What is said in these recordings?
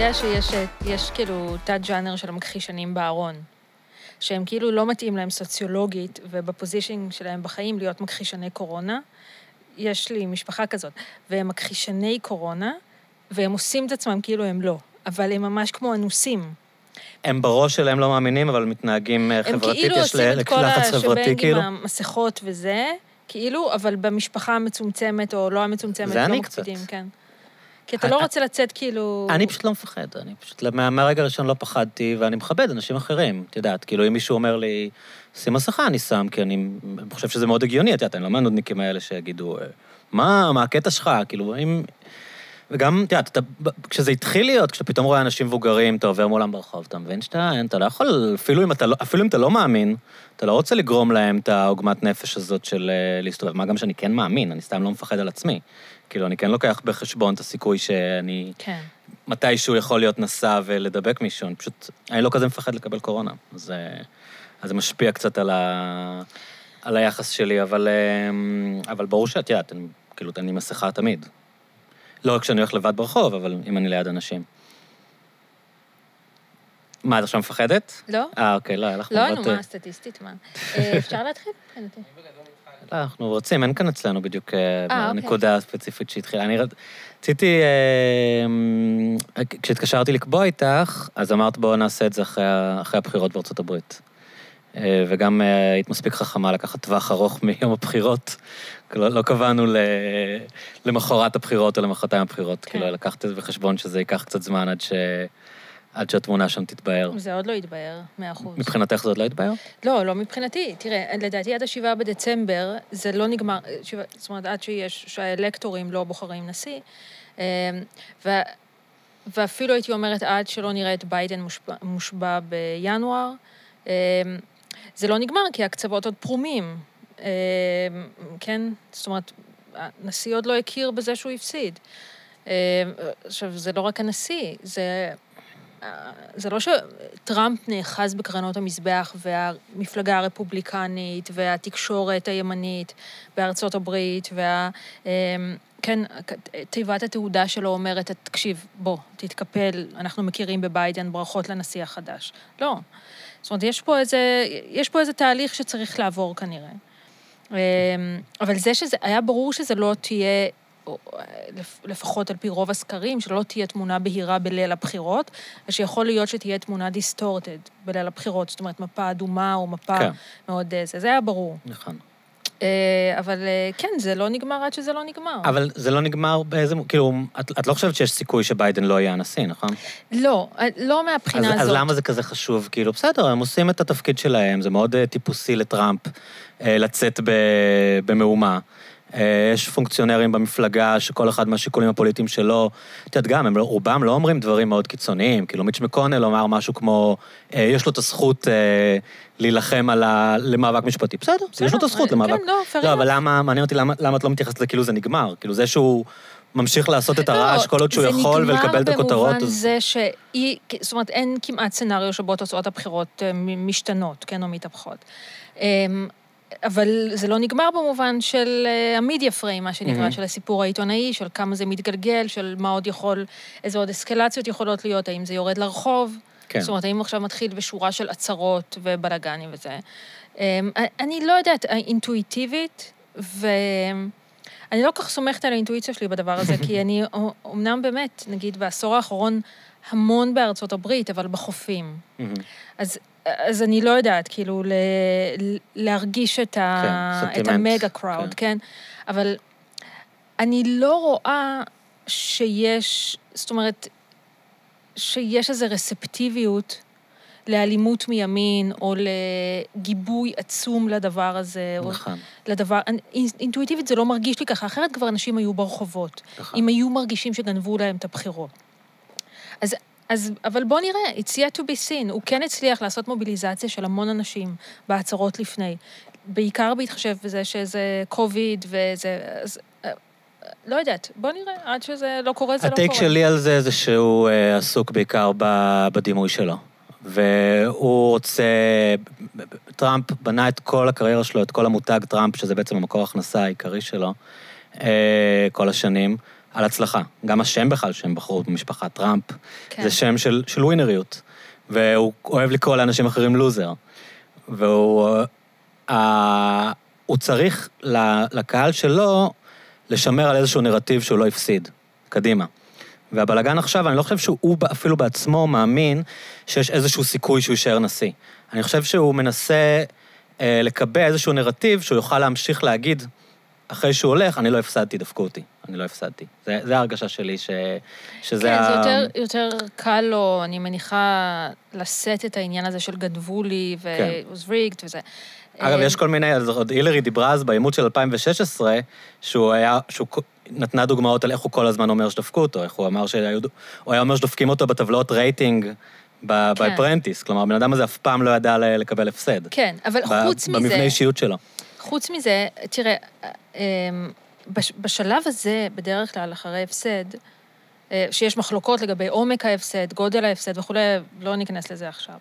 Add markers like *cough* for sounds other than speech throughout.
יודע שיש יש, כאילו תת-ג'אנר של המכחישנים בארון, שהם כאילו לא מתאים להם סוציולוגית ובפוזישינג שלהם בחיים להיות מכחישני קורונה. יש לי משפחה כזאת, והם מכחישני קורונה, והם עושים את עצמם כאילו הם לא, אבל הם ממש כמו אנוסים. הם בראש שלהם לא מאמינים, אבל מתנהגים חברתית, הם כאילו יש עושים את כל לחץ חברתי, השבנג כאילו. עם המסכות וזה, כאילו, אבל במשפחה המצומצמת או לא המצומצמת, לא מקפידים, קצת. כן. כי אתה לא אני- רוצה לצאת כאילו... אני פשוט לא מפחד, אני פשוט, מה- מהרגע הראשון לא פחדתי, ואני מכבד אנשים אחרים, את יודעת, כאילו אם מישהו אומר לי, שים מסכה, אני שם, כי אני חושב שזה מאוד הגיוני, את יודעת, אני לא מהנודניקים האלה שיגידו, "אה, מה, מה הקטע שלך, כאילו, אם... וגם, את יודעת, כשזה התחיל להיות, כשאתה פתאום רואה אנשים מבוגרים, אתה עובר מולם ברחוב, אתה מבין שאתה, אין, אתה לא יכול, אפילו אם אתה לא, אפילו אם אתה לא מאמין, אתה לא רוצה לגרום להם את העוגמת נפש הזאת של אה, להסתובב, מה גם שאני כן מאמין, אני סתם לא מפחד על עצמי. כאילו, אני כן לוקח בחשבון את הסיכוי שאני כן. מתישהו יכול להיות נשא ולדבק מישהו, אני פשוט, אני לא כזה מפחד לקבל קורונה. אז, אה, אז זה משפיע קצת על, ה, על היחס שלי, אבל, אה, אבל ברור שאת יודעת, אני- כאילו, אני מסכה תמיד. לא רק כשאני הולך לבד ברחוב, אבל אם אני ליד אנשים. מה, את עכשיו מפחדת? לא? אה, אוקיי, לא, היה לך לא, נו, אה, מה, סטטיסטית, מה? אה, אפשר להתחיל? מבחינתי. לא, אנחנו רוצים, אין כאן אצלנו בדיוק אה, אוקיי. הנקודה הספציפית שהתחילה. אני רציתי, אה, כשהתקשרתי לקבוע איתך, אז אמרת בואו נעשה את זה אחרי הבחירות בארצות הברית. אה, וגם אה, היית מספיק חכמה לקחת טווח ארוך *laughs* מיום הבחירות. לא, לא קבענו ל- למחרת הבחירות או למחרתיים הבחירות. כן. כאילו, לקחת את זה בחשבון שזה ייקח קצת זמן עד, ש... עד שהתמונה שם תתבהר. זה עוד לא יתבהר, מאה אחוז. מבחינתך זה עוד לא יתבהר? לא, לא מבחינתי. תראה, לדעתי עד השבעה בדצמבר זה לא נגמר, שבעה- זאת אומרת, עד שיש, שהאלקטורים לא בוחרים נשיא. אה, ו, ואפילו הייתי אומרת, עד שלא נראה את ביידן מושבע, מושבע בינואר, אה, זה לא נגמר, כי הקצוות עוד פרומים. אה, כן? זאת אומרת, הנשיא עוד לא הכיר בזה שהוא הפסיד. עכשיו, זה לא רק הנשיא, זה... זה לא שטראמפ נאחז בקרנות המזבח והמפלגה הרפובליקנית והתקשורת הימנית בארצות הברית וה... אמ, כן, תיבת התעודה שלו אומרת, תקשיב, בוא, תתקפל, אנחנו מכירים בביידן, ברכות לנשיא החדש. לא. זאת אומרת, יש פה איזה, יש פה איזה תהליך שצריך לעבור כנראה. אמ, אבל זה שזה, היה ברור שזה לא תהיה, או, לפ- לפחות על פי רוב הסקרים, שלא תהיה תמונה בהירה בליל הבחירות, ושיכול להיות שתהיה תמונה דיסטורטד בליל הבחירות, זאת אומרת, מפה אדומה או מפה כן. מאוד... אה, זה, זה היה ברור. נכון. אה, אבל אה, כן, זה לא נגמר עד שזה לא נגמר. אבל זה לא נגמר באיזה... כאילו, את, את לא חושבת שיש סיכוי שביידן לא יהיה הנשיא, נכון? לא, אה, לא מהבחינה אז, הזאת. אז למה זה כזה חשוב? כאילו, בסדר, הם עושים את התפקיד שלהם, זה מאוד אה, טיפוסי לטראמפ אה, לצאת במהומה. אה, יש פונקציונרים במפלגה שכל אחד מהשיקולים הפוליטיים שלו, את יודעת, גם, הם לא- רובם לא אומרים דברים מאוד קיצוניים. כאילו, מיץ' מקונל אמר משהו כמו, אה, יש לו את הזכות אה, להילחם על ה... למאבק משפטי. בסדר, בסדר, יש לו את הזכות אה, למאבק. כן, לא, fair לא, אבל. למה, מעניין אותי, למה, למה את לא מתייחסת לזה כאילו זה נגמר? כאילו, זה שהוא ממשיך לעשות את הרעש כל עוד שהוא יכול ולקבל את הכותרות, לא, זה נגמר. במובן זה שהיא, זאת אומרת, אין כמעט סצנריו שבו תוצאות הבחירות אה, משתנות, כן, או מתהפכות. אבל זה לא נגמר במובן של אה, המדיה פריים, מה שנקרא, מהמם. של הסיפור העיתונאי, של כמה זה מתגלגל, של מה עוד יכול, איזה עוד אסקלציות יכולות להיות, האם זה יורד לרחוב. כן. זאת אומרת, האם עכשיו מתחיל בשורה של הצהרות ובלאגנים וזה. אמ, אני לא יודעת, אינטואיטיבית, ואני לא כל כך סומכת על האינטואיציה שלי בדבר הזה, כי אני *laughs* אומנם באמת, נגיד, בעשור האחרון, המון בארצות הברית, אבל בחופים. מהמם. אז, אז אני לא יודעת, כאילו, ל, להרגיש את, ה, כן, את המגה קראוד, כן. כן. אבל אני לא רואה שיש, זאת אומרת, שיש איזו רספטיביות לאלימות מימין, או לגיבוי עצום לדבר הזה, או נכון. לדבר, אני- אינטואיטיבית זה לא מרגיש לי ככה, אחרת כבר אנשים היו ברחובות. נכון. אם היו מרגישים שגנבו להם את הבחירות. אז, אז, אבל בוא נראה, it's yet to be seen. הוא כן הצליח לעשות מוביליזציה של המון אנשים בהצהרות לפני. בעיקר בהתחשב בזה שזה קוביד וזה... אז, אה, לא יודעת, בוא נראה, עד שזה לא קורה, זה לא קורה. הטייק שלי על זה זה שהוא אה, עסוק בעיקר בדימוי שלו. והוא רוצה... טראמפ בנה את כל הקריירה שלו, את כל המותג טראמפ, שזה בעצם המקור ההכנסה העיקרי שלו, אה, כל השנים, על הצלחה. גם השם בכלל שהם בחרו במשפחת טראמפ, כן. זה שם של, של ווינריות. והוא אוהב לקרוא לאנשים אחרים לוזר. והוא אה, הוא צריך לקהל שלו לשמר על איזשהו נרטיב שהוא לא הפסיד, קדימה. והבלגן עכשיו, אני לא חושב שהוא אפילו בעצמו מאמין שיש איזשהו סיכוי שהוא יישאר נשיא. אני חושב שהוא מנסה אה, לקבע איזשהו נרטיב שהוא יוכל להמשיך להגיד, אחרי שהוא הולך, אני לא הפסדתי, דפקו אותי. אני לא הפסדתי. זה, זה ההרגשה שלי, ש, שזה כן, זה ה... יותר, יותר קל לו, אני מניחה, לשאת את העניין הזה של גנבו לי, כן. ו-was rigged וזה. אגב, אה, יש כל מיני, אז עוד הילרי דיברה אז בעימות של 2016, שהוא היה, שהוא נתנה דוגמאות על איך הוא כל הזמן אומר שדפקו אותו, איך הוא אמר שהיו, הוא היה אומר שדופקים אותו בטבלאות רייטינג ב- כן. ב Apprentice. כלומר, הבן אדם הזה אף פעם לא ידע לקבל הפסד. כן, אבל חוץ מזה... במבנה אישיות שלו. חוץ מזה, תראה, אמ, בש- בשלב הזה, בדרך כלל, אחרי הפסד, אה, שיש מחלוקות לגבי עומק ההפסד, גודל ההפסד וכולי, לא ניכנס לזה עכשיו.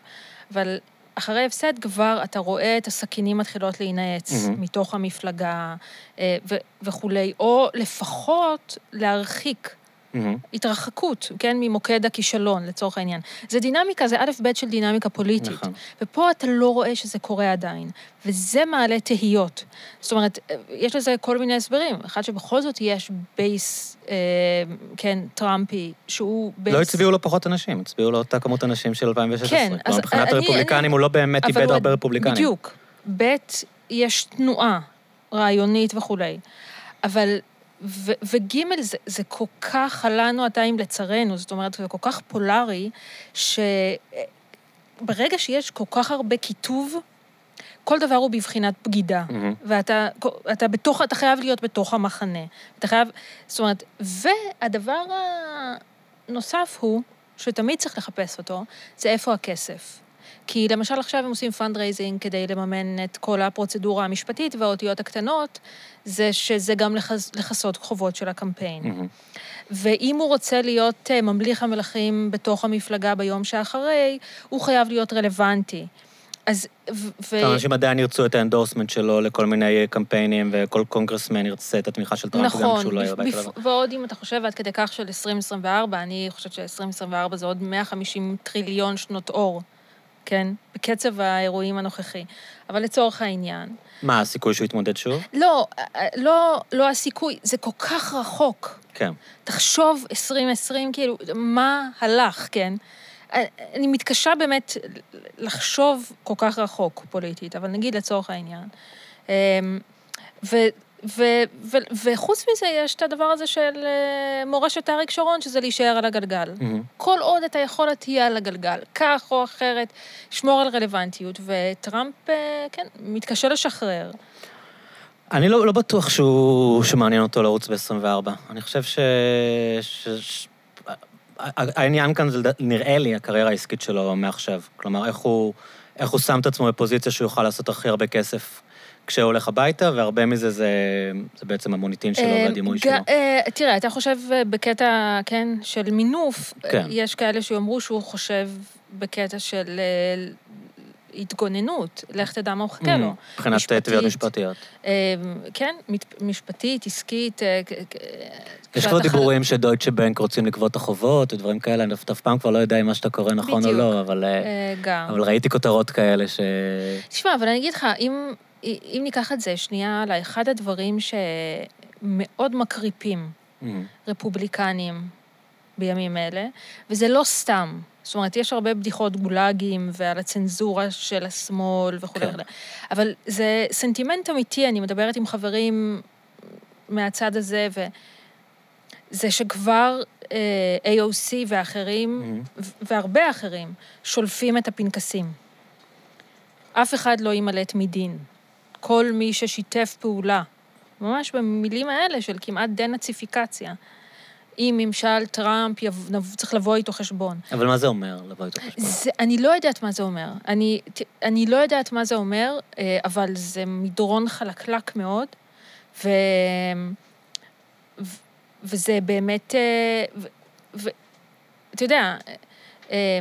אבל אחרי הפסד כבר אתה רואה את הסכינים מתחילות להינעץ מהמ. מתוך המפלגה אה, ו- וכולי, או לפחות להרחיק. התרחקות, כן, ממוקד הכישלון, לצורך העניין. זה דינמיקה, זה א' ב' של דינמיקה פוליטית. נכון. ופה אתה לא רואה שזה קורה עדיין, וזה מעלה תהיות. זאת אומרת, יש לזה כל מיני הסברים. אחד שבכל זאת יש base, אה, כן, טראמפי, שהוא base... לא הצביעו לו פחות אנשים, הצביעו לו אותה כמות אנשים של 2016. כן, אז מבחינת אני- הרפובליקנים אני- הוא לא באמת איבד הרבה רפובליקנים. בדיוק. ב', יש תנועה רעיונית וכולי. אבל, ו, וג', זה, זה כל כך הלנו אתה או לצרינו, זאת אומרת, זה כל כך פולרי, שברגע שיש כל כך הרבה קיטוב, כל דבר הוא בבחינת בגידה. מהמ. ואתה אתה בתוך, אתה חייב להיות בתוך המחנה. אתה חייב, זאת אומרת, והדבר הנוסף הוא, שתמיד צריך לחפש אותו, זה איפה הכסף. כי למשל עכשיו הם עושים fundraising כדי לממן את כל הפרוצדורה המשפטית והאותיות הקטנות, זה שזה גם לכס, לכסות חובות של הקמפיין. מהמ. ואם הוא רוצה להיות אה, ממליך המלכים בתוך המפלגה ביום שאחרי, הוא חייב להיות רלוונטי. אז... ו- אנשים עדיין ירצו את ה endorsement שלו לכל מיני קמפיינים, וכל קונגרסמן ירצה את התמיכה של טראמפ, גם נכון, כשהוא לא יהיה בבית הלבן. ועוד אם אתה חושב עד כדי כך של 2024, אני חושבת ש-2024 זה עוד 150 טריליון שנות אור, כן? בקצב האירועים הנוכחי. אבל לצורך העניין, מה, הסיכוי שהוא יתמודד שוב? לא, לא, לא הסיכוי, זה כל כך רחוק. כן. תחשוב 2020, כאילו, מה הלך, כן? אני מתקשה באמת לחשוב כל כך רחוק פוליטית, אבל נגיד לצורך העניין. אמ, ו, ו, ו, וחוץ מזה, יש את הדבר הזה של אה, מורשת אריק שרון, שזה להישאר על הגלגל. מהמם. כל עוד אתה יכול תהיה על הגלגל, כך או אחרת, שמור על רלוונטיות, וטראמפ, אה, כן, מתקשה לשחרר. אני לא, לא בטוח שהוא, שמעניין אותו לרוץ ב-24. אני חושב ש... ש... ש... העניין כאן זה, נראה לי, הקריירה העסקית שלו מעכשיו. כלומר, איך הוא, איך הוא שם את עצמו בפוזיציה שהוא יוכל לעשות הכי הרבה כסף כשהוא הולך הביתה, והרבה מזה זה, זה בעצם המוניטין שלו אה, והדימוי שלו. אה, תראה, אתה חושב אה, בקטע, כן, של מינוף, כן. יש כאלה שיאמרו שהוא חושב בקטע של התגוננות, לך תדע מה הוא מחכה לו. מבחינת. תביעות משפטיות. כן, משפטית, עסקית. יש כבר דיבורים שדויטשה בנק רוצים לגבות את החובות ודברים כאלה, אני אף פעם כבר לא יודע אם מה שאתה קורא נכון או. לא. אבל ראיתי כותרות כאלה ש... תשמע, אבל אני אגיד לך, אם, אם ניקח את זה שנייה, לאחד הדברים שמאוד מקריפים מהמם. רפובליקנים בימים אלה, וזה לא סתם. זאת אומרת, יש הרבה בדיחות גולאגים ועל הצנזורה של השמאל וכו' כן. אבל זה סנטימנט אמיתי, אני מדברת עם חברים מהצד הזה, וזה שכבר אה, AOC ואחרים. ו- והרבה אחרים, שולפים את הפנקסים. אף אחד לא יימלט מדין. כל מי ששיתף פעולה, ממש במילים האלה של כמעט דנאציפיקציה. עם ממשל טראמפ יב... צריך לבוא איתו חשבון. אבל מה זה אומר, לבוא איתו חשבון? זה, אני לא יודעת מה זה אומר. אני, אני לא יודעת מה זה אומר, אה, אבל זה מדרון חלקלק מאוד, ו... ו... וזה באמת... אה, ו... ו... אתה יודע, אה,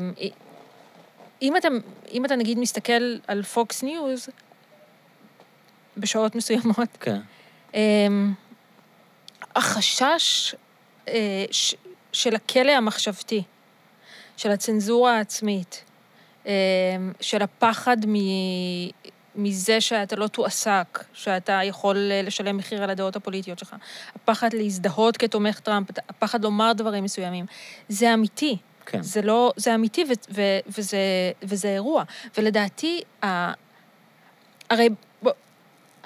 אם אתה, אם אתה נגיד מסתכל על פוקס ניוז, בשעות מסוימות, כן. אמ, החשש אה, ש, של הכלא המחשבתי, של הצנזורה העצמית, אה, של הפחד מ, מזה שאתה לא תועסק, שאתה יכול אה, לשלם מחיר על הדעות הפוליטיות שלך, הפחד להזדהות כתומך טראמפ, הפחד לומר דברים מסוימים, זה אמיתי. כן. זה לא, זה אמיתי ו, ו, וזה, וזה אירוע. ולדעתי, ה, הרי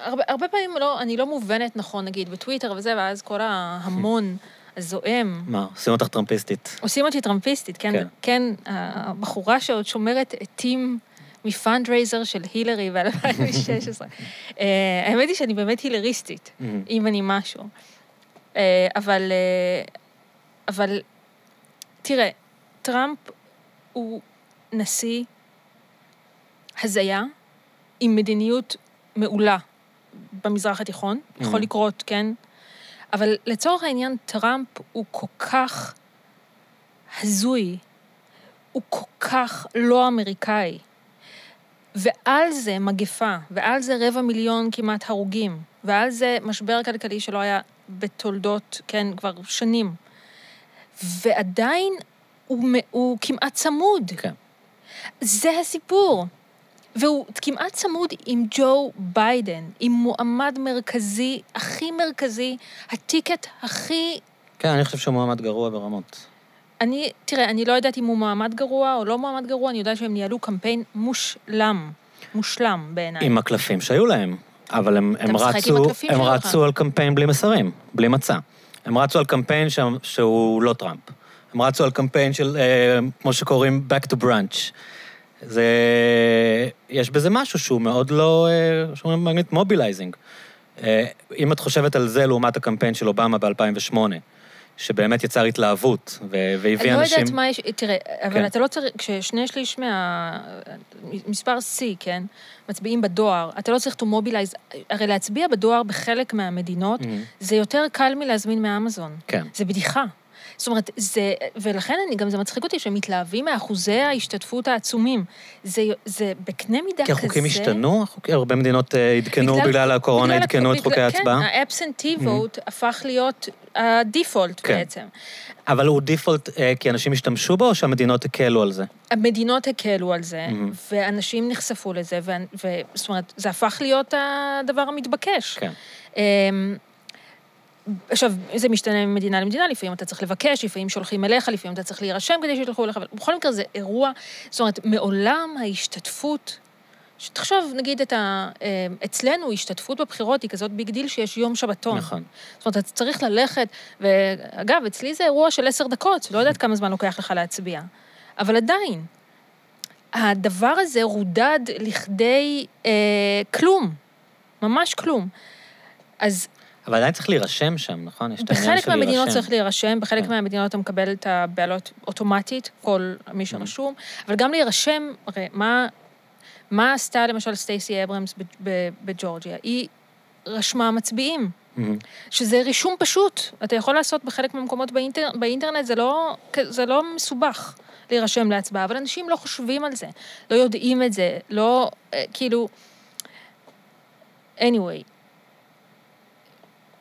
הרבה, הרבה פעמים לא, אני לא מובנת נכון, נגיד, בטוויטר וזה, ואז כל ההמון *laughs* הזועם. מה, עושים אותך טראמפיסטית. עושים אותי טראמפיסטית, כן? כן. כן, הבחורה שעוד שומרת עטים מפאנדרייזר של הילרי *laughs* ב-2016. אה, האמת היא שאני באמת הילריסטית. אם אני משהו. אה, אבל, אה, אבל, תראה, טראמפ הוא נשיא הזיה עם מדיניות מעולה במזרח התיכון, יכול Mhm. לקרות, כן? אבל לצורך העניין, טראמפ הוא כל כך הזוי, הוא כל כך לא אמריקאי. ועל זה מגפה, ועל זה רבע מיליון כמעט הרוגים, ועל זה משבר כלכלי שלא היה בתולדות, כן, כבר שנים. ועדיין הוא, הוא כמעט צמוד. כן. זה הסיפור. והוא כמעט צמוד עם ג'ו ביידן, עם מועמד מרכזי, הכי מרכזי, הטיקט הכי... כן, אני חושב שהוא מועמד גרוע ברמות. אני, תראה, אני לא יודעת אם הוא מועמד גרוע או לא מועמד גרוע, אני יודעת שהם ניהלו קמפיין מושלם, מושלם בעיניי. עם הקלפים שהיו להם, אבל הם, הם רצו, הם. רצו על קמפיין בלי מסרים, בלי מצע. הם רצו על קמפיין שם, שהוא לא טראמפ. הם רצו על קמפיין של, אה, כמו שקוראים, Back to Brunch. זה... יש בזה משהו שהוא מאוד לא... אה, שאומרים באנגלית mobilizing. אה, אם את חושבת על זה לעומת הקמפיין של אובמה ב-2008, שבאמת יצר התלהבות, והביא אני לא אנשים... יודעת מה יש, תראה, אבל כן. אתה לא צריך, כששני שליש מה... מספר C, כן, מצביעים בדואר, אתה לא צריך to mobilize, הרי להצביע בדואר בחלק מהמדינות, Mhm. זה יותר קל מלהזמין מאמזון. כן. זה בדיחה. זאת אומרת, זה, ולכן אני, גם זה מצחיק אותי שהם מתלהבים מאחוזי ההשתתפות העצומים. זה, זה בקנה מידה כי כזה... החוקים השתנו, החוק- הרבה מדינות אה, עדכנו בגלל הקורונה, בגלל- עדכנו את חוקי ההצבעה. כן, האבסנטי vote הפך להיות הדיפולט כן. בעצם. אבל הוא דיפולט אה, כי אנשים השתמשו בו, או שהמדינות הקלו על זה? המדינות הקלו על זה, מהמ. ואנשים נחשפו לזה, ו... ו... זאת אומרת, זה הפך להיות הדבר המתבקש. כן. עכשיו, זה משתנה ממדינה למדינה, לפעמים אתה צריך לבקש, לפעמים שולחים אליך, לפעמים אתה צריך להירשם כדי שישלחו אליך, אבל בכל מקרה זה אירוע, זאת אומרת, מעודד השתתפות, שתחשוב, נגיד, את ה... אמ, אצלנו השתתפות בבחירות היא כזאת big deal שיש יום שבתון. נכון. זאת אומרת, אתה צריך ללכת, ואגב, אצלי זה אירוע של עשר דקות, לא יודעת כמה זמן לוקח לך להצביע. אבל עדיין, הדבר הזה רודד לכדי אה, כלום, ממש כלום. אז אבל עדיין צריך להירשם שם, נכון? יש את העניין בחלק של מהמדינות להירשם. צריך להירשם, בחלק כן. מהמדינות אתה מקבל את הבעלות אוטומטית, כל מי שרשום, אבל גם להירשם, הרי מה, מה עשתה למשל סטייסי אברמס בג'ורג'יה? היא רשמה מצביעים. מהמם. שזה רישום פשוט. אתה יכול לעשות בחלק מהמקומות באינטר... באינטרנט, זה לא, זה לא מסובך להירשם להצבעה, אבל אנשים לא חושבים על זה, לא יודעים את זה, לא, אה, כאילו... anyway.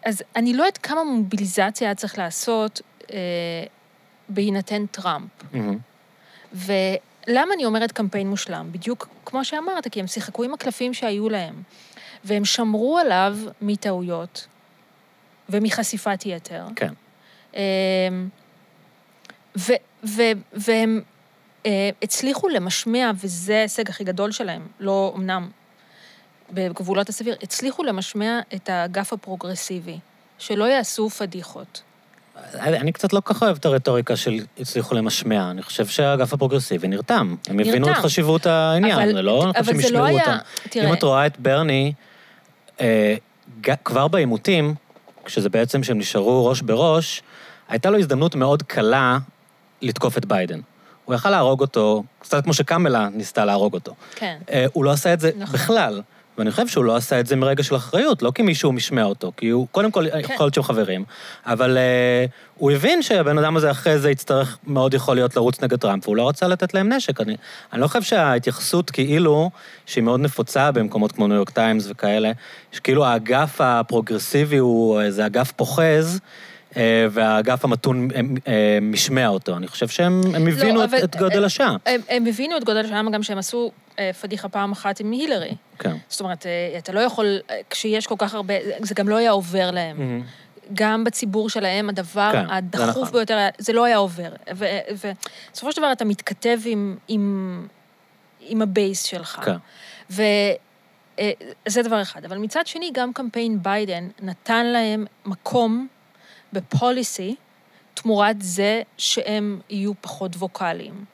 אז אני לא יודעת כמה מוביליזציה היה צריך לעשות אה, בהינתן טראמפ. מהמם. ולמה אני אומרת קמפיין מושלם? בדיוק כמו שאמרת, כי הם שיחקו עם הקלפים שהיו להם, והם שמרו עליו מטעויות ומחשיפת יתר. כן. אמ, ו, ו, והם אה, הצליחו למשמע, וזה ההישג הכי גדול שלהם, לא אמנם בגבולות הסביר, הצליחו למשמע את האגף הפרוגרסיבי, שלא יעשו פדיחות. אני אני קצת לא כל כך אוהב את הרטוריקה של הצליחו למשמע. אני חושב שהאגף הפרוגרסיבי נרתם. הם הבינו את נרתם. חשיבות העניין, אבל- זה לא אבל שהם זה לא היה- אותם. תראה- אם את רואה את ברני, אה, ג- כבר בעימותים, כשזה בעצם שהם נשארו ראש בראש, הייתה לו הזדמנות מאוד קלה לתקוף את ביידן. הוא יכל להרוג אותו, קצת כמו שקמלה ניסתה להרוג אותו. כן. אה, הוא לא עשה את זה נכון. בכלל. ואני חושב שהוא לא עשה את זה מרגע של אחריות, לא כי מישהו משמע אותו, כי הוא, קודם כל, כן. יכול להיות שהם חברים, אבל uh, הוא הבין שהבן אדם הזה אחרי זה יצטרך, מאוד יכול להיות לרוץ נגד טראמפ, והוא לא רצה לתת להם נשק. אני, אני לא חושב שההתייחסות כאילו, שהיא מאוד נפוצה במקומות כמו ניו יורק טיימס וכאלה, שכאילו האגף הפרוגרסיבי הוא איזה אגף פוחז, אה, והאגף המתון אה, ממשמע אותו. אני חושב שהם הם הבינו לא, את, את גודל השעה. הם, הם הבינו את גודל השעה, גם שהם עשו אה, פדיחה פעם אחת עם הילרי. כן. זאת אומרת, אה, אתה לא יכול, אה, כשיש כל כך הרבה, זה גם לא היה עובר להם. מהמ. גם בציבור שלהם, הדבר כן, זה הדחוף נכון. ביותר, זה לא היה עובר. ובסופו של דבר אתה מתכתב עם, עם, עם ה base שלך. כן. וזה דבר אחד. אבל מצד שני, גם קמפיין ביידן נתן להם מקום ב policy, תמורת זה שהם יהיו פחות ווקאליים.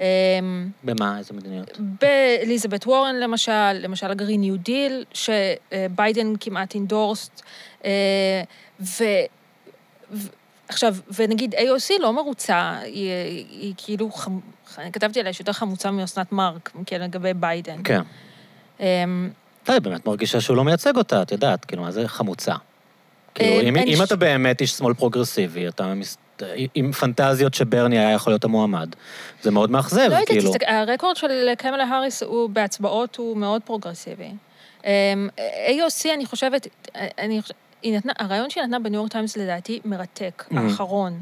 אמ, במה? איזה מדיניות? באליזבת וורן למשל, למשל ה Green New Deal, שביידן כמעט endorsed, אה, ו... עכשיו, ונגיד AOC לא מרוצה, היא, היא כאילו, חמ... אני כתבתי עליה שיותר חמוצה מאסנת מארק, כן, לגבי ביידן. כן. אמ, אתה באמת מרגישה שהוא לא מייצג אותה, את יודעת, כאילו, מה זה חמוצה? כאילו, אה, אם, אם ש- אתה באמת איש שמאל פרוגרסיבי, אתה. עם פנטזיות שברני היה יכול להיות המועמד, זה מאוד מאכזב, לא יודעת, כאילו. תסתכל, הרקורד של קמלה האריס הוא בהצבעות הוא מאוד פרוגרסיבי. אמ, AOC, אני חושבת, אני חושבת, היא נתנה, הריאיון שהיא נתנה בניו יורק טיימס לדעתי מרתק, מהמ. האחרון.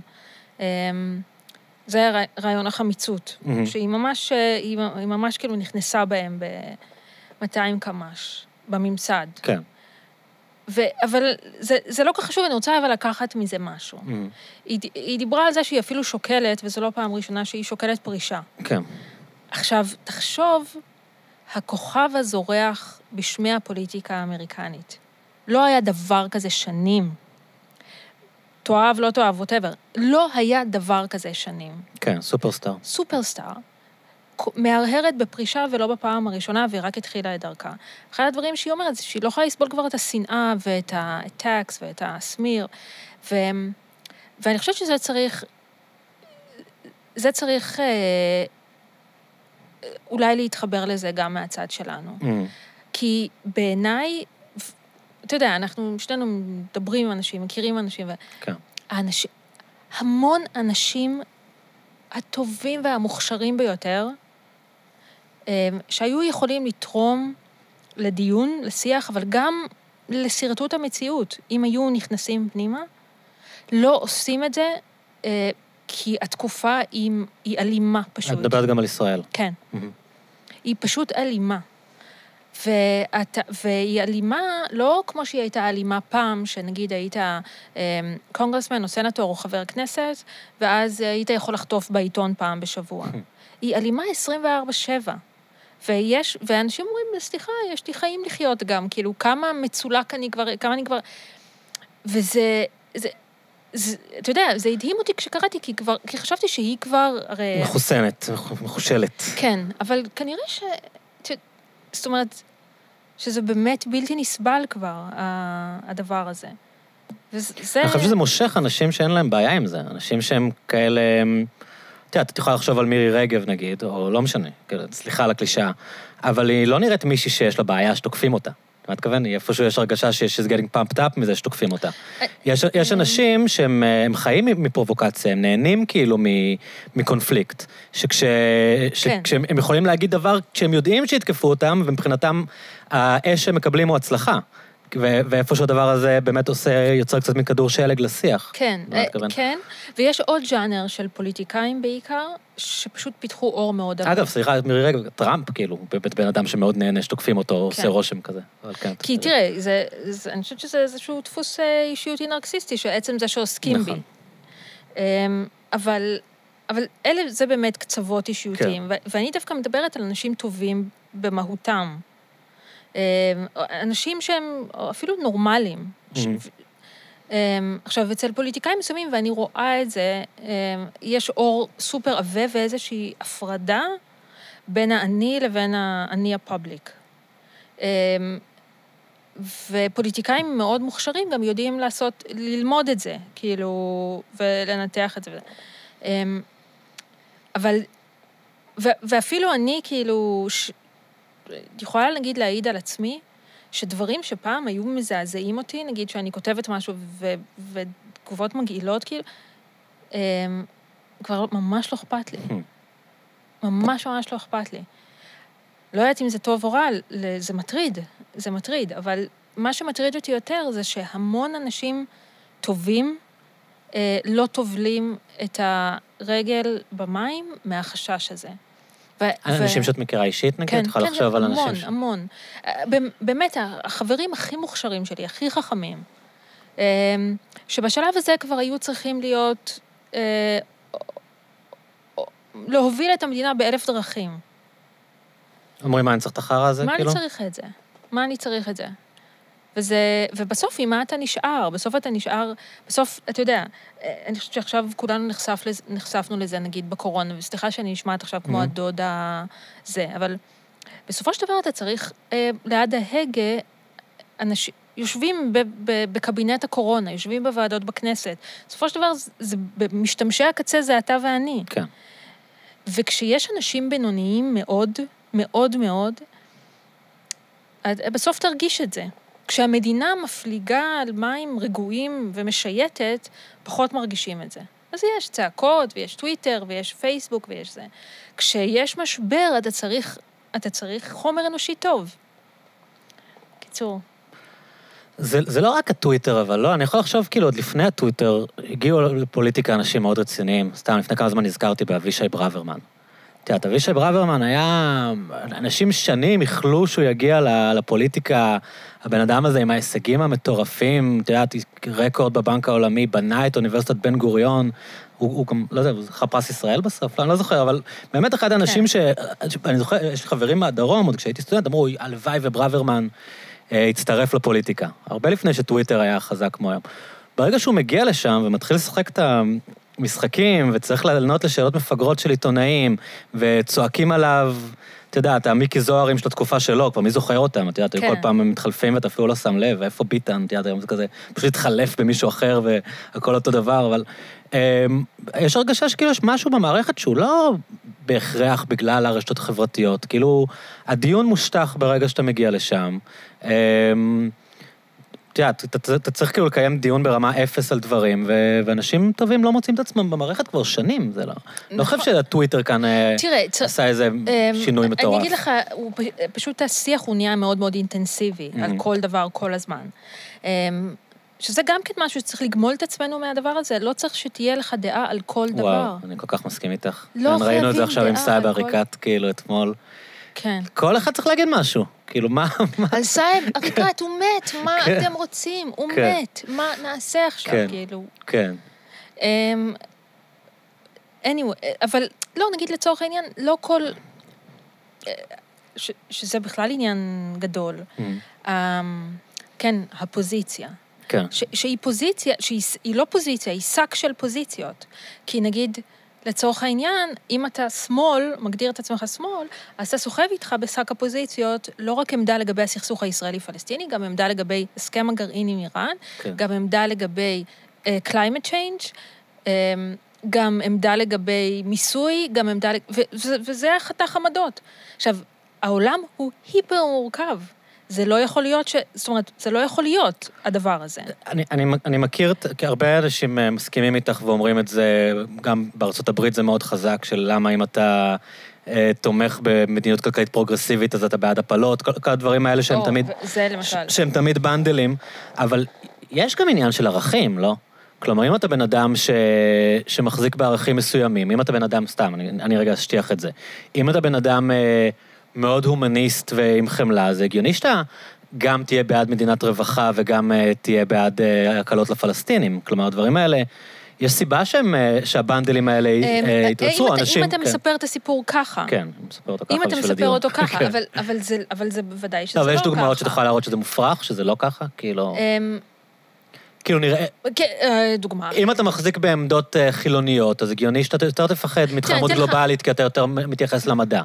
זה רעיון החמיצות, Mhm. שהיא ממש, אה, היא היא ממש כאילו נכנסה בהם ב-200 קמ"ש, בממסד. כן. ו, אבל זה, זה לא כל כך חשוב, אני רוצה אבל לקחת מזה משהו. מהמם. היא, היא דיברה על זה שהיא אפילו שוקלת, וזו לא פעם ראשונה שהיא שוקלת פרישה. כן. עכשיו, תחשוב, הכוכב הזורח בשמי הפוליטיקה האמריקנית. לא היה דבר כזה שנים. תאהב, לא תאהב, ווטאבר. לא היה דבר כזה שנים. כן, סופרסטאר. סופרסטאר, מהרהרת בפרישה ולא בפעם הראשונה, והיא רק התחילה את דרכה. אחד הדברים שהיא אומרת זה שהיא לא יכולה לסבול כבר את השנאה ואת הטקס ואת הסמיר, ו... ואני חושבת שזה צריך, זה צריך אה, אולי להתחבר לזה גם מהצד שלנו. מהמם. כי בעיניי, אתה יודע, אנחנו שנינו מדברים עם אנשים, מכירים אנשים, כן. האנשים, המון אנשים הטובים והמוכשרים ביותר, שהיו יכולים לתרום לדיון, לשיח, אבל גם לשרטוט המציאות, אם היו נכנסים פנימה, לא עושים את זה אה, כי התקופה היא, היא אלימה פשוט. את מדברת גם על ישראל. כן. היא פשוט אלימה. ואת, והיא אלימה לא כמו שהיא הייתה אלימה פעם, שנגיד היית אמ, קונגרסמן או סנטור או חבר כנסת, ואז היית יכול לחטוף בעיתון פעם בשבוע. היא אלימה 24-7. ויש, ואנשים אומרים, סליחה, יש לי חיים לחיות גם, כאילו, כמה מצולק אני כבר, כמה אני כבר... וזה, זה, זה, אתה יודע, זה הדהים אותי כשקראתי, כי כבר, כי חשבתי שהיא כבר, הרי... מחוסנת, מחושלת. כן, אבל כנראה ש... ש... זאת אומרת, שזה באמת בלתי נסבל כבר, הדבר הזה. וזה... אני חושב שזה מושך אנשים שאין להם בעיה עם זה, אנשים שהם כאלה... הם- את יודעת, את יכולה לחשוב על מירי רגב נגיד, או לא משנה, כאילו, סליחה על הקלישאה, אבל היא לא נראית מישהי שיש לה בעיה שתוקפים אותה. אתה מתכוון? איפשהו יש הרגשה שיש getting pumped up מזה שתוקפים אותה. יש, יש אנשים שהם הם חיים מפרובוקציה, הם נהנים כאילו מ- מקונפליקט. שכש, כן. שכשהם הם יכולים להגיד דבר כשהם יודעים שיתקפו אותם, ומבחינתם האש שהם מקבלים הוא הצלחה. ו- ואיפה שהדבר הזה באמת עושה, יוצר קצת מכדור שלג לשיח. כן, אה? כן, ויש עוד ז'אנר של פוליטיקאים בעיקר, שפשוט פיתחו אור מאוד עמוק. אגב, סליחה, מירי רגב, טראמפ, כאילו, באמת בן אדם שמאוד נהנה שתוקפים אותו, עושה כן. רושם כזה. כן, כי. תראה, זה, זה, אני חושבת שזה איזשהו דפוס אה, אישיותי נרקסיסטי, שעצם זה שעוסקים בי. נכון. אמ, אבל, אבל אלה, זה באמת קצוות אישיותיים. כן. ו- ואני דווקא מדברת על אנשים טובים במהותם. אמ, אנשים שהם אפילו נורמליים. Mhm. אמ, עכשיו, אצל פוליטיקאים מסוימים, ואני רואה את זה, אמ, יש אור סופר עבה ואיזושהי הפרדה בין האני לבין האני הפובליק. ופוליטיקאים מאוד מוכשרים גם יודעים לעשות, ללמוד את זה, כאילו, ולנתח את זה. אבל, ו, ואפילו אני, כאילו, ש, יכולה נגיד להעיד על עצמי, שדברים שפעם היו מזעזעים אותי, נגיד שאני כותבת משהו ו, ותגובות מגעילות, כאילו, אמ, כבר ממש לא אכפת לי. *laughs* ממש ממש לא אכפת לי. לא יודעת אם זה טוב או רע, זה מטריד, זה מטריד, אבל מה שמטריד אותי יותר זה שהמון אנשים טובים אה, לא טובלים את הרגל במים מהחשש הזה. ו- אנשים שאת מכירה אישית, נגיד? כן, יכולה כן, לחשוב על המון, אנשים ש... המון. אה, באמת, החברים הכי מוכשרים שלי, הכי חכמים, אה, שבשלב הזה כבר היו צריכים להיות, אה, להוביל את המדינה באלף דרכים. אומרים, מה, אני צריך את החרא הזה, מה כאילו? אני צריך את זה? מה אני צריך את זה? וזה, ובסוף, עם מה אתה נשאר? בסוף אתה נשאר, בסוף, אתה יודע, אה, אני חושבת שעכשיו כולנו נחשף, לזה- נחשפנו לזה, נגיד, בקורונה, וסליחה שאני נשמעת עכשיו כמו Mhm. הדוד הזה, אבל בסופו של דבר אתה צריך, אה, ליד ההגה, אנשים... יושבים ב- ב- בקבינט הקורונה, יושבים בוועדות בכנסת. בסופו של דבר, זה, זה, משתמשי הקצה זה אתה ואני. כן. וכשיש אנשים בינוניים מאוד, מאוד מאוד, את- בסוף תרגיש את זה. כשהמדינה מפליגה על מים רגועים ומשייטת, פחות מרגישים את זה. אז יש צעקות, ויש טוויטר, ויש פייסבוק, ויש זה. כשיש משבר, אתה צריך, אתה צריך חומר אנושי טוב. קיצור. זה, זה לא רק הטוויטר, אבל לא, אני יכול לחשוב, כאילו, עוד לפני הטוויטר, הגיעו לפוליטיקה אנשים מאוד רציניים. סתם, לפני כמה זמן נזכרתי באבישי ברוורמן. את יודעת, אבישי ברוורמן היה... אנשים שנים איחלו שהוא יגיע לפוליטיקה. הבן אדם הזה עם ההישגים המטורפים, את יודעת, רקורד בבנק העולמי, בנה את אוניברסיטת בן גוריון. הוא, הוא גם, לא יודע, הוא זכה פרס ישראל בסוף? לא, אני לא זוכר, אבל באמת אחד האנשים ש... אני זוכר, יש לי חברים מהדרום, עוד כשהייתי סטודנט, אמרו, הלוואי וברוורמן אה, הצטרף לפוליטיקה. הרבה לפני שטוויטר היה חזק כמו היום. ברגע שהוא מגיע לשם ומתחיל לשחק את המשחקים, וצריך לענות לשאלות מפגרות של עיתונאים, וצועקים עליו, את המיקי זוהרים של התקופה שלו, כבר מי זוכר אותם, את יודעת, כן. כל פעם הם מתחלפים ואתה אפילו לא שם לב, ואיפה ביטן, את יודעת, היום זה כזה, פשוט התחלף במישהו אחר והכל אותו דבר, אבל אה, יש הרגשה שכאילו יש משהו במערכת שהוא לא בהכרח בגלל הרשתות החברתיות, כאילו, הדיון מושטח ברגע שאתה מגיע לשם. אה, את יודעת, אתה- צריך כאילו לקיים דיון ברמה אפס על דברים, ו- ואנשים טובים לא מוצאים את עצמם במערכת כבר שנים, זה לא... לא חושב נכון. שהטוויטר כאן אה, תראה, עשה איזה אמ, שינוי מטורף. אני אגיד לך, הוא פשוט השיח הוא נהיה מאוד מאוד אינטנסיבי, על Mhm. כל דבר, כל הזמן. אמ, שזה גם כן משהו שצריך לגמול את עצמנו מהדבר הזה, לא צריך שתהיה לך דעה על כל דבר. וואו, אני כל כך מסכים איתך. לא כן, ראינו את זה חייבים עכשיו עם דעה סאיב על כל- עריקאת, כאילו, אתמול. כן. כל אחד צריך להגיד משהו. כאילו, מה... על סאיב עריקאת, הוא מת, מה כן. אתם רוצים? הוא כן. מת, מה נעשה עכשיו, כן. כאילו? כן. אמ, anyway, אבל לא, נגיד לצורך העניין, לא כל... אה, ש- שזה בכלל עניין גדול. Mm, אמ, כן, הפוזיציה. כן. ש- שהיא פוזיציה, שהיא לא פוזיציה, היא שק של פוזיציות. כי נגיד, לצורך העניין, אם אתה שמאל, מגדיר את עצמך שמאל, אז אתה סוחב איתך בשק הפוזיציות לא רק עמדה לגבי הסכסוך הישראלי-פלסטיני, גם עמדה לגבי הסכם הגרעין עם איראן, כן. גם עמדה לגבי uh, climate change, um, גם עמדה לגבי מיסוי, גם עמדה... לג- ו- ו- וזה החתך עמדות. עכשיו, העולם הוא היפר מורכב. זה לא יכול להיות ש... זאת אומרת, זה לא יכול להיות, הדבר הזה. אני, אני, אני מכיר, כי הרבה אנשים אה, מסכימים איתך ואומרים את זה, גם בארצות הברית זה מאוד חזק, של למה אם אתה אה, תומך במדיניות כלכלית פרוגרסיבית, אז אתה בעד הפלות, כל, כל הדברים האלה שהם או, תמיד... זה למשל. שהם תמיד בנדלים, אבל יש גם עניין של ערכים, לא? כלומר, אם אתה בן אדם ש... שמחזיק בערכים מסוימים, אם אתה בן אדם, סתם, אני, אני רגע אשטיח את זה, אם אתה בן אדם אה, מאוד הומניסט ועם חמלה, זה הגיוני שאתה גם תהיה בעד מדינת רווחה וגם אה, תהיה בעד אה, הקלות לפלסטינים. כלומר, הדברים האלה, יש סיבה שהם, אה, שהבנדלים האלה אמ, יתרצו, אתה- אנשים... אם אתה כן, מספר את הסיפור ככה, כן, אני מספר אותו ככה אם אתה מספר. אותו ככה, כן. אבל- זה- אבל זה בוודאי שזה לא, לא אבל ככה. יש דוגמאות שאתה יכול להראות שזה מופרך, שזה לא ככה? כאילו... אמ, כאילו נראה, כן, דוגמה. אם אתה מחזיק בעמדות חילוניות, אז הגיוני שאתה יותר תפחד אתן לך- גלובלית, כי אתה יותר מתייחס למדע.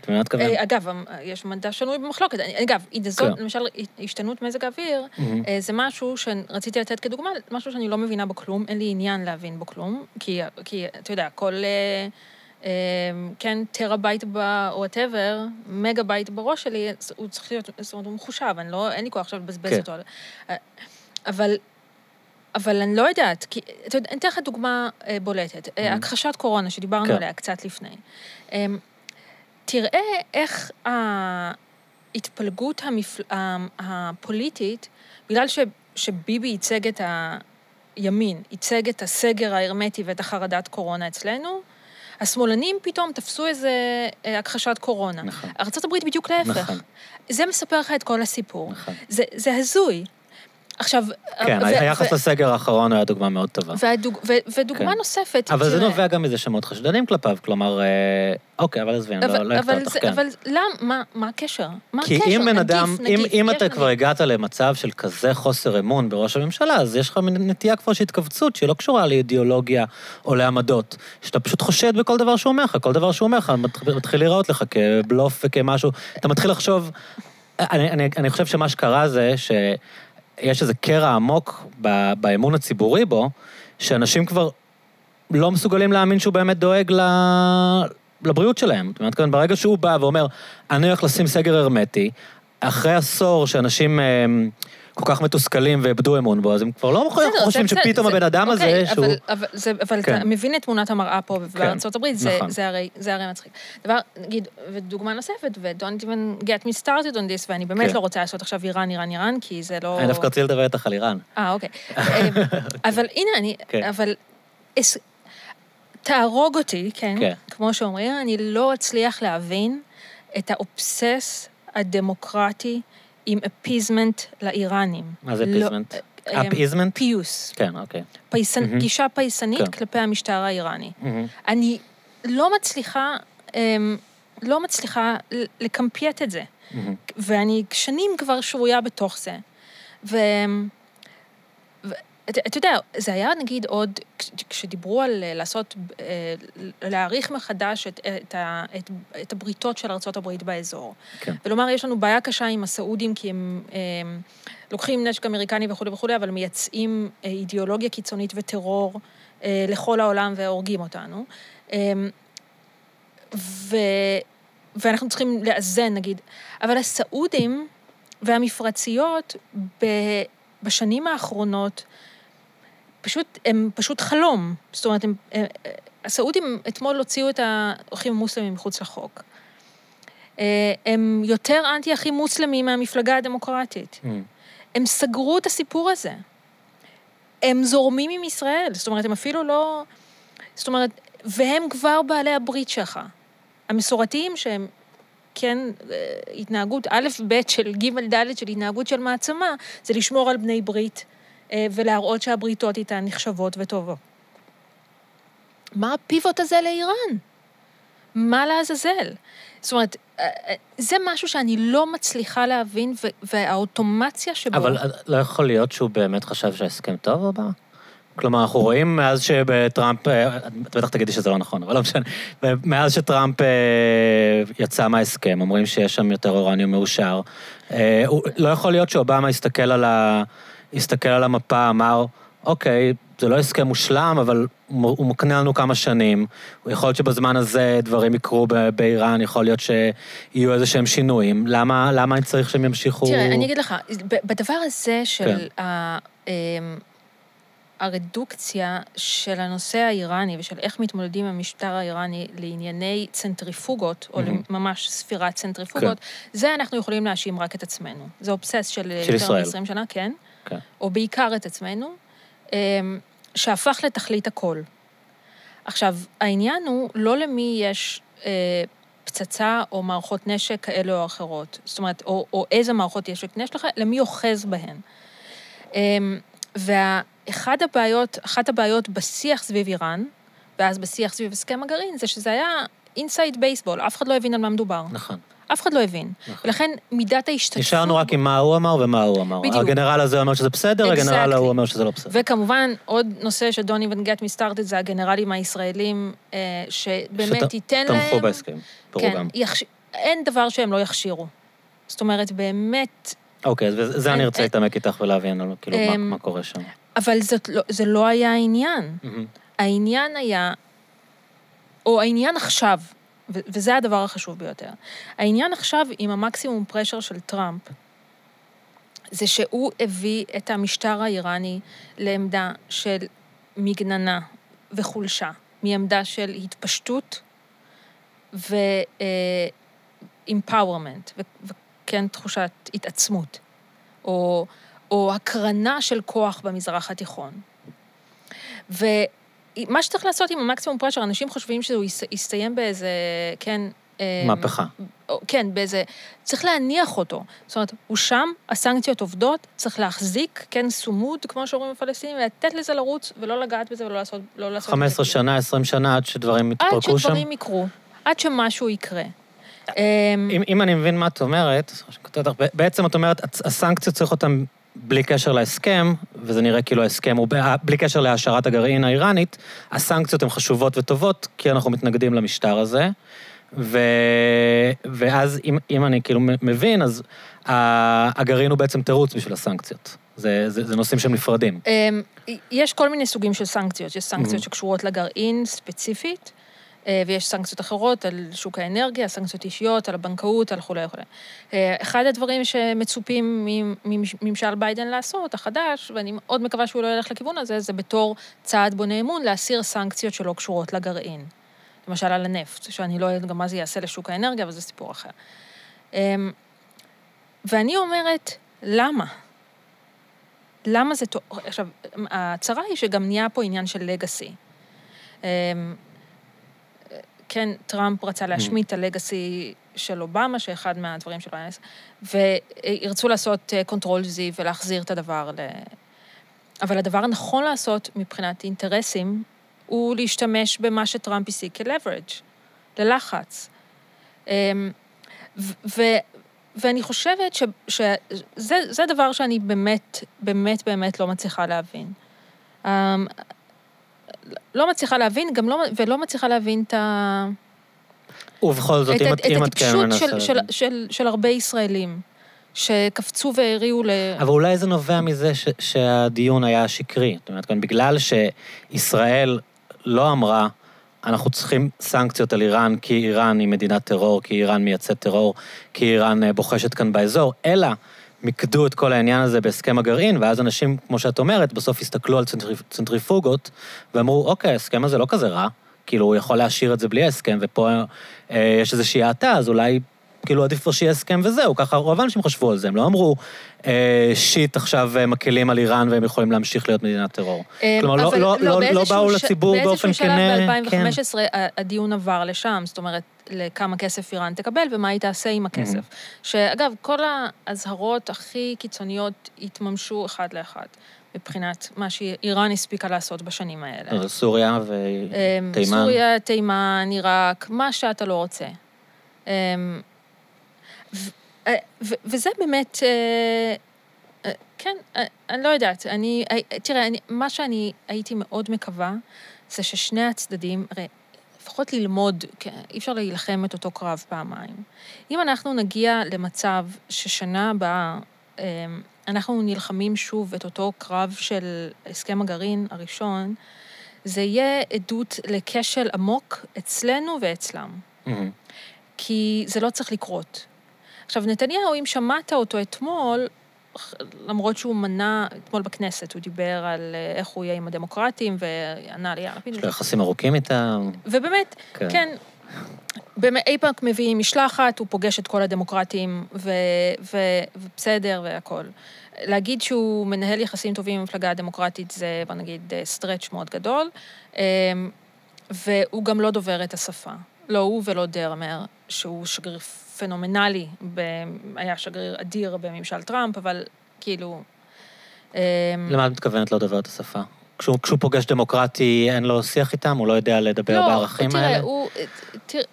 את מבינה מה? אה, אגב, אה, יש מדע שנוי במחלוקת. אגב, זאת, כן. למשל, השתנות מזג האוויר, מהמם. אה, זה משהו שרציתי לתת כדוגמה, משהו שאני לא מבינה בו כלום, אין לי עניין להבין בו כלום, כי, כי אתה יודע, כל, אה, כן, טרהבייט ב... whatever, מגה בייט בראש שלי, הוא צריך להיות, זאת אומרת, הוא מחושב, אני לא, אין לי כוח עכשיו לבזבז כן. אותו. אבל... אבל אני לא יודעת, כי, אתה יודע, אני אתן לך דוגמה בולטת. מהמ. הכחשת קורונה, שדיברנו כן. עליה קצת לפני. אה, תראה איך ההתפלגות המפל... הפוליטית, בגלל ש... שביבי ייצג את. הימין ייצג את הסגר ההרמטי ואת החרדת קורונה אצלנו, השמאלנים פתאום תפסו איזה אה, הכחשת קורונה. נכון. ארה"ב בדיוק להפך. נכון. זה מספר לך את כל הסיפור. נכון. זה, זה הזוי. עכשיו... כן, ו- היחס ו- לסגר האחרון היה דוגמה מאוד טובה. והדוג, ו, ודוגמה כן. נוספת, אבל זה תראה, נובע גם מזה שמאוד חשדנים כלפיו, כלומר, אה, אוקיי, אבל עזבי, אני לא לא אבל, אותך, זה, כן. אבל למה, מה, מה הקשר? מה כי הקשר? אם בן נגיף, אדם, אם, נגיף, אם אתה נגיף. כבר הגעת למצב של כזה חוסר אמון בראש הממשלה, אז יש לך נטייה כבר של התכווצות שהיא לא קשורה לאידיאולוגיה או לעמדות. שאתה פשוט חושד בכל דבר שהוא אומר לך, כל דבר שהוא אומר לך מת- מתחיל להיראות לך כבלוף וכמשהו. אתה מתחיל לחשוב... אני, אני, אני חושב שמה שקרה זה שיש איזה קרע עמוק ב, באמון הציבורי בו, שאנשים כבר לא מסוגלים להאמין שהוא באמת דואג ל... לבריאות שלהם. זאת אומרת, ברגע שהוא בא ואומר, אני הולך לשים סגר הרמטי, אחרי עשור שאנשים אה, כל כך מתוסכלים ואיבדו אמון בו, אז הם כבר לא בסדר, חושבים זה- שפתאום זה- הבן אדם הזה, אוקיי, שהוא... אבל, אבל, זה, אבל כן. אתה מבין את תמונת המראה פה בארצות הברית, זה, נכון. זה, הרי, זה הרי מצחיק. דבר, נגיד, ודוגמה נוספת, ו-don't even get me started on this, ואני באמת כן. לא רוצה לעשות עכשיו איראן, איראן, איראן, כי זה לא... אני דווקא רציתי לדבר איתך על איראן. אה, אוקיי. אה, אבל הנה, אני... כן. אבל... תהרוג אותי, כן? כן. כמו שאומרים, אני לא אצליח להבין את ה obsess הדמוקרטי עם appeasement לאיראנים. מה זה לא- appeasement? אה, אפיזמנט? פיוס. כן, אוקיי. פייסנ... מהמ. גישה פייסנית כן. כלפי המשטר האיראני. מהמ. אני לא מצליחה, אמ, לא מצליחה לקמפיית את זה. מהמ. ואני שנים כבר שבויה בתוך זה. ו... אתה יודע, זה היה נגיד עוד, כש- כשדיברו על אה, לעשות, אה, להעריך מחדש את, את, ה- את, את הבריתות של ארה"ב באזור. כן. ולומר, יש לנו בעיה קשה עם הסעודים, כי הם, הם לוקחים נשק אמריקני וכולי וכולי, אבל מייצאים אה, אידיאולוגיה קיצונית וטרור אה, לכל העולם והורגים אותנו. אה, ו... ואנחנו צריכים לאזן, נגיד. אבל הסעודים והמפרציות ב... בשנים האחרונות, פשוט, הם פשוט חלום. זאת אומרת, הם, הם, הסעודים אתמול הוציאו את האחים המוסלמים מחוץ לחוק. אה, הם יותר אנטי-אחים מוסלמים מהמפלגה הדמוקרטית. מהמם. הם סגרו את הסיפור הזה. הם זורמים עם ישראל, זאת אומרת, הם אפילו לא... זאת אומרת, והם כבר בעלי הברית שלך. המסורתיים שהם, כן, אה, התנהגות א', ב' של ג', ד' של התנהגות של מעצמה, זה לשמור על בני ברית אה, ולהראות שהבריתות איתן נחשבות וטובות. מה הפיבוט הזה לאיראן? מה לעזאזל? זאת אומרת, אה, אה, זה משהו שאני לא מצליחה להבין, והאוטומציה שבו... אבל לא יכול להיות שהוא באמת חשב שההסכם טוב, אובמה? כלומר, אנחנו רואים מאז שבטראמפ, אה, את בטח תגידי שזה לא נכון, אבל לא משנה, מאז שטראמפ אה, יצא מההסכם, אומרים שיש שם יותר אורניום מאושר. אה, לא יכול להיות שאובמה הסתכל על, ה, הסתכל על המפה, אמר, אוקיי, זה לא הסכם מושלם, אבל הוא מקנה לנו כמה שנים. יכול להיות שבזמן הזה דברים יקרו באיראן, יכול להיות שיהיו איזה שהם שינויים. למה, למה אני צריך שהם ימשיכו... תראה, אני אגיד לך, בדבר הזה של כן. ה- אמ, הרדוקציה של הנושא האיראני ושל איך מתמודדים עם המשטר האיראני לענייני צנטריפוגות, או מהמם. ממש ספירת צנטריפוגות, זה אנחנו יכולים להאשים רק את עצמנו. זה אובסס של של יותר ישראל. מ-20 שנה, כן, כן. או בעיקר את עצמנו, אמ, שהפך לתכלית הכל. עכשיו, העניין הוא לא למי יש אה, פצצה או מערכות נשק כאלה או אחרות. זאת אומרת, או, או איזה מערכות נשק יש לך, למי אוחז בהן. אמ, ואחת הבעיות, אחת הבעיות בשיח סביב איראן, ואז בשיח סביב הסכם הגרעין, זה שזה היה אינסייד בייסבול, אף אחד לא הבין על מה מדובר. נכון. אף אחד לא הבין. נכון. ולכן מידת ההשתתפות... נשארנו רק עם מה הוא אמר ומה הוא אמר. בדיוק. הגנרל הזה אומר שזה בסדר, הגנרל. ההוא אומר שזה לא בסדר. וכמובן, עוד נושא even get me started זה הגנרלים הישראלים, אה, שבאמת ייתן להם... תמכו בהסכם, כן, ברובם. יחש... אין דבר שהם לא יכשירו. זאת אומרת, באמת, אוקיי, אז זה אני אין- ארצה אין- להתעמק איתך ולהבין כאילו מה- אמ, מה קורה שם. אבל לא, זה לא היה העניין. העניין היה, או העניין עכשיו, ו- וזה הדבר החשוב ביותר, העניין עכשיו עם המקסימום פרשר של טראמפ, זה שהוא הביא את המשטר האיראני לעמדה של מגננה וחולשה, מעמדה של התפשטות ו-empowerment, וכן תחושת התעצמות, או, או הקרנה של כוח במזרח התיכון. ומה שצריך לעשות עם המקסימום פרשר, אנשים חושבים שהוא יס- יסתיים באיזה, כן... אה, מהפכה. כן, באיזה... צריך להניח אותו. זאת אומרת, הוא שם, הסנקציות עובדות, צריך להחזיק, כן, סומוד, כמו שאומרים הפלסטינים, ולתת לזה לרוץ, ולא לגעת בזה ולא לעשות... לא לעשות 15 בזה כלום. שנה, 20 שנה עד שדברים עד יתפרקו שם? שדברים יקרו, עד שמשהו יקרה. אמ, אם, אם אני מבין מה את אומרת, בעצם את אומרת, הסנקציות צריך אותן בלי קשר להסכם, וזה נראה כאילו ההסכם הוא, בלי קשר להשארת הגרעין האיראנית, הסנקציות הן חשובות וטובות, כי אנחנו מתנגדים למשטר הזה. ו... ואז אם, אם אני כאילו מבין, אז הגרעין הוא בעצם תירוץ בשביל הסנקציות. זה, זה, זה נושאים שהם נפרדים. אמ, יש כל מיני סוגים של סנקציות. יש סנקציות Mhm. שקשורות לגרעין ספציפית, ויש סנקציות אחרות על שוק האנרגיה, סנקציות אישיות, על הבנקאות, על וכולי וכולי. אה, אחד הדברים שמצופים מממשל ביידן לעשות, החדש, ואני מאוד מקווה שהוא לא ילך לכיוון הזה, זה בתור צעד בונה אמון להסיר סנקציות שלא קשורות לגרעין. למשל על הנפט, שאני לא יודעת גם מה זה יעשה לשוק האנרגיה, אבל זה סיפור אחר. אמ, ואני אומרת, למה? למה זה? עכשיו, הצרה היא שגם נהיה פה עניין של legacy. כן, טראמפ רצה להשמיט את ה legacy של אובמה, שאחד מהדברים שלו היה... וירצו לעשות control Z ולהחזיר את הדבר ל... אבל הדבר הנכון לעשות מבחינת אינטרסים, הוא להשתמש במה שטראמפ השיג כ-leverage, ללחץ. אמ, ואני חושבת ש- שזה זה דבר שאני באמת, באמת, באמת לא מצליחה להבין. אמ, לא מצליחה להבין, גם לא, ולא מצליחה להבין את ה... ובכל זאת, את, אם את, את, אם את את כן הטיפשות מנסה... של, של. של, של הרבה ישראלים, שקפצו והריעו ל... אבל אולי זה נובע מזה ש, שהדיון היה שקרי. זאת אומרת, כאן, בגלל שישראל לא אמרה, אנחנו צריכים סנקציות על איראן כי איראן היא מדינת טרור, כי איראן מייצאת טרור, כי איראן אה, בוחשת כאן באזור, אלא מיקדו את כל העניין הזה בהסכם הגרעין, ואז אנשים, כמו שאת אומרת, בסוף הסתכלו על צנטריפ, צנטריפוגות, ואמרו, אוקיי, ההסכם הזה לא כזה רע, כאילו, הוא יכול להשאיר את זה בלי הסכם, ופה אה, יש איזושהי האטה, אז אולי כאילו עדיף כבר שיהיה הסכם וזהו, ככה רוב האנשים חשבו על זה, הם לא אמרו, אה, שיט, עכשיו אה, מקלים על איראן והם יכולים להמשיך להיות מדינת טרור. כלומר, לא- לא- לא- לא באיזשהו באו ש- לציבור באופן כנה, באיזשהו כן. שלב ב-2015 הדיון עבר לשם, זאת אומרת, לכמה כסף איראן תקבל ומה היא תעשה עם הכסף. שאגב, כל האזהרות הכי קיצוניות התממשו אחד לאחד, מבחינת מה שאיראן הספיקה לעשות בשנים האלה. סוריה אמ, ותימן. סוריה, תימן, עיראק, מה שאתה לא רוצה. ו- אה, ו- וזה באמת, אה, אה, כן, אני לא יודעת, אני, אה, תראה, אני, מה שאני הייתי מאוד מקווה, זה ששני הצדדים, הרי לפחות ללמוד, כן, אי אפשר להילחם את אותו קרב פעמיים. אם אנחנו נגיע למצב ששנה הבאה, אמ, אנחנו נלחמים שוב את אותו קרב של הסכם הגרעין הראשון, זה יהיה עדות לכשל עמוק אצלנו ואצלם. מהמם. כי זה לא צריך לקרות. עכשיו, נתניהו, אם שמעת אותו אתמול, למרות שהוא מנה, אתמול בכנסת, הוא דיבר על אה, איך הוא יהיה עם הדמוקרטים, וענה ליאיר לפיד. יש לו יחסים ארוכים איתם. ובאמת, כן. כן, באמת, איפא"ק מביא משלחת, הוא פוגש את כל הדמוקרטים, ו, ו, ובסדר והכול. להגיד שהוא מנהל יחסים טובים עם המפלגה הדמוקרטית זה, בוא נגיד, סטרץ' מאוד גדול, אמ, והוא גם לא דובר את השפה. לא הוא ולא דרמר, שהוא שגריר פנומנלי, ב... היה שגריר אדיר בממשל טראמפ, אבל כאילו... אמ, למה את מתכוונת לא דובר את השפה? כשהוא, כשהוא פוגש דמוקרטי, אין לו שיח איתם? הוא לא יודע לדבר בערכים תראה, האלה? הוא... תראה,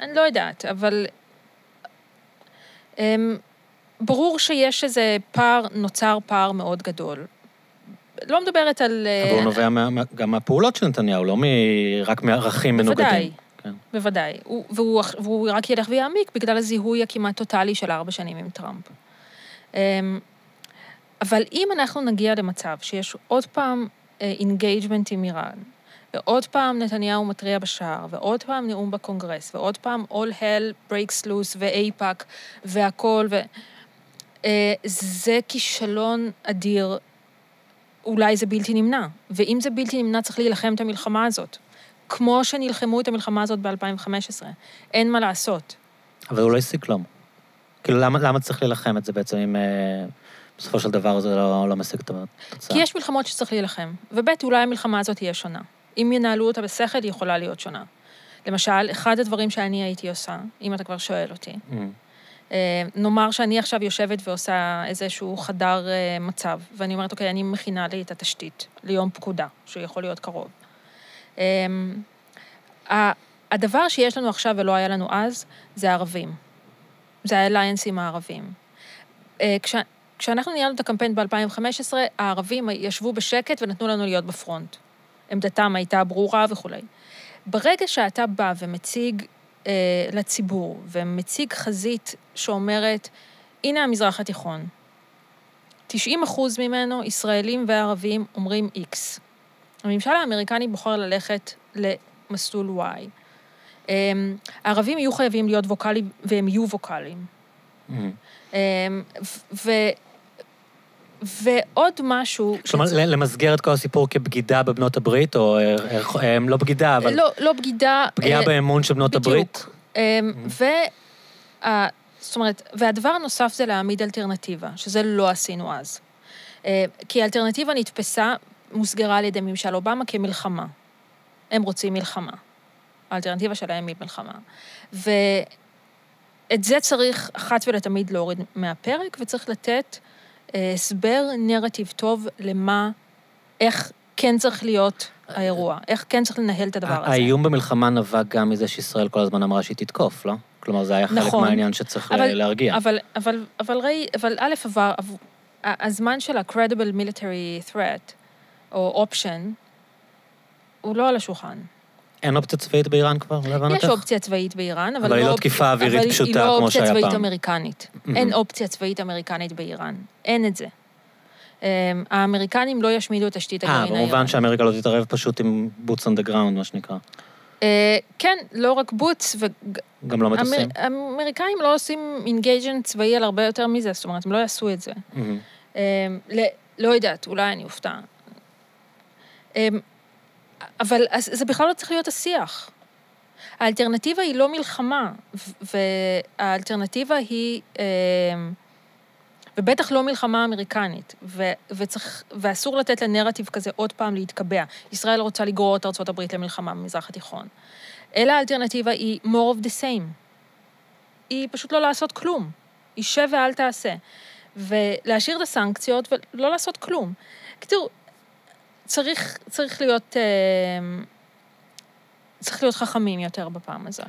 אני לא יודעת, אבל... אמ, ברור שיש איזה פער, נוצר פער מאוד גדול. לא מדברת על... אבל הוא נובע מה, מה- גם מהפעולות של נתניהו, לא מ... רק מערכים מנוגדים. בוודאי. כן. בוודאי. הוא, והוא, והוא רק ילך ויעמיק בגלל הזיהוי הכמעט טוטאלי של ארבע שנים עם טראמפ. אמ, אבל אם אנחנו נגיע למצב שיש עוד פעם engagement עם איראן, ועוד פעם נתניהו מתריע בשער, ועוד פעם נאום בקונגרס, ועוד פעם all hell breaks loose ואייפאק והכול, ו... אה, זה כישלון אדיר, אולי זה בלתי נמנע. ואם זה בלתי נמנע, צריך להילחם את המלחמה הזאת. כמו שנלחמו את המלחמה הזאת ב-2015. אין מה לעשות. אבל הוא לא השיג כלום. כאילו, למה, למה צריך להילחם את זה בעצם אם... אה, בסופו של דבר זה לא, לא משיג את התוצאה. כי יש מלחמות שצריך להילחם, וב' אולי המלחמה הזאת תהיה שונה. אם ינהלו אותה בשכל, היא יכולה להיות שונה. למשל, אחד הדברים שאני הייתי עושה, אם אתה כבר שואל אותי, Mm. אה, נאמר שאני עכשיו יושבת ועושה איזשהו חדר אה, מצב, ואני אומרת, אוקיי, אני מכינה לי את התשתית ליום פקודה, שיכול להיות קרוב. ה- הדבר שיש לנו עכשיו ולא היה לנו אז, זה הערבים. זה האליינסים הערבים. אה, כש, כשאנחנו ניהלנו את הקמפיין ב-2015, הערבים ישבו בשקט ונתנו לנו להיות בפרונט. עמדתם הייתה ברורה וכולי. ברגע שאתה בא ומציג אה, לציבור, ומציג חזית שאומרת, הנה המזרח התיכון, 90 אחוז ממנו, ישראלים וערבים, אומרים איקס. הממשל האמריקני בוחר ללכת למסלול Y. אה, הערבים יהיו חייבים להיות ווקאליים, והם יהיו ווקאליים. Mm. אה, ו... ועוד משהו... כלומר, שצ- ל- למסגר את כל הסיפור כבגידה בבנות הברית, או אה, אה, לא בגידה, אבל לא, לא בגידה... פגיעה אה, באמון של בנות בדיוק. הברית? אמ, וה... זאת אומרת, והדבר הנוסף זה להעמיד אלטרנטיבה, שזה לא עשינו אז. אה, כי האלטרנטיבה נתפסה, מוסגרה על ידי ממשל אובמה כמלחמה. הם רוצים מלחמה. האלטרנטיבה שלהם היא מלחמה. ואת זה צריך אחת ולתמיד להוריד מהפרק, וצריך לתת אה, הסבר, נרטיב טוב למה, איך כן צריך להיות האירוע, איך כן צריך לנהל את הדבר הזה. האיום במלחמה נבע גם מזה שישראל כל הזמן אמרה שהיא תתקוף, לא? כלומר, זה היה חלק נכון. מהעניין שצריך אבל- להרגיע. אבל, אבל, אבל ראי, אבל א', עבר, הזמן של ה-credible military threat, או option, הוא לא על השולחן. אין אופציה צבאית באיראן כבר, להבנתך? יש אופציה צבאית באיראן, אבל, אבל היא לא אופ- תקיפה אווירית אבל פשוטה היא לא כמו אופציה שהיה צבאית פעם. אמריקנית. מהמם. אין אופציה צבאית אמריקנית באיראן. אין את זה. אמ, האמריקנים לא ישמידו את תשתית אה, הגרעין האיראנית. במובן שאמריקה לא תתערב פשוט עם boots on the ground, מה שנקרא. אה, כן, לא רק בוטס, גם לא מטוסים. האמריקאים לא עושים אינגייג'נט צבאי על הרבה יותר מזה, זאת אומרת, הם לא יעשו את זה. ל- לא יודעת, אולי אני אופתע. אמ, אבל זה בכלל לא צריך להיות השיח. האלטרנטיבה היא לא מלחמה, והאלטרנטיבה היא, אמ, ובטח לא מלחמה אמריקנית, וצריך, ואסור לתת לנרטיב כזה עוד פעם להתקבע. ישראל רוצה לגרור את הברית למלחמה במזרח התיכון. אלא האלטרנטיבה היא more of the same. היא פשוט לא לעשות כלום. היא שב ואל תעשה. ולהשאיר את הסנקציות ולא לעשות כלום. קיצור, צריך, צריך להיות... אה, צריך להיות חכמים יותר בפעם הזאת.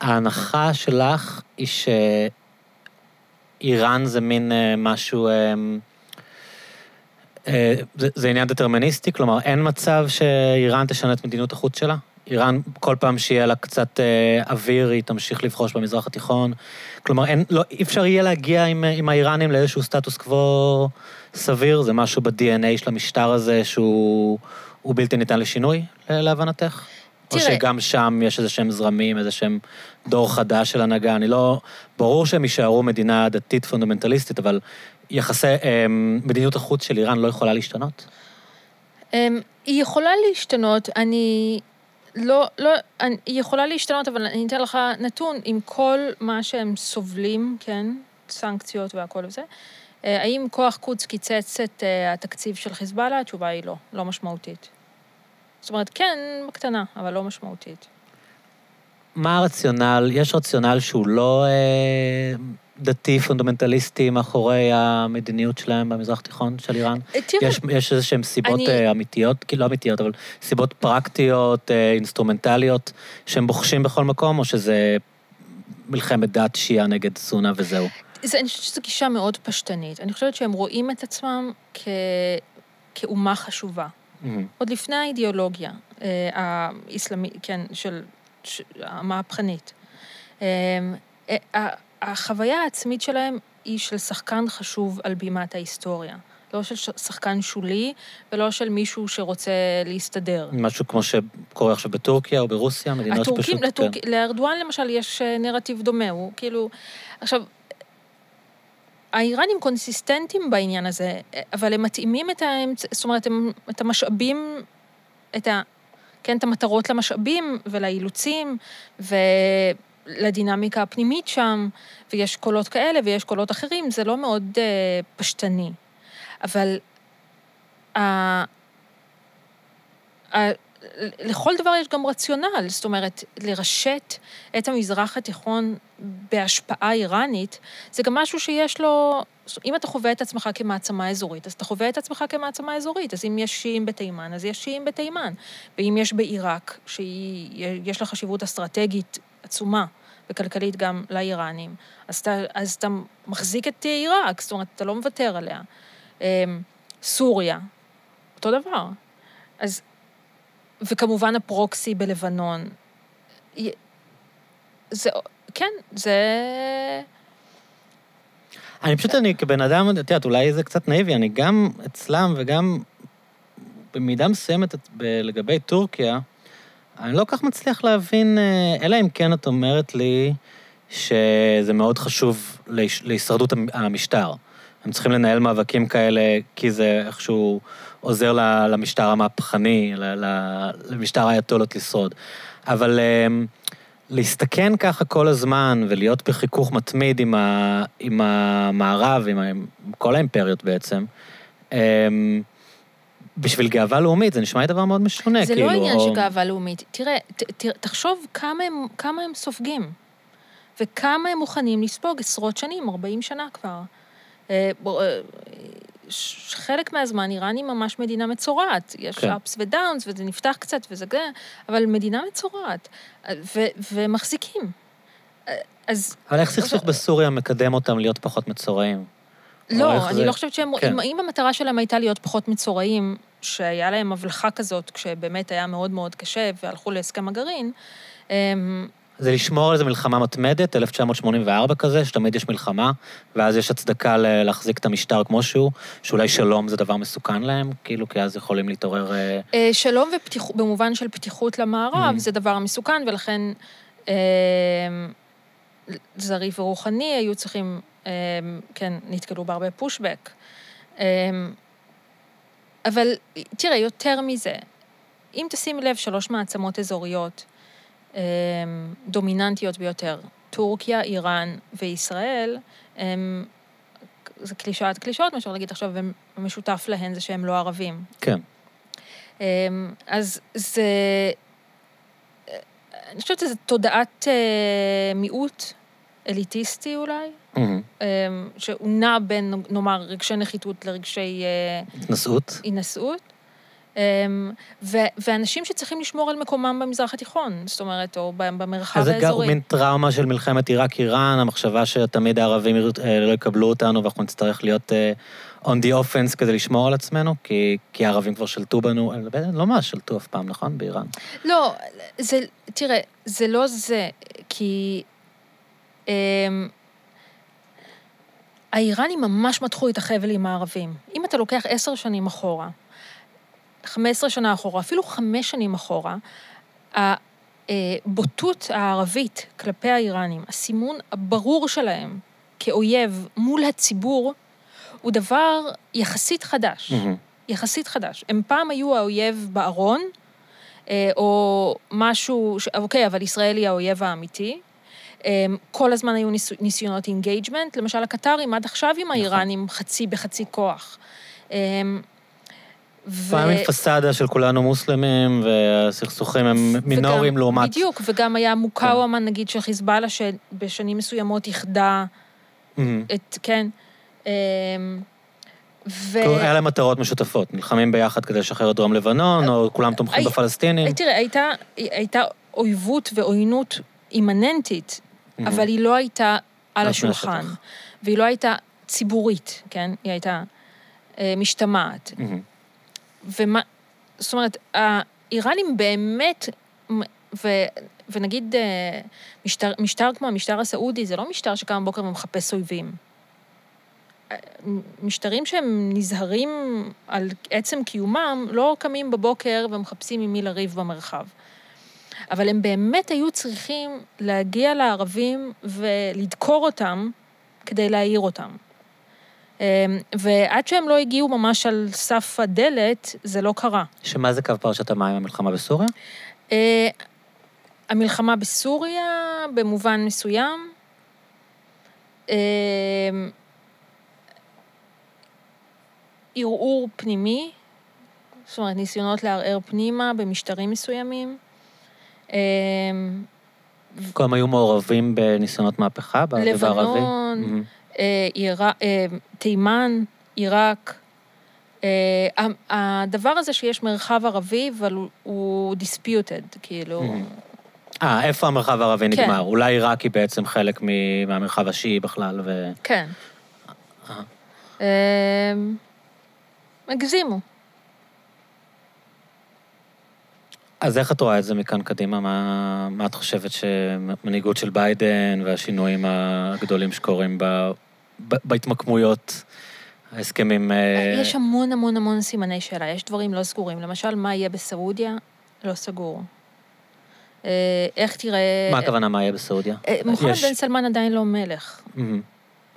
ההנחה שלך היא שאיראן זה מין אה, משהו... אה, זה, זה עניין דטרמיניסטי? כלומר, אין מצב שאיראן תשנה את מדיניות החוץ שלה? איראן, כל פעם שיהיה לה קצת אה, אוויר, היא תמשיך לבחוש במזרח התיכון. כלומר, אין, לא, אי אפשר יהיה להגיע עם, אה, עם האיראנים לאיזשהו סטטוס קוו סביר? זה משהו ב-DNA של המשטר הזה שהוא הוא בלתי ניתן לשינוי, להבנתך? או תראה- שגם שם יש איזה שהם זרמים, איזה שהם דור חדש של הנהגה. אני לא... ברור שהם יישארו מדינה דתית פונדמנטליסטית, אבל יחסי... אה, מדיניות החוץ של איראן לא יכולה להשתנות? אמ, היא יכולה להשתנות, אני... לא, לא, היא יכולה להשתנות, אבל אני אתן לך נתון, עם כל מה שהם סובלים, כן, סנקציות והכל וזה, אה, האם כוח קודס קיצץ את אה, התקציב של חיזבאללה? התשובה היא לא, לא משמעותית. זאת אומרת, כן, בקטנה, אבל לא משמעותית. מה הרציונל? יש רציונל שהוא לא אה, דתי פונדמנטליסטי מאחורי המדיניות שלהם במזרח התיכון של איראן? אה, תראה, יש, יש איזה שהן סיבות אני- אני... אמיתיות, כאילו לא אמיתיות, אבל סיבות פרקטיות, אה, אינסטרומנטליות, שהם בוחשים בכל מקום, או שזה מלחמת דת שיעה נגד סונה וזהו? זה, אני חושבת שזו גישה מאוד פשטנית. אני חושבת שהם רואים את עצמם כ... כאומה חשובה. מהמם. עוד לפני האידיאולוגיה אה, האסלאמית, כן, של, ש- המהפכנית. אה, אה, החוויה העצמית שלהם היא של שחקן חשוב על בימת ההיסטוריה. לא של שחקן שולי, ולא של מישהו שרוצה להסתדר. משהו כמו שקורה עכשיו בטורקיה או ברוסיה, מדינות הטורקים, שפשוט... לטורק, לארדואן למשל יש אה, נרטיב דומה, הוא כאילו... עכשיו, האיראנים קונסיסטנטים בעניין הזה, אבל הם מתאימים את האמצע, זאת אומרת, הם, את המשאבים, את ה... כן, את המטרות למשאבים ולאילוצים, ו... לדינמיקה הפנימית שם, ויש קולות כאלה ויש קולות אחרים, זה לא מאוד uh, פשטני. אבל uh, uh, לכל דבר יש גם רציונל, זאת אומרת, לרשת את המזרח התיכון בהשפעה איראנית, זה גם משהו שיש לו, אם אתה חווה את עצמך כמעצמה אזורית, אז אתה חווה את עצמך כמעצמה אזורית, אז אם יש שיעים בתימן, אז יש שיעים בתימן. ואם יש בעיראק, שיש לה חשיבות אסטרטגית עצומה, וכלכלית גם לאיראנים, אז אתה, אז אתה מחזיק את עיראק, זאת אומרת, אתה לא מוותר עליה. אמ, סוריה, אותו דבר. אז וכמובן הפרוקסי בלבנון. זה, כן, זה... אני פשוט, אני כבן אדם, את יודעת, אולי זה קצת נאיבי, אני גם אצלם וגם במידה מסוימת לגבי טורקיה, אני לא כך מצליח להבין, אה, אלא אם כן את אומרת לי שזה מאוד חשוב להישרדות המשטר. הם צריכים לנהל מאבקים כאלה כי זה איכשהו עוזר למשטר המהפכני, למשטר האייתולות לשרוד. אבל אמ, להסתכן ככה כל הזמן ולהיות בחיכוך מתמיד עם, ה, עם המערב, עם, עם כל האימפריות בעצם, אמ, בשביל גאווה לאומית, זה נשמע לי דבר מאוד משונה, זה כאילו... זה לא עניין או... של גאווה לאומית. תראה, ת, ת, תחשוב כמה הם, כמה הם סופגים, וכמה הם מוכנים לספוג עשרות שנים, 40 שנה כבר. אה, אה, חלק מהזמן איראן היא ממש מדינה מצורעת. יש כן. ups ודאונס, וזה נפתח קצת וזה זה, אבל מדינה מצורעת. ו- ומחזיקים. אז... אבל איך סכסוך בסוריה מקדם אותם להיות פחות מצורעים? לא, אני זה... לא חושבת שהם... כן. אם, אם המטרה שלהם הייתה להיות פחות מצורעים, שהיה להם הבלחה כזאת, כשבאמת היה מאוד מאוד קשה, והלכו להסכם הגרעין, זה לשמור על איזה מלחמה מתמדת, 1984 כזה, שתמיד יש מלחמה, ואז יש הצדקה להחזיק את המשטר כמו שהוא, שאולי שלום זה דבר מסוכן להם, כאילו, כי אז יכולים להתעורר... אה, אה, שלום ופתיח... במובן של פתיחות למערב, mm-hmm. זה דבר מסוכן, ולכן זריף ורוחני היו צריכים, כן, נתקלו בהרבה פושבק. אבל תראה, יותר מזה, אם תשים לב, שלוש מעצמות אזוריות, אמ, דומיננטיות ביותר. טורקיה, איראן וישראל, הם, זה קלישאת קלישאות, מה שאפשר להגיד עכשיו, ומשותף להן זה שהם לא ערבים. כן. אמ, אז זה, אני חושבת שזו תודעת אה, מיעוט אליטיסטי אולי, mm-hmm. שהוא נע בין, נאמר, רגשי נחיתות לרגשי... אה, התנשאות. התנשאות. אמ, ואנשים שצריכים לשמור על מקומם במזרח התיכון, זאת אומרת, או במרחב האזורי. אז זה מין טראומה של מלחמת עיראק-איראן, המחשבה שתמיד הערבים לא יקבלו אותנו ואנחנו נצטרך להיות אה, on the offense כדי לשמור על עצמנו, כי, כי הערבים כבר שלטו בנו, אה, לא ממש שלטו אף פעם, נכון? באיראן. לא, זה, תראה, זה לא זה, כי... אמ, האיראנים ממש מתחו את החבל עם הערבים. אם אתה לוקח עשר שנים אחורה, 15 שנה אחורה, אפילו חמש שנים אחורה, הבוטות הערבית כלפי האיראנים, הסימון הברור שלהם כאויב מול הציבור, הוא דבר יחסית חדש. Mm-hmm. יחסית חדש. הם פעם היו האויב בארון, אה, או משהו, ש... אוקיי, אבל ישראל היא האויב האמיתי. אה, כל הזמן היו ניס... ניסיונות engagement, למשל הקטארים עד עכשיו עם נכון. האיראנים חצי בחצי כוח. אה, ו... פעם עם פסאדה של כולנו מוסלמים, והסכסוכים הם מינוריים לעומת... בדיוק, וגם היה מוקאוומה, כן. נגיד, של חיזבאללה, שבשנים מסוימות איחדה mm-hmm. את, כן. אמ, ו... היה להם מטרות משותפות, נלחמים ביחד כדי לשחרר את דרום לבנון, או כולם תומכים הי... בפלסטינים. תראה, הייתה, הייתה אויבות ועוינות אימננטית, mm-hmm. אבל היא לא הייתה על השולחן, והיא לא הייתה ציבורית, כן? היא הייתה אה, משתמעת. Mm-hmm. ומה, זאת אומרת, האיראנים באמת, ו, ונגיד אה, משטר, משטר כמו המשטר הסעודי, זה לא משטר שקם בבוקר ומחפש אויבים. משטרים שהם נזהרים על עצם קיומם, לא קמים בבוקר ומחפשים עם מי לריב במרחב. אבל הם באמת היו צריכים להגיע לערבים ולדקור אותם כדי להעיר אותם. אמ, ועד שהם לא הגיעו ממש על סף הדלת, זה לא קרה. שמה זה קו פרשת המים, המלחמה בסוריה? אה, המלחמה בסוריה, במובן מסוים. אמ, ערעור פנימי, זאת אומרת, ניסיונות לערער פנימה במשטרים מסוימים. אמ, כולם היו מעורבים בניסיונות מהפכה באביב הערבי? לבנון. אה, אה, תימן, עיראק. אה, הדבר הזה שיש מרחב ערבי, אבל הוא- disputed, כאילו... אה, איפה המרחב הערבי כן. נגמר? אולי עיראק היא בעצם חלק מהמרחב השיעי בכלל, ו... כן. הגזימו. אז איך את רואה את זה מכאן קדימה? מה, מה את חושבת שמנהיגות של ביידן והשינויים הגדולים שקורים ב, ב, בהתמקמויות, ההסכמים... אה, יש המון המון המון סימני שאלה, יש דברים לא סגורים. למשל, מה יהיה בסעודיה? לא סגור. אה, איך תראה... מה הכוונה, מה יהיה בסעודיה? אה, מוחמד יש- בן סלמן עדיין לא מלך. מהמם.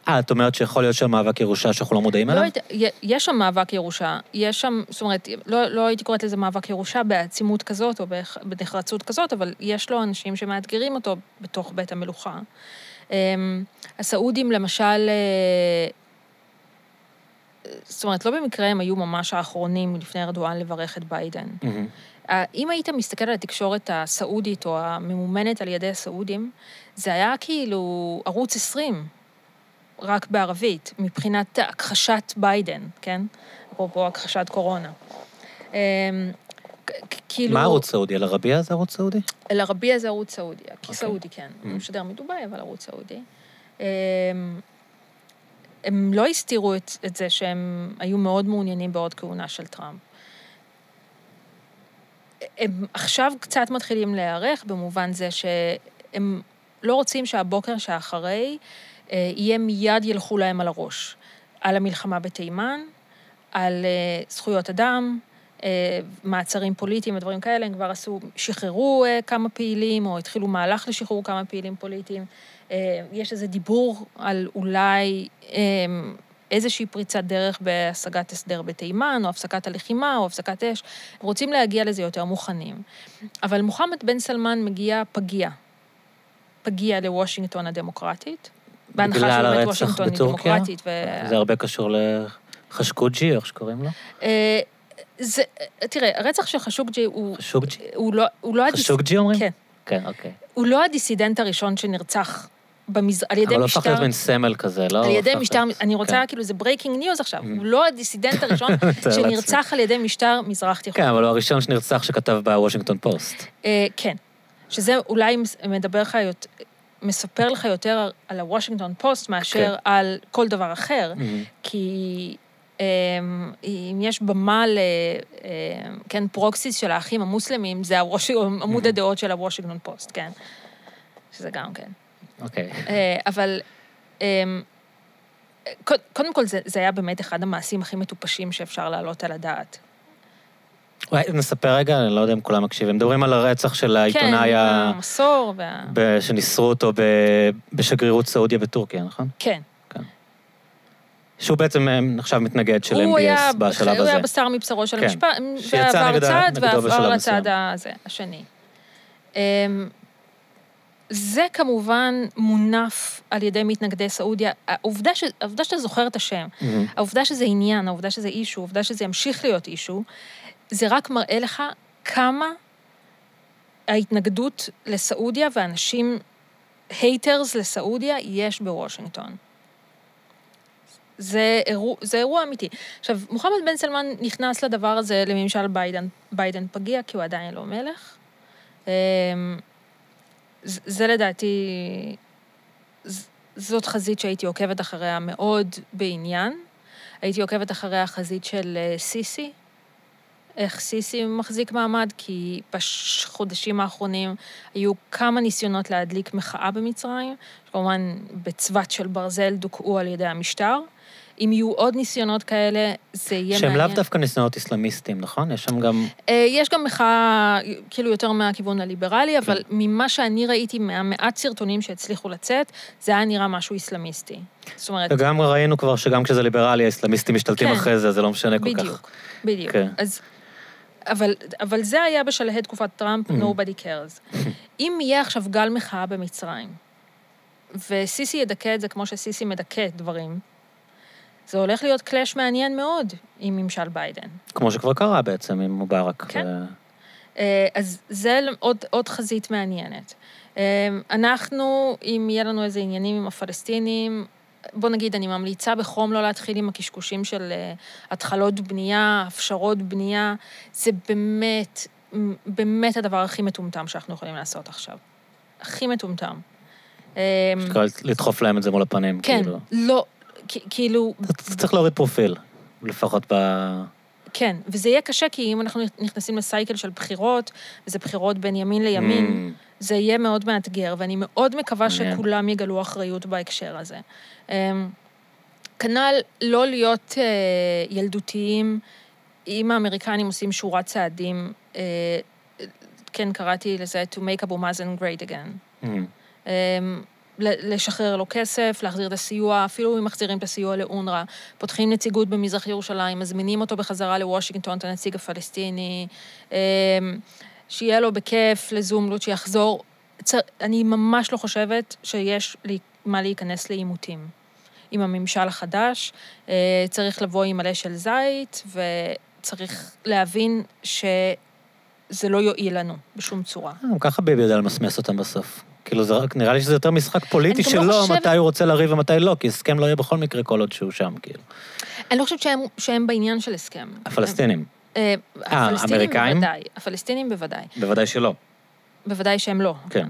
אה, את אומרת שיכול להיות שם מאבק ירושה שאנחנו לא מודעים לא אליו? י- יש שם מאבק ירושה, יש שם, זאת אומרת, לא, לא הייתי קוראת לזה מאבק ירושה בעצימות כזאת או בנחרצות כזאת, אבל יש לו אנשים שמאתגרים אותו בתוך בית המלוכה. אמ, הסעודים, למשל, אה, זאת אומרת, לא במקרה הם היו ממש האחרונים לפני ארדואן לברך את ביידן. אם היית מסתכל על התקשורת הסעודית או הממומנת על ידי הסעודים, זה היה כאילו ערוץ 20, רק בערבית, מבחינת הכחשת ביידן, כן? אפרופו הכחשת קורונה. אמ, כאילו... מה ערוץ סעודי? אל-ערבייה זה ערוץ סעודי? אל-ערבייה זה ערוץ סעודי, כי אוקיי. סעודי כן. Mm. הוא משדר מדובאי, אבל ערוץ סעודי. אמ, הם לא הסתירו את, את זה שהם היו מאוד מעוניינים בעוד כהונה של טראמפ. הם עכשיו קצת מתחילים להיערך במובן זה שהם לא רוצים שהבוקר שאחרי יהיה מיד ילכו להם על הראש. על המלחמה בתימן, על אה, זכויות אדם, אה, מעצרים פוליטיים ודברים כאלה, הם כבר עשו, שחררו אה, כמה פעילים, או התחילו מהלך לשחרור כמה פעילים פוליטיים. אה, יש איזה דיבור על אולי אה, איזושהי פריצת דרך בהשגת הסדר בתימן, או הפסקת הלחימה, או הפסקת אש. הם רוצים להגיע לזה יותר מוכנים. אבל מוחמד בן סלמן מגיע פגיע. פגיע לוושינגטון הדמוקרטית. בהנחה וושינגטון היא בטורקיה? דמוקרטית. ו... זה הרבה קשור לחשוקג'י, איך שקוראים לו? אה, זה, תראה, הרצח של חשוקג'י הוא... חשוקג'י? הוא לא, הוא לא, הדיס... חשוקג'י אומרים? כן. כן, אוקיי. הוא לא הדיסידנט הראשון שנרצח במז... על ידי אבל הוא משטר... הפך להיות מין סמל כזה, לא? על ידי משטר, להיות- אני רוצה, כן. כאילו, זה breaking news עכשיו. Mhm. הוא לא הדיסידנט הראשון. *laughs* שנרצח על ידי משטר מזרח תיכון. כן, אבל הוא הראשון שנרצח שכתב בוושינגטון פוסט. אה, כן. שזה אולי מדבר לך מספר לך יותר על הוושינגטון פוסט מאשר כן. על כל דבר אחר, מהמם. כי אמ, אם יש במה ל... אמ, כן, proxies של האחים המוסלמים, זה הווש... עמוד הדעות של הוושינגטון פוסט, כן. שזה גם כן. אוקיי. אה, אבל אמ, קוד- קודם כל, זה, זה היה באמת אחד המעשים הכי מטופשים שאפשר להעלות על הדעת. אולי נספר רגע, אני לא יודע אם כולם מקשיבים. מדברים על הרצח של העיתונאי כן, ה- המסור וה... ב- שניסרו אותו ב- בשגרירות סעודיה בטורקיה, נכון? כן. שהוא בעצם אה, נחשב מתנגד של הוא היה, MBS בשלב הוא הזה. היה בשר מבשרו של כן. המשפט, ועבר נגד צד, ועבר לצד. הזה, השני. אמ, זה כמובן מונף על ידי מתנגדי סעודיה. העובדה, ש... העובדה שאתה זוכר את השם, מהמם. העובדה שזה עניין, העובדה שזה אישו, העובדה שזה ימשיך להיות אישו, זה רק מראה לך כמה ההתנגדות לסעודיה ואנשים, haters לסעודיה, יש בוושינגטון. זה אירוע, זה אירוע אמיתי. עכשיו, מוחמד בן סלמן נכנס לדבר הזה לממשל ביידן, ביידן פגיע, כי הוא עדיין לא מלך. אמ, זה, זה לדעתי, זאת חזית שהייתי עוקבת אחריה מאוד בעניין. הייתי עוקבת אחריה החזית של אה, סיסי, איך סיסי מחזיק מעמד, כי בחודשים האחרונים היו כמה ניסיונות להדליק מחאה במצרים, שכמובן בצבת של ברזל דוכאו על ידי המשטר. אם יהיו עוד ניסיונות כאלה, זה יהיה שהם מעניין. לאו דווקא ניסיונות איסלאמיסטיים, נכון? יש שם גם... אה, יש גם מחאה, כאילו יותר מהכיוון הליברלי, אבל ממה שאני ראיתי מהמעט סרטונים שהצליחו לצאת, זה היה נראה משהו איסלאמיסטי. זאת אומרת, וגם ראינו כבר שגם כשזה ליברלי, האסלאמיסטים משתלטים כן. אחרי זה, זה לא משנה כל כך. בדיוק, בדיוק. כן. אז אבל, אבל זה היה בשלהי תקופת טראמפ, nobody cares. אם יהיה עכשיו גל מחאה במצרים, וסיסי ידכא את זה כמו שסיסי מדכא דברים, זה הולך להיות קלאש מעניין מאוד עם ממשל ביידן. כמו שכבר קרה בעצם עם מובארק. כן. ו- אה, אז זה עוד, עוד חזית מעניינת. אה, אנחנו, אם יהיה לנו איזה עניינים עם הפלסטינים, בוא נגיד, אני ממליצה בחום לא להתחיל עם הקשקושים של אה, התחלות בנייה, הפשרות בנייה. זה באמת, באמת הדבר הכי מטומטם שאנחנו יכולים לעשות עכשיו. הכי מטומטם. פשוט לדחוף להם את זה מול הפנים. כן, כאילו. לא, כ- כאילו, אתה צריך להוריד פרופיל, לפחות ב... כן, וזה יהיה קשה, כי אם אנחנו נכנסים לסייקל של בחירות, וזה בחירות בין ימין לימין, Mm, זה יהיה מאוד מאתגר, ואני מאוד מקווה מעניין. שכולם יגלו אחריות בהקשר הזה. אמ, כנ"ל לא להיות אה, ילדותיים, אם האמריקנים עושים שורת צעדים, אה, כן, קראתי לזה to make אבו מאזן great again. mm. לשחרר לו כסף, להחזיר את הסיוע, אפילו אם מחזירים את הסיוע לאונר"א, פותחים נציגות במזרח ירושלים, מזמינים אותו בחזרה לוושינגטון, את הנציג הפלסטיני, אמ, שיהיה לו בכיף לזומלות, שיחזור. אני ממש לא חושבת שיש לי מה להיכנס לעימותים. עם הממשל החדש, אה, צריך לבוא עם מלא של זית, וצריך להבין שזה לא יועיל לנו בשום צורה. גם ככה ביבי יודע למסמס אותם בסוף. כאילו, זה רק, נראה לי שזה יותר משחק פוליטי לא שלו, חושבת- מתי הוא רוצה לריב ומתי לא, כי הסכם לא יהיה בכל מקרה כל עוד שהוא שם, כאילו. אני לא חושבת שהם, שהם בעניין של הסכם. הפלסטינים, אה, הפלסטינים האמריקאים? בוודאי, הפלסטינים בוודאי. בוודאי שלא. בוודאי שהם לא. כן.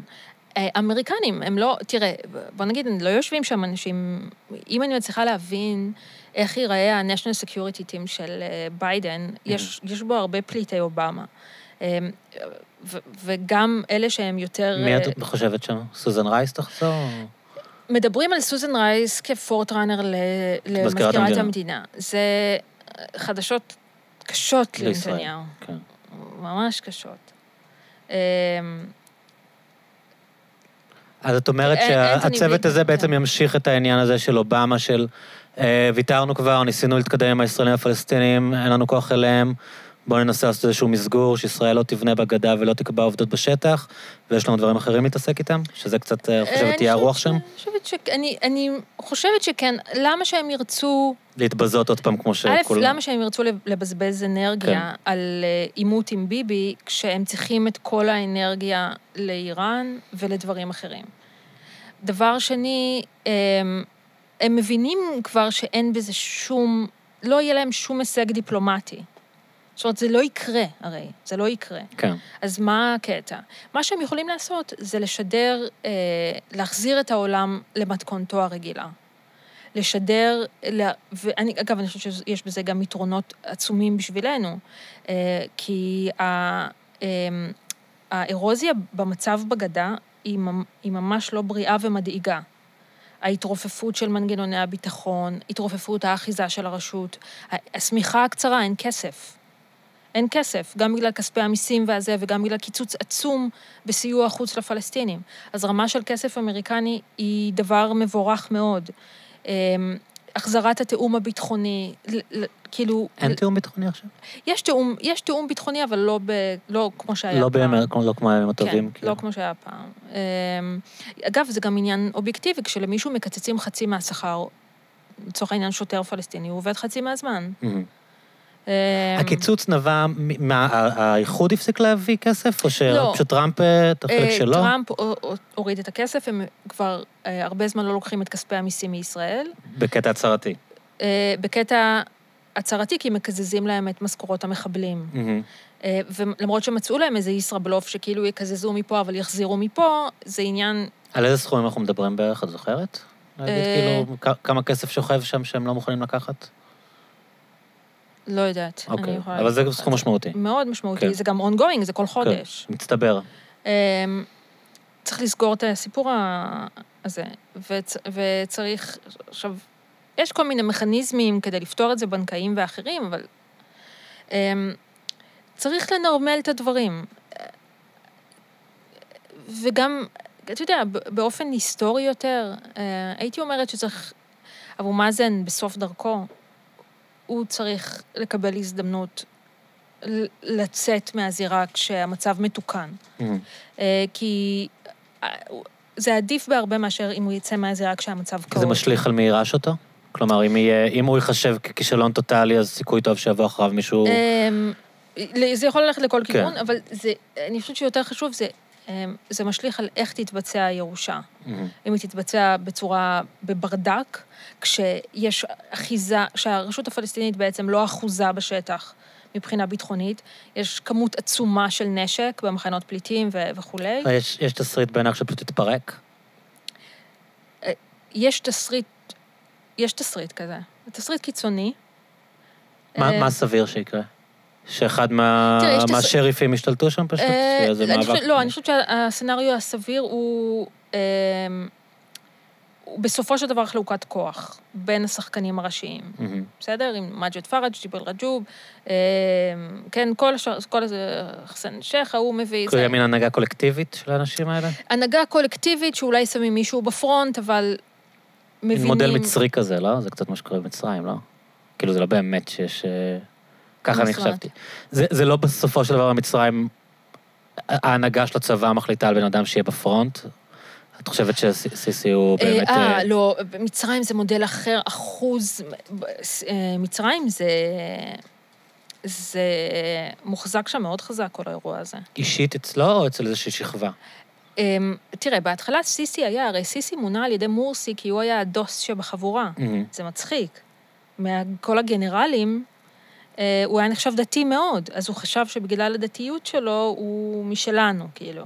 אה, אמריקנים, הם לא, תראה, בוא נגיד, לא יושבים שם אנשים, אם אני מצליחה להבין איך ייראה ה-National Security Team של אה, ביידן, יש, יש בו הרבה פליטי אובמה. אה, ו- וגם אלה שהם יותר... מי את חושבת שם? סוזן רייס תחזור? מדברים על סוזן רייס כפורט ראנר ל- למזכירת המדינה. המדינה. זה חדשות קשות. לנתניהו. כן. ממש קשות. אז את אומרת שהצוות הזה בעצם כן. ימשיך את העניין הזה של אובמה, של אה, ויתרנו כבר, ניסינו להתקדם עם הישראלים הפלסטינים, אין לנו כוח אליהם, בואו ננסה לעשות איזשהו מסגור, שישראל לא תבנה בגדה ולא תקבע עובדות בשטח, ויש לנו דברים אחרים להתעסק איתם? שזה קצת, אה, חושבת, אני תהיה הרוח חושבת שם? אני חושבת חושבת שכן. למה שהם ירצו... להתבזות עוד פעם כמו א', שכולם... למה שהם ירצו לב- לבזבז אנרגיה כן. על אה, עימות עם ביבי, כשהם צריכים את כל האנרגיה לאיראן ולדברים אחרים? דבר שני, הם, הם מבינים כבר שאין בזה שום... לא יהיה להם שום הישג דיפלומטי. זאת אומרת, זה לא יקרה, הרי. זה לא יקרה. כן. אז מה הקטע? מה שהם יכולים לעשות זה לשדר, אה, להחזיר את העולם למתכונתו הרגילה. לשדר, לה, ואני, אגב, אני חושבת שיש בזה גם יתרונות עצומים בשבילנו, אה, כי ה, אה, הארוזיה במצב בגדה היא, היא ממש לא בריאה ומדאיגה. ההתרופפות של מנגנוני הביטחון, התרופפות האחיזה של הרשות, השמיכה הקצרה, אין כסף. אין כסף, גם בגלל כספי המיסים והזה, וגם בגלל קיצוץ עצום בסיוע חוץ לפלסטינים. אז רמה של כסף אמריקני היא דבר מבורך מאוד. אמ, החזרת התיאום הביטחוני, כאילו... אין תיאום ביטחוני עכשיו? יש תיאום, יש תיאום ביטחוני, אבל לא, ב, לא כמו שהיה לא פעם. בימי, לא כמו הימים הטובים. כן, כאילו. לא כמו שהיה פעם. אמ, אגב, זה גם עניין אובייקטיבי, כשלמישהו מקצצים חצי מהשכר, לצורך העניין שוטר פלסטיני, הוא עובד חצי מהזמן. מהמם. אמ, הקיצוץ נבע, מה, האיחוד הפסיק להביא כסף, או לא. שפשוט טראמפ, אה, את החלק אה, שלו? טראמפ הו- הו- הוריד את הכסף, הם כבר אה, הרבה זמן לא לוקחים את כספי המיסים מישראל. בקטע הצהרתי. אה, בקטע הצהרתי, כי מקזזים להם את משכורות המחבלים. אה, ולמרות שמצאו להם איזה ישראבלוף שכאילו יקזזו מפה, אבל יחזירו מפה, זה עניין... על איזה סכומים אנחנו מדברים בערך, את זוכרת? להגיד אה, כאילו, כמה כסף שוכב שם שהם לא מוכנים לקחת? לא יודעת. אוקיי, יכולה אבל זה לך סכום משמעותי. מאוד משמעותי, כן. זה גם ongoing, זה כל חודש. כן, מצטבר. אמ, צריך לסגור את הסיפור הזה, וצ, וצריך, עכשיו, יש כל מיני מכניזמים כדי לפתור את זה, בנקאיים ואחרים, אבל אמ, צריך לנרמל את הדברים. וגם, אתה יודע, באופן היסטורי יותר, אה, הייתי אומרת שצריך, אבו מאזן בסוף דרכו, הוא צריך לקבל הזדמנות לצאת מהזירה כשהמצב מתוקן. מהמם. אה, כי אה, זה עדיף בהרבה מאשר אם הוא יצא מהזירה כשהמצב קרוב. זה משליך על מי יירש אותו? כלומר, אם, יהיה, אם הוא ייחשב ככישלון טוטאלי, אז סיכוי טוב שיבוא אחריו מישהו... אמ, זה יכול ללכת לכל כן. כיוון, אבל זה, אני חושבת שיותר חשוב, זה, אמ, זה משליך על איך תתבצע הירושה. מהמם. אם היא תתבצע בצורה, בברדק, כשיש אחיזה, שהרשות הפלסטינית בעצם לא אחוזה בשטח מבחינה ביטחונית, יש כמות עצומה של נשק במחנות פליטים ו- וכולי. יש, יש תסריט בעיניך שפשוט תתפרק? יש תסריט, יש תסריט כזה. תסריט קיצוני. מה, אה, מה סביר שיקרה? שאחד מהשריפים ישתלטו שם פשוט? אה, לא, אני חושבת שהסצנריו הסביר הוא בסופו של דבר חלוקת כוח בין השחקנים הראשיים. מהמם. בסדר? עם מג'ד פראג', ג'יבל רג'וב, אמ, כן, כל השאר, כל איזה, חסן שייח, ההוא מביא כאילו. מין הנהגה קולקטיבית של האנשים האלה? הנהגה קולקטיבית שאולי שמים מישהו בפרונט, אבל מבינים... מודל מצרי כזה, לא? זה קצת מה שקורה במצרים, לא? כאילו, זה לא באמת שיש... אה, ככה אני אומרת? חשבתי. זה, זה לא בסופו של דבר המצרים, ההנהגה של הצבא מחליטה על בן אדם שיהיה בפרונט? את חושבת שסיסי הוא באמת... אה, אה, לא, במצרים זה מודל אחר, אחוז... אה, מצרים זה... זה מוחזק שם מאוד חזק, כל האירוע הזה. אישית אצלו או אצל איזושהי שכבה? אמ, תראה, בהתחלה סיסי היה, הרי סיסי מונה על ידי מורסי כי הוא היה הדוס שבחבורה. זה מצחיק. מכל הגנרלים, אה, הוא היה נחשב דתי מאוד, אז הוא חשב שבגלל הדתיות שלו הוא משלנו, כאילו.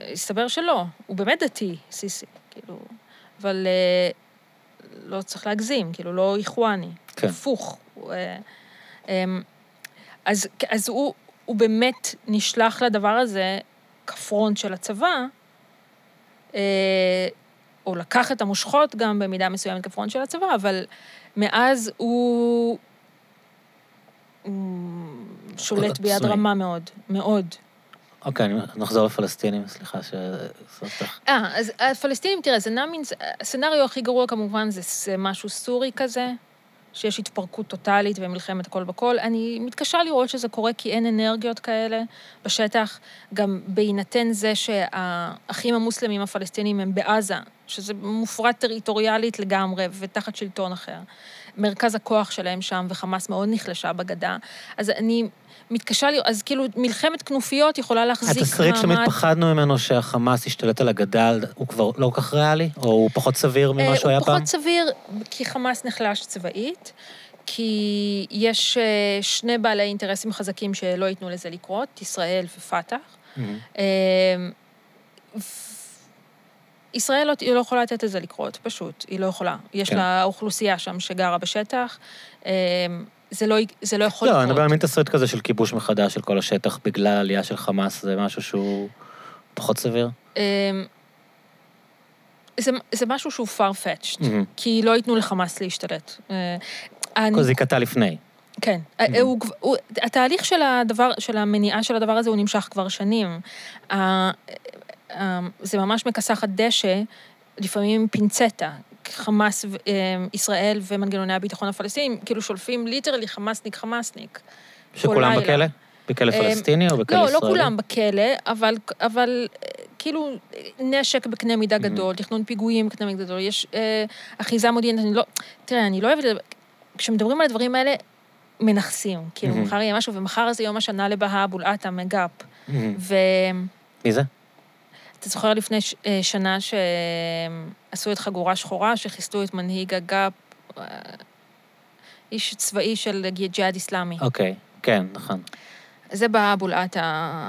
אה, הסתבר שלא, הוא באמת דתי, סיסי, כאילו, אבל אה, לא צריך להגזים, כאילו, לא איחואני. כן. הפוך. הוא, אה, אמ, אז, אז הוא, הוא באמת נשלח לדבר הזה כפרונט של הצבא, אה, או לקח את המושכות גם במידה מסוימת כפרונט של הצבא, אבל מאז הוא, הוא שולט ביד עצמאי. רמה מאוד, מאוד. אוקיי, נחזור לפלסטינים, סליחה ש... אה, אז הפלסטינים, תראה, זה נע מן... הסצנריו הכי גרוע כמובן זה, זה משהו סורי כזה, שיש התפרקות טוטאלית ומלחמת הכל בכל. אני מתקשה לראות שזה קורה כי אין אנרגיות כאלה בשטח, גם בהינתן זה שהאחים המוסלמים הפלסטינים הם בעזה, שזה מופרד טריטוריאלית לגמרי ותחת שלטון אחר. מרכז הכוח שלהם שם, וחמאס מאוד נחלשה בגדה. אז אני מתקשה לראות, אז כאילו מלחמת כנופיות יכולה להחזיק מעמד. התסריט שתמיד פחדנו ממנו שהחמאס ישתלט על הגדה, הוא כבר לא כל כך ריאלי? או הוא פחות סביר ממה שהוא היה הוא פעם? פחות סביר, כי חמאס נחלש צבאית, כי יש אה, שני בעלי אינטרסים חזקים שלא ייתנו לזה לקרות, ישראל ופת"ח. אה, ו- ישראל לא, היא לא יכולה לתת לזה לקרות, פשוט, היא לא יכולה. יש כן. לה אוכלוסייה שם שגרה בשטח, אה, זה לא, זה לא יכול לא, לקרות. אני מדבר על מין תסריט כזה של כיבוש מחדש של כל השטח בגלל העלייה של חמאס, זה משהו שהוא פחות סביר? אה, זה, זה משהו שהוא farfetched, מהמם. כי לא ייתנו לחמאס להשתלט. אה, אני- כל זה קטע לפני. כן. Mhm. הוא, הוא, התהליך של הדבר, של המניעה של הדבר הזה, הוא נמשך כבר שנים. ה- ה- זה ממש מכסחת דשא, לפעמים עם פינצטה. חמאס, ו- אה, ישראל ומנגנוני הביטחון הפלסטיניים, כאילו שולפים ליטרלי חמאסניק חמאסניק. שכולם. בכלא? בכלא אה, פלסטיני או בכלא לא, ישראלי? לא כולם בכלא, אבל, אבל כאילו נשק בקנה מידה Mhm. גדול, תכנון פיגועים בקנה מידה גדול, יש אה, אחיזה מודיעינית, אני לא... תראה, אני לא אוהבת... כשמדברים על הדברים האלה, מנכסים. כאילו, Mhm. מחר יהיה משהו, ומחר זה יום השנה לבהה אבול עטה מגאפ. מהמם. ואתה מי זה? זוכר לפני אה, שנה שעשו את חגורה שחורה, שחיסלו את מנהיג הגאפ, אה, איש צבאי של ג'יהאד איסלאמי. אוקיי, כן, נכון. זה באבול עטה,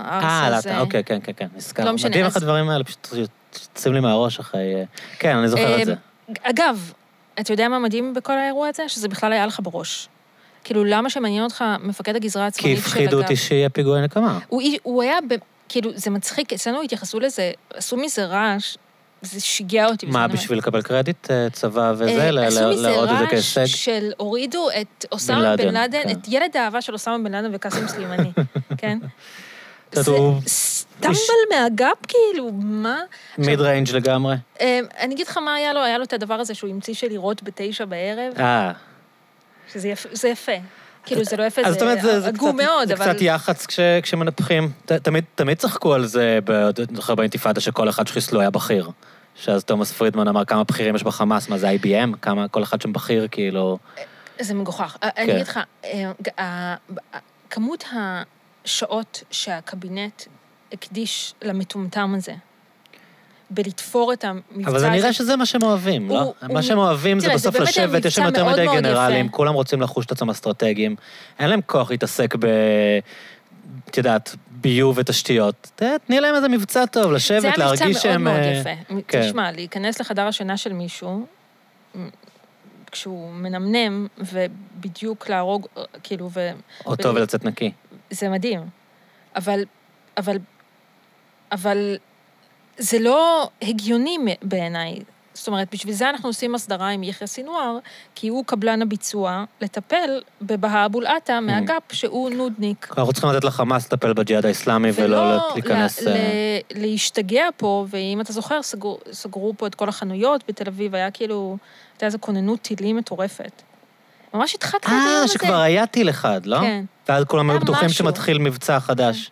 הארס אה, הזה. לא, אוקיי, כן, כן, כן, נזכר. לא משנה, מדהים איך הדברים האלה פשוט יוצאים לי מהראש אחרי... אה, כן, אני זוכר את זה. אגב, אתה יודע מה מדהים בכל האירוע הזה? שזה בכלל היה לך בראש. כאילו, למה שמעניין אותך מפקד הגזרה כי הצפונית של הפחידו אותי שיהיה פיגועי נקמה. הוא, הוא היה, ב, כאילו, זה מצחיק, אצלנו התייחסו לזה, עשו מזה רעש, זה שיגע אותי. מה. בשביל לקבל קרדיט, אה, צבא וזה, עשו מזה להראות את זה רעש כהישג? של הורידו את אוסמה לאדן, בן לאדן, כן. את ילד האהבה של אוסמה בן לאדן וקאסם סלימני, *laughs* כן? זה סטמבל מהגאפ, כאילו, מה? מיד ריינג' לגמרי. אה, אני אגיד לך מה היה לו, היה לו את הדבר הזה שהוא המציא של לירות בתשע בערב, אה, שזה יפ, זה יפה. כאילו, זה לא יפה, זה זה עגום מאוד, זה אבל... קצת יח"צ כש- כשמנפחים. ת- תמיד- תמיד צחקו על זה, אני זוכר באינתיפאדה שכל אחד שחיסלו היה בכיר. שאז תומאס פרידמן אמר כמה בכירים יש בחמאס, מה זה IBM? כמה, כל אחד שם בכיר, כאילו... זה מגוחך. כן. אני אגיד לך, אה, כמות השעות שהקבינט הקדיש למטומטם הזה, בלתפור את המבצע הזה... אבל זה נראה שזה מה שהם אוהבים, הוא- לא? הוא מה שהם אוהבים זה תראה, זה בסוף היה לשבת, יש שם יותר מדי גנרלים, יפה. כולם רוצים לחוש את עצמם אסטרטגיים, אין להם כוח להתעסק ב... את יודעת, ביוב ותשתיות. תני להם איזה מבצע טוב, זה לשבת, היה מבצע להרגיש מאוד שהם... מאוד אה, יפה. כן. תשמע, להיכנס לחדר השינה של מישהו, כשהוא מנמנם, ובדיוק להרוג, אה, כאילו, ו... אותו ו- ולצאת נקי. זה מדהים. אבל, אבל, אבל זה לא הגיוני בעיניי. זאת אומרת, בשביל זה אנחנו עושים הסדרה עם יחיא סינואר, כי הוא קבלן הביצוע לטפל בבהא אבו אל-עטא מהאג"פ, שהוא נודניק. אנחנו צריכים לתת לחמאס לטפל בג'יהאד האיסלאמי ולא להיכנס... ל- אה, להשתגע פה, ואם אתה זוכר, סגרו, סגרו פה את כל החנויות בתל אביב, היה כאילו, הייתה איזו כוננות טילים מטורפת. ממש התחלת את היום אה, הזה. שכבר היה טיל אחד, לא? כן. ואז כולם היו בטוחים. שמתחיל מבצע חדש.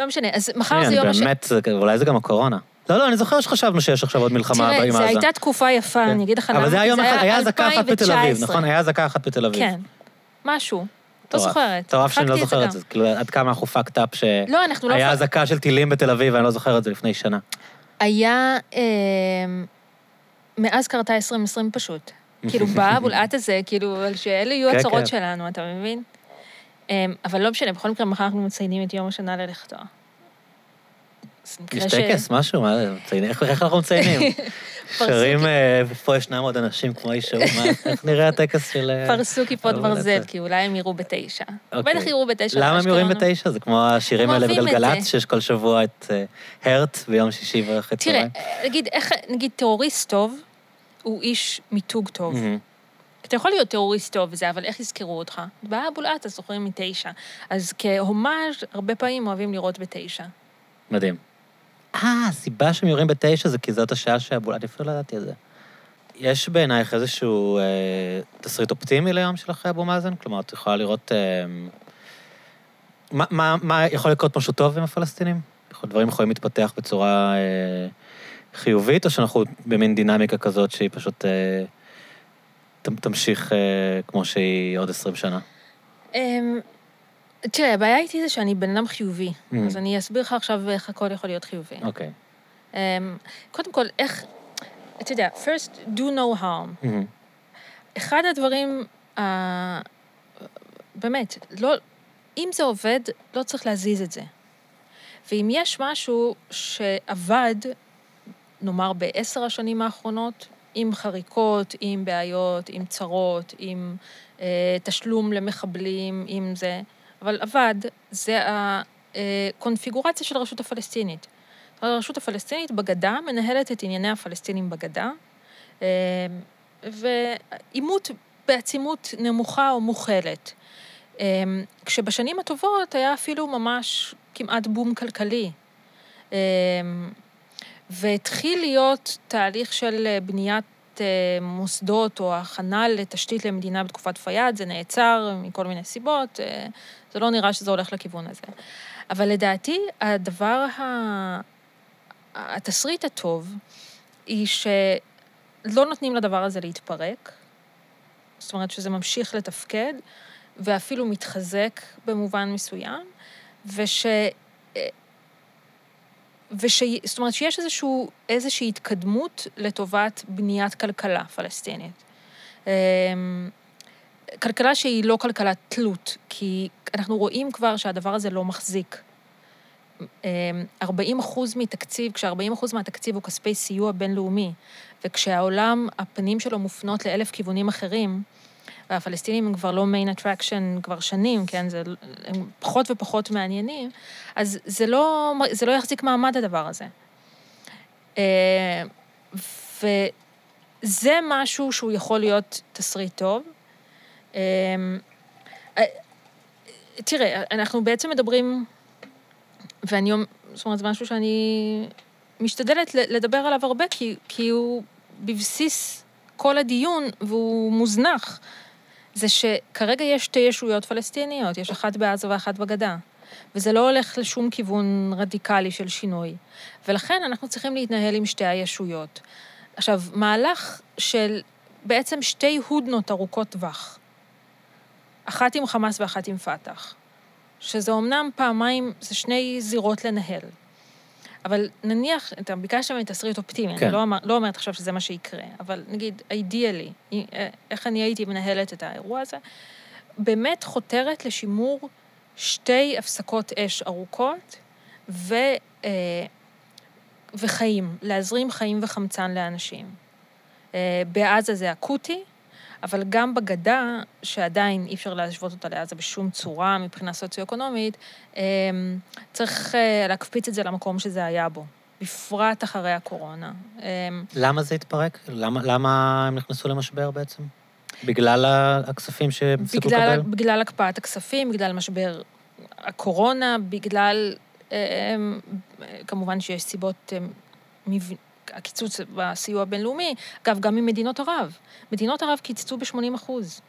לא משנה, אז מחר זה יום הש... באמת, אולי זה גם הקורונה. לא, לא, אני זוכר שחשבנו שיש עכשיו עוד מלחמה תראה, עם זו עזה. הייתה תקופה יפה, כן. אני אגיד לך למה, אבל זה היה יום אחד, היה אזעקה אחת בתל אביב, 2019. נכון? היה אזעקה אחת בתל אביב. כן, משהו. לא. זוכרת. מטורף שאני לא זוכר את. זה. כאילו, עד כמה אנחנו fucked up שהיה לא, אנחנו לא... הפ- אזעקה של טילים בתל אביב, ואני לא זוכר את זה לפני שנה. היה... אה, מאז קרתה 2020 פשוט. כאילו, *laughs* באבו לאט הזה, כאילו, שאלה יהיו כן, הצרות כן. שלנו, אתה מבין? אה, אבל לא משנה, בכל מקרה, מחר אנחנו מציינים את יום השנה ללכתו. יש טקס, משהו? מה זה? איך אנחנו מציינים? *laughs* שרים, אה, ופה ישנם עוד אנשים כמו איש ההוא, *laughs* איך נראה הטקס של... אה, פרסו כיפות ברזל, כי אולי הם יראו בתשע. אוקיי. בטח יראו בתשע. למה הם יורים. בתשע? זה כמו השירים האלה בגלגלצ. שיש כל שבוע את אה, הרט ביום שישי ואחרי תראה, צהריים. איך, נגיד טרוריסט טוב, הוא איש מיתוג טוב. אתה יכול להיות טרוריסט טוב וזה, אבל איך יזכרו אותך? באבו לאט, אז זוכרים מתשע. אז כהומאז', הרבה פעמים אוהבים לראות בתשע. מדהים. אה, הסיבה שהם יורים בתשע זה כי זאת השעה שהבול... אני אפילו לא ידעתי על זה. יש בעינייך איזשהו אה, תסריט אופטימי ליום של אחרי אבו מאזן? כלומר, את יכולה לראות... אה, מה, מה, מה יכול לקרות משהו טוב עם הפלסטינים? יכול- דברים יכולים להתפתח בצורה אה, חיובית, או שאנחנו במין דינמיקה כזאת שהיא פשוט אה, תמשיך אה, כמו שהיא עוד 20 שנה? אמ, תראה, הבעיה איתי זה שאני בן אדם חיובי, Mm. אז אני אסביר לך עכשיו איך הכל יכול להיות חיובי. אוקיי. אמ, קודם כל, איך... אתה יודע, first, do no harm. מהמם. אחד הדברים, ה- באמת, לא, אם זה עובד, לא צריך להזיז את זה. ואם יש משהו שעבד, נאמר בעשר השנים האחרונות, עם חריקות, עם בעיות, עם צרות, עם אה, תשלום למחבלים, עם זה, אבל עבד, זה הקונפיגורציה של הרשות הפלסטינית. הרשות הפלסטינית בגדה מנהלת את ענייני הפלסטינים בגדה, אה, ועימות בעצימות נמוכה או מוכלת. אה, כשבשנים הטובות היה אפילו ממש כמעט בום כלכלי. אה, והתחיל להיות תהליך של אה, בניית אה, מוסדות או הכנה לתשתית למדינה בתקופת פיאד, זה נעצר מכל מיני סיבות, אה, זה לא נראה שזה הולך לכיוון הזה. אבל לדעתי, הדבר, ה... התסריט הטוב, היא שלא נותנים לדבר הזה להתפרק, זאת אומרת שזה ממשיך לתפקד, ואפילו מתחזק במובן מסוים, וש... וש... זאת אומרת שיש איזשהו, איזושהי התקדמות לטובת בניית כלכלה פלסטינית. אמ, כלכלה שהיא לא כלכלת תלות, כי אנחנו רואים כבר שהדבר הזה לא מחזיק. אמ, 40 אחוז מתקציב, כש-40 אחוז מהתקציב הוא כספי סיוע בינלאומי, וכשהעולם, הפנים שלו מופנות לאלף כיוונים אחרים, והפלסטינים הם כבר לא מיין אטרקשן כבר שנים, כן? זה, הם פחות ופחות מעניינים, אז זה לא, זה לא יחזיק מעמד הדבר הזה. אה, וזה משהו שהוא יכול להיות תסריט טוב. אה, אה, תראה, אנחנו בעצם מדברים, ואני, אומ- זאת אומרת, זה משהו שאני משתדלת לדבר עליו הרבה, כי, כי הוא בבסיס כל הדיון והוא מוזנח. זה שכרגע יש שתי ישויות פלסטיניות, יש אחת בעזה ואחת בגדה. וזה לא הולך לשום כיוון רדיקלי של שינוי. ולכן אנחנו צריכים להתנהל עם שתי הישויות. עכשיו, מהלך של בעצם שתי הודנות ארוכות טווח, אחת עם חמאס ואחת עם פת"ח, שזה אומנם פעמיים, זה שני זירות לנהל. אבל נניח, אתה ביקשת ממני תסריט אופטימי, כן. אני לא, אמר, לא אומרת עכשיו שזה מה שיקרה, אבל נגיד, אידיאלי, איך אני הייתי מנהלת את האירוע הזה, באמת חותרת לשימור שתי הפסקות אש ארוכות ו, אה, וחיים, להזרים חיים וחמצן לאנשים. אה, בעזה זה אקוטי, אבל גם בגדה, שעדיין אי אפשר להשוות אותה לעזה בשום צורה מבחינה סוציו-אקונומית, אה, צריך אה, להקפיץ את זה למקום שזה היה בו, בפרט אחרי הקורונה. אה, למה זה התפרק? למה, למה הם נכנסו למשבר בעצם? בגלל הכספים שהם הפסיקו לקבל? בגלל הקפאת הכספים, בגלל משבר הקורונה, בגלל, אה, כמובן שיש סיבות, הקיצוץ בסיוע הבינלאומי, אגב, גם ממדינות ערב. מדינות ערב קיצצו ב-80 אחוז.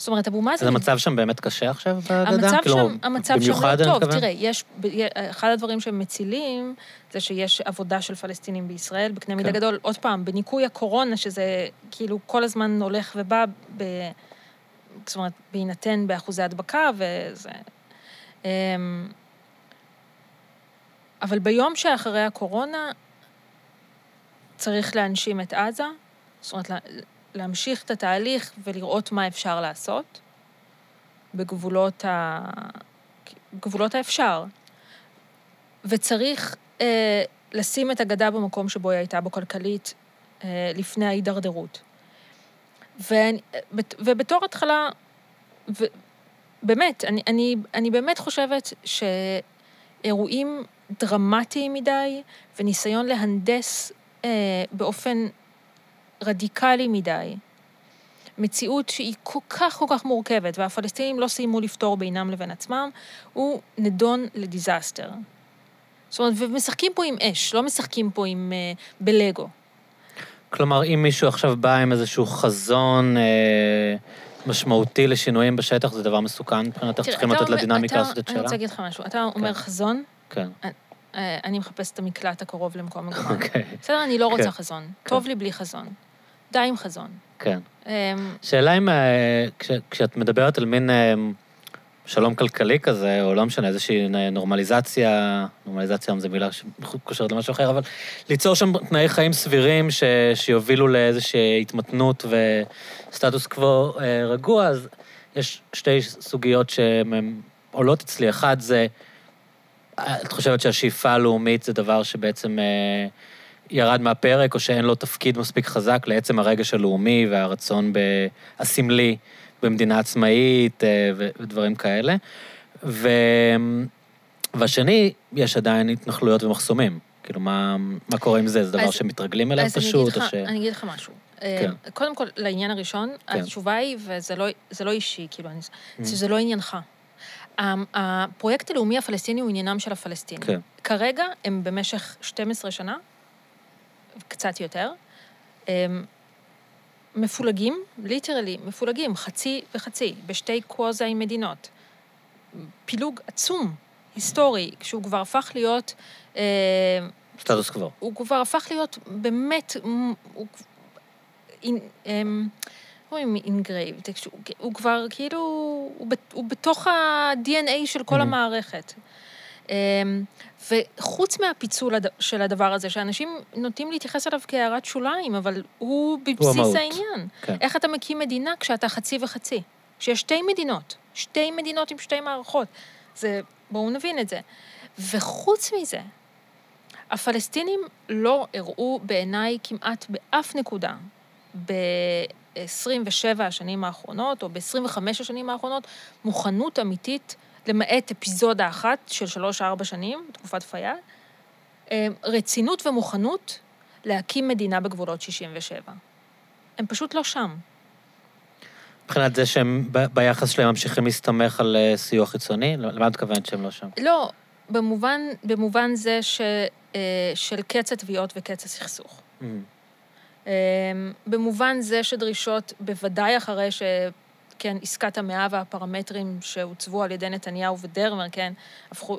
זאת אומרת, אבו מאזן... אז המצב שם באמת קשה עכשיו בגדה? המצב כאילו, שם, המצב שם לא טוב. תראה, יש, אחד הדברים שהם מצילים, זה שיש עבודה של פלסטינים בישראל, בקנה מידה כן. גדול. עוד פעם, בניקוי הקורונה, שזה כאילו כל הזמן הולך ובא, ב, זאת אומרת, בהינתן באחוזי הדבקה, וזה... אמ, אבל ביום שאחרי הקורונה, צריך להנשים את עזה, זאת אומרת, לה- להמשיך את התהליך ולראות מה אפשר לעשות בגבולות, ה... בגבולות האפשר. וצריך אה, לשים את הגדה במקום שבו היא הייתה בו כלכלית אה, לפני ההידרדרות. בת- ובתור התחלה, ובאמת, אני, אני, אני באמת חושבת שאירועים דרמטיים מדי וניסיון להנדס אה, באופן רדיקלי מדי, מציאות שהיא כל כך כל כך מורכבת, והפלסטינים לא סיימו לפתור בינם לבין עצמם, הוא נדון לדיזסטר. זאת אומרת, ומשחקים פה עם אש, לא משחקים פה עם... אה, בלגו. כלומר, אם מישהו עכשיו בא עם איזשהו חזון אה, משמעותי לשינויים בשטח, זה דבר מסוכן מבחינתך? צריכים לתת לדינמיקה לעשות את אני שלה? רוצה להגיד לך משהו. אתה אומר חזון, כן, אני מחפשת את המקלט הקרוב למקום מגוריי. אוקיי, בסדר, אני לא רוצה כן. חזון. טוב לי בלי חזון. די עם חזון. כן. אמ, שאלה אם אה, כש- כשאת מדברת על מין אה, שלום כלכלי כזה, או לא משנה, איזושהי נורמליזציה, נורמליזציה זה מילה שקושרת למשהו אחר, אבל ליצור שם תנאי חיים סבירים ש, שיובילו לאיזושהי התמתנות וסטטוס קוו אה, רגוע, אז יש שתי סוגיות שהן עולות אצלי. אחד זה, את חושבת שהשאיפה הלאומית זה דבר שבעצם אה, ירד מהפרק, או שאין לו תפקיד מספיק חזק לעצם הרגש הלאומי והרצון ב- הסמלי במדינה עצמאית אה, ו- ודברים כאלה. ו... והשני, יש עדיין התנחלויות ומחסומים. כאילו, מה, מה קורה עם זה? זה דבר אז- שמתרגלים אליו אז פשוט, לך- ש... אני אגיד לך משהו. כן. אה, קודם כל, לעניין הראשון, כן. התשובה היא, וזה לא, זה לא אישי, כאילו, אני, Mm. שזה לא עניינך. הפרויקט הלאומי הפלסטיני הוא עניינם של הפלסטינים. כן. כרגע הם במשך 12 שנה, קצת יותר, הם מפולגים, literally, מפולגים, חצי וחצי, בשתי quasi מדינות. פילוג עצום, היסטורי, כשהוא כבר הפך להיות... אה, סטטוס קוו. הוא כבר הפך להיות באמת, הוא, רואים engraved, הוא כבר כאילו, הוא, הוא בתוך ה-DNA של כל Mhm. המערכת. אמ, וחוץ מהפיצול הד- של הדבר הזה, שאנשים נוטים להתייחס אליו כהערת שוליים, אבל הוא בבסיס המהות. העניין. כן. איך אתה מקים מדינה כשאתה חצי וחצי? כשיש שתי מדינות, שתי מדינות עם שתי מערכות. זה, בואו נבין את זה. וחוץ מזה, הפלסטינים לא הראו בעיניי כמעט באף נקודה ב-27 השנים האחרונות, או ב-25 השנים האחרונות, מוכנות אמיתית, למעט אפיזודה אחת של שלוש-ארבע שנים, תקופת פיאד, אה, רצינות ומוכנות להקים מדינה בגבולות 67. הם פשוט לא שם. מבחינת זה שהם ביחס שלהם ממשיכים להסתמך על אה, סיוע חיצוני? למה את מתכוונת שהם לא שם? לא, במובן, במובן זה ש, אה, של קץ התביעות וקץ הסכסוך. Mm. אמ, במובן זה שדרישות, בוודאי אחרי כן, עסקת המאה והפרמטרים שהוצבו על ידי נתניהו ודרמר, כן, הפכו...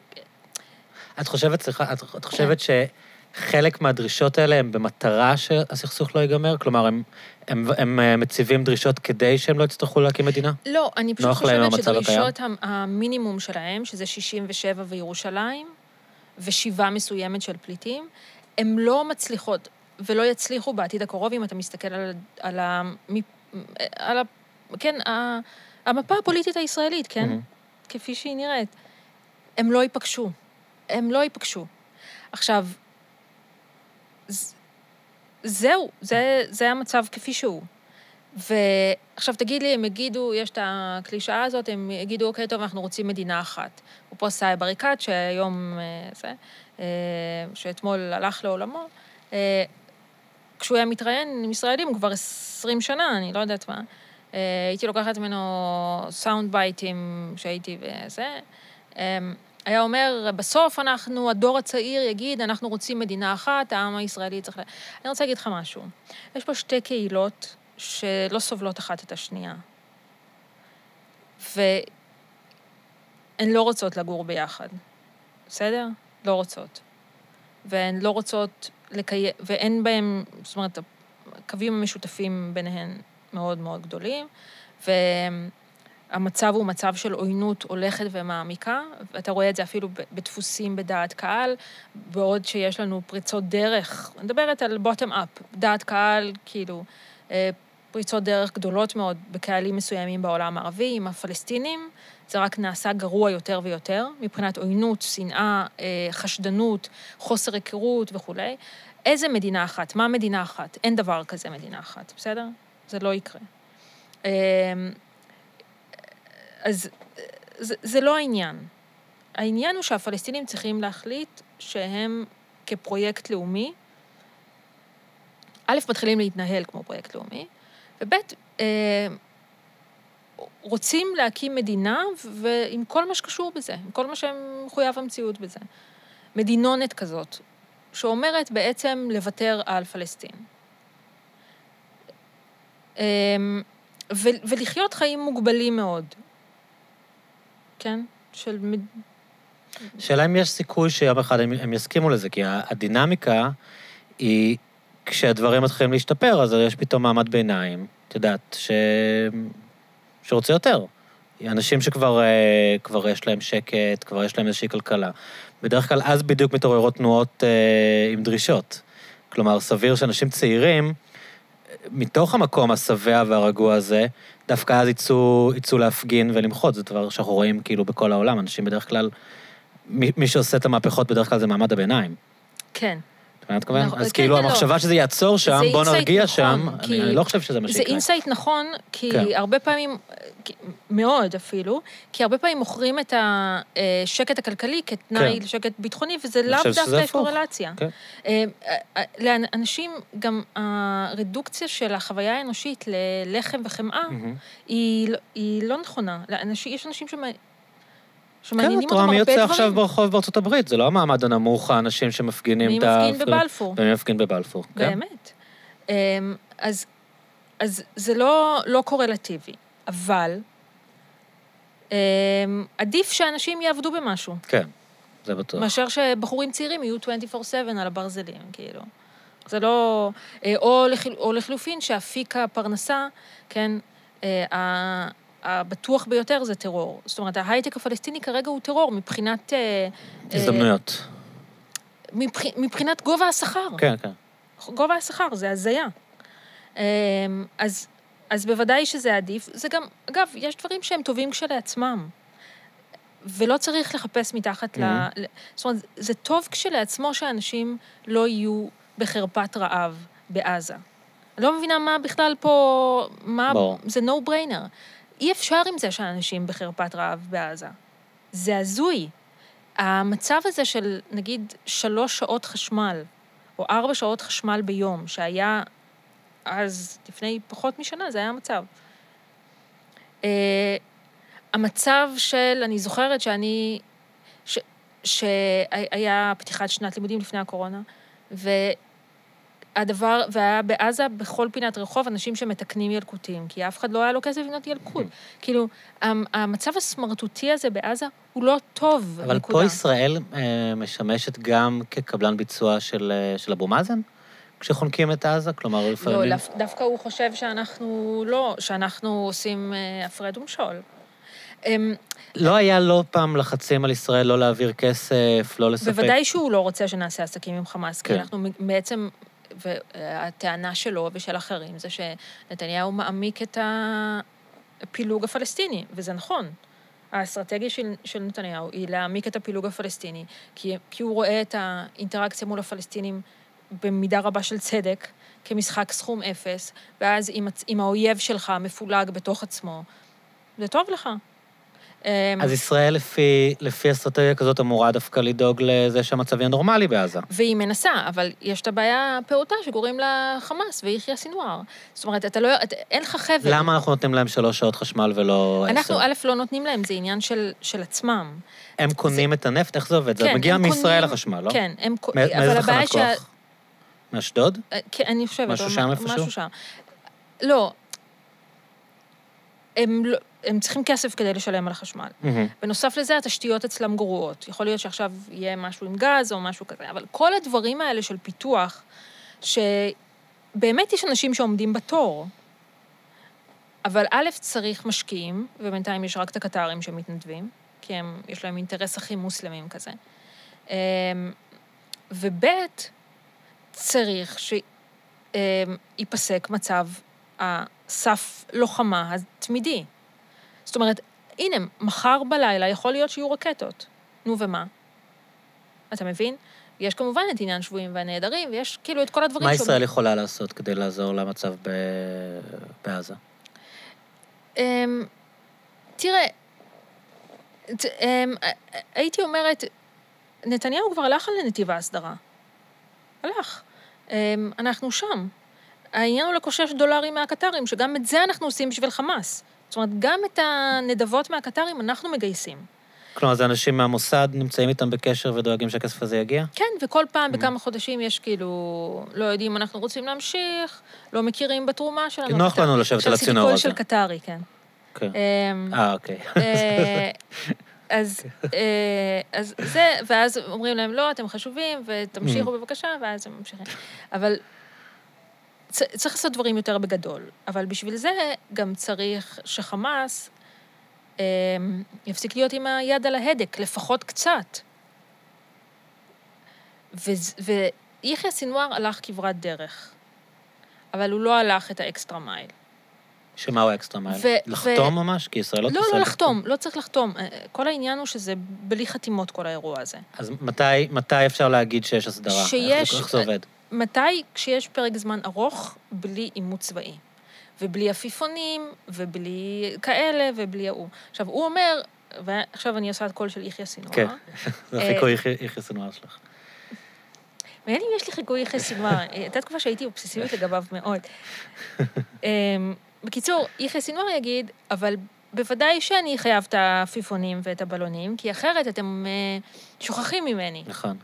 את חושבת, סליחה, את, כן. את חושבת שחלק מהדרישות האלה הם במטרה שהסכסוך לא ייגמר? כלומר, הם, הם, הם אה, מציבים דרישות כדי שהם לא יצטרכו להקים מדינה? לא, אני פשוט חושבת שדרישות המ- המינימום שלהם, שזה 67 וירושלים, ושיבה מסוימת של פליטים, הן לא מצליחות ולא יצליחו בעתיד הקרוב, אם אתה מסתכל על, על, ה, על ה, כן, ה, המפה הפוליטית הישראלית, כן? מהמם. כפי שהיא נראית. הם לא ייפגשו. הם לא ייפגשו. עכשיו, ז- זהו, זה, זה המצב כפי שהוא. ועכשיו תגיד לי, הם יגידו, יש את הקלישאה הזאת, הם יגידו, אוקיי, טוב, אנחנו רוצים מדינה אחת. אפרופו סאיב עריקאת, שהיום, אה, זה, אה, שאתמול הלך לעולמו, אה, כשהוא היה מתראיין עם ישראלים, כבר 20 שנה, אני לא יודעת מה, אה, הייתי לוקחת ממנו סאונד בייטים שהייתי וזה, אה, היה אומר, בסוף אנחנו, הדור הצעיר יגיד, אנחנו רוצים מדינה אחת, העם הישראלי צריך... ל... אני רוצה להגיד לך משהו. יש פה שתי קהילות שלא סובלות אחת את השנייה. והן לא רוצות לגור ביחד, בסדר? לא רוצות. והן לא רוצות לקיים, ואין בהן, זאת אומרת, הקווים המשותפים ביניהן מאוד מאוד גדולים, והמצב הוא מצב של עוינות הולכת ומעמיקה, ואתה רואה את זה אפילו בדפוסים בדעת קהל, בעוד שיש לנו פריצות דרך, אני מדברת על בוטם אפ, דעת קהל, כאילו, אה, פריצות דרך גדולות מאוד בקהלים מסוימים בעולם הערבי, עם הפלסטינים, זה רק נעשה גרוע יותר ויותר, מבחינת עוינות, שנאה, אה, חשדנות, חוסר היכרות וכולי. איזה מדינה אחת? מה מדינה אחת? אין דבר כזה מדינה אחת, בסדר? זה לא יקרה. אה, אז זה, זה לא העניין. העניין הוא שהפלסטינים צריכים להחליט שהם כפרויקט לאומי, א', מתחילים להתנהל כמו פרויקט לאומי, וב', אה, רוצים להקים מדינה, ועם כל מה שקשור בזה, עם כל מה שמחויב המציאות בזה. מדינונת כזאת, שאומרת בעצם לוותר על פלסטין. ו- ולחיות חיים מוגבלים מאוד, כן? של... שאלה אם יש סיכוי שיום אחד הם, הם יסכימו לזה, כי הדינמיקה היא, כשהדברים מתחילים להשתפר, אז יש פתאום מעמד ביניים, את יודעת, ש... שרוצה יותר. אנשים שכבר אה, כבר יש להם שקט, כבר יש להם איזושהי כלכלה. בדרך כלל אז בדיוק מתעוררות תנועות אה, עם דרישות. כלומר, סביר שאנשים צעירים, מתוך המקום השבע והרגוע הזה, דווקא אז יצאו, יצאו להפגין ולמחות. זה דבר שאנחנו רואים כאילו בכל העולם. אנשים בדרך כלל, מי, מי שעושה את המהפכות בדרך כלל זה מעמד הביניים. כן. מה מתכוון? נכון, אז כן, כאילו כן, לא. המחשבה שזה יעצור שם, זה בוא נרגיע נכון, שם, אני, לא חושב שזה מה זה שיקרה. insight נכון, כי כן. הרבה פעמים, מאוד אפילו, כי הרבה פעמים מוכרים את השקט הכלכלי כתנאי כן. לשקט ביטחוני, וזה לאו דווקא. קורלציה. אה, אה, לאנשים, גם הרדוקציה של החוויה האנושית ללחם וחמאה. היא לא- היא לא נכונה. יש אנשים שמ- כן, שמעניינים את רואה אותם מי הרבה יוצא דברים. עכשיו ברחוב בארצות הברית, זה לא המעמד הנמוך, האנשים שמפגינים מי את ה... מפגין בבלפור. ומי מפגין בבלפור, כן. באמת. אמ, אז, אז זה לא, לא קורלטיבי, אבל אמ, עדיף שאנשים יעבדו במשהו, כן, זה בטוח. מאשר שבחורים צעירים יהיו 24/7 על הברזלים, כאילו. זה לא... אה, או, לחל, או לחלופין, שאפיק הפרנסה, כן, אה, הבטוח ביותר זה טרור. זאת אומרת, ההייטק הפלסטיני כרגע הוא טרור מבחינת... אה, אה, הזדמנויות. מבח, מבחינת גובה השכר. כן, כן. גובה השכר, זה הזיה. אמ, אז, אז בוודאי שזה עדיף. זה גם, אגב, יש דברים שהם טובים כשלעצמם, ולא צריך לחפש מתחת ל... Mhm. ל... זאת אומרת, זה טוב כשלעצמו שאנשים לא יהיו בחרפת רעב בעזה. אני לא מבינה מה בכלל פה, מה... ברור. זה no brainer. אי אפשר עם זה שאנשים בחרפת רעב בעזה. זה הזוי. המצב הזה של, נגיד, שלוש שעות חשמל, או ארבע שעות חשמל ביום, שהיה אז, לפני פחות משנה, זה היה המצב. Uh, המצב של, אני זוכרת שאני, שהיה פתיחת שנת לימודים לפני הקורונה, והדבר, והיה בעזה, בכל פינת רחוב, אנשים שמתקנים ילקוטים, כי אף אחד לא היה לו כסף לקנות ילקוט. כאילו, המ- המצב הסמרטוטי הזה בעזה הוא לא טוב, אבל נקודה. פה ישראל אה, משמשת גם כקבלן ביצוע של, אה, של אבו מאזן, כשחונקים את עזה? כלומר, לא, לפעמים... דו- דווקא הוא חושב שאנחנו לא, שאנחנו עושים אה, הפרד ומשול. אמ, לא היה לא פעם לחצים על ישראל לא להעביר כסף, לא לספק... בוודאי שהוא לא רוצה שנעשה עסקים עם חמאס, כי כן. אנחנו בעצם, והטענה שלו ושל אחרים זה שנתניהו מעמיק את הפילוג הפלסטיני, וזה נכון. האסטרטגיה של, של נתניהו היא להעמיק את הפילוג הפלסטיני, כי, כי הוא רואה את האינטראקציה מול הפלסטינים במידה רבה של צדק, כמשחק סכום אפס, ואז אם, אם האויב שלך מפולג בתוך עצמו, זה טוב לך. אמ, אז ישראל, לפי, לפי אסטרטגיה כזאת, אמורה דווקא לדאוג לזה שהמצב יהיה נורמלי בעזה. והיא מנסה, אבל יש את הבעיה הפעוטה שקוראים לה חמאס ויחיא סינואר. זאת אומרת, אתה לא... אתה, אין לך חבל. למה אנחנו נותנים להם שלוש שעות חשמל ולא עשר? אנחנו, א', לא נותנים להם, זה עניין של, של עצמם. הם קונים את הנפט? איך זה עובד? זה כן, מגיע הם מישראל קונים- החשמל, לא? כן, הם... קו- מא- אבל מאיזה תחנת כוח? מאשדוד? אה, כן, אני חושבת. משהו שם איפשהו? משהו שם. לא. הם, לא, הם צריכים כסף כדי לשלם על החשמל. מהמם. בנוסף לזה, התשתיות אצלם גרועות. יכול להיות שעכשיו יהיה משהו עם גז או משהו כזה, אבל כל הדברים האלה של פיתוח, שבאמת יש אנשים שעומדים בתור, אבל א', צריך משקיעים, ובינתיים יש רק את הקטרים שמתנדבים, כי הם, יש להם אינטרס הכי מוסלמים כזה. אמ, וב', צריך שייפסק מצב הסף לוחמה התמידי. זאת אומרת, הנה, מחר בלילה יכול להיות שיהיו רקטות. נו, ומה? אתה מבין? יש כמובן את עניין שבויים והנעדרים, ויש כאילו את כל הדברים מה שאומרים- ישראל יכולה לעשות כדי לעזור למצב ב... בעזה? אמ, תראה, אמ, הייתי אומרת, נתניהו כבר הלך על נתיב ההסדרה. הלך. אמ, אנחנו שם. העניין הוא לקושש דולרים מהקטרים, שגם את זה אנחנו עושים בשביל חמאס. זאת אומרת, גם את הנדבות מהקטרים אנחנו מגייסים. כלומר, זה אנשים מהמוסד נמצאים איתם בקשר ודואגים שהכסף הזה יגיע? כן, וכל Mm. פעם בכמה חודשים יש כאילו, לא יודעים אם אנחנו רוצים להמשיך, לא מכירים בתרומה שלנו. כי נוח. לנו לשבת על הצינור הזה. של קטרי, כן. כן. אה, אוקיי. אה, *laughs* אז, אה, אז זה, ואז אומרים להם, לא, אתם חשובים, ותמשיכו בבקשה, ואז הם ממשיכים. אבל צריך לעשות דברים יותר בגדול. אבל בשביל זה גם צריך שחמאס אה, יפסיק להיות עם היד על ההדק, לפחות קצת. ויחיא סינואר הלך כברת דרך, אבל הוא לא הלך את ה extra mile. שמה הוא ה extra mile? לחתום ממש? כי ישראל לא לא, תעשה לא זה. לחתום, לא צריך לחתום. אה, כל העניין הוא שזה בלי חתימות, כל האירוע הזה. אז מתי, מתי אפשר להגיד שיש הסדרה? שיש- איך זה עובד? מתי? כשיש פרק זמן ארוך, בלי עימות צבאי. ובלי עפיפונים, ובלי כאלה, ובלי ההוא. עכשיו, הוא אומר, ועכשיו אני עושה את קול של יחיא סינואר. כן. זה אה, החיקוי יחיא- סנוואר שלך. מעניין אם יש לי חיקוי יחיא סינואר. אה, *laughs* הייתה תקופה שהייתי אובססיבית לגביו מאוד. אמ, בקיצור, יחיא סינואר יגיד, אבל בוודאי שאני חייב את העפיפונים ואת הבלונים, כי אחרת אתם אה, שוכחים ממני. נכון.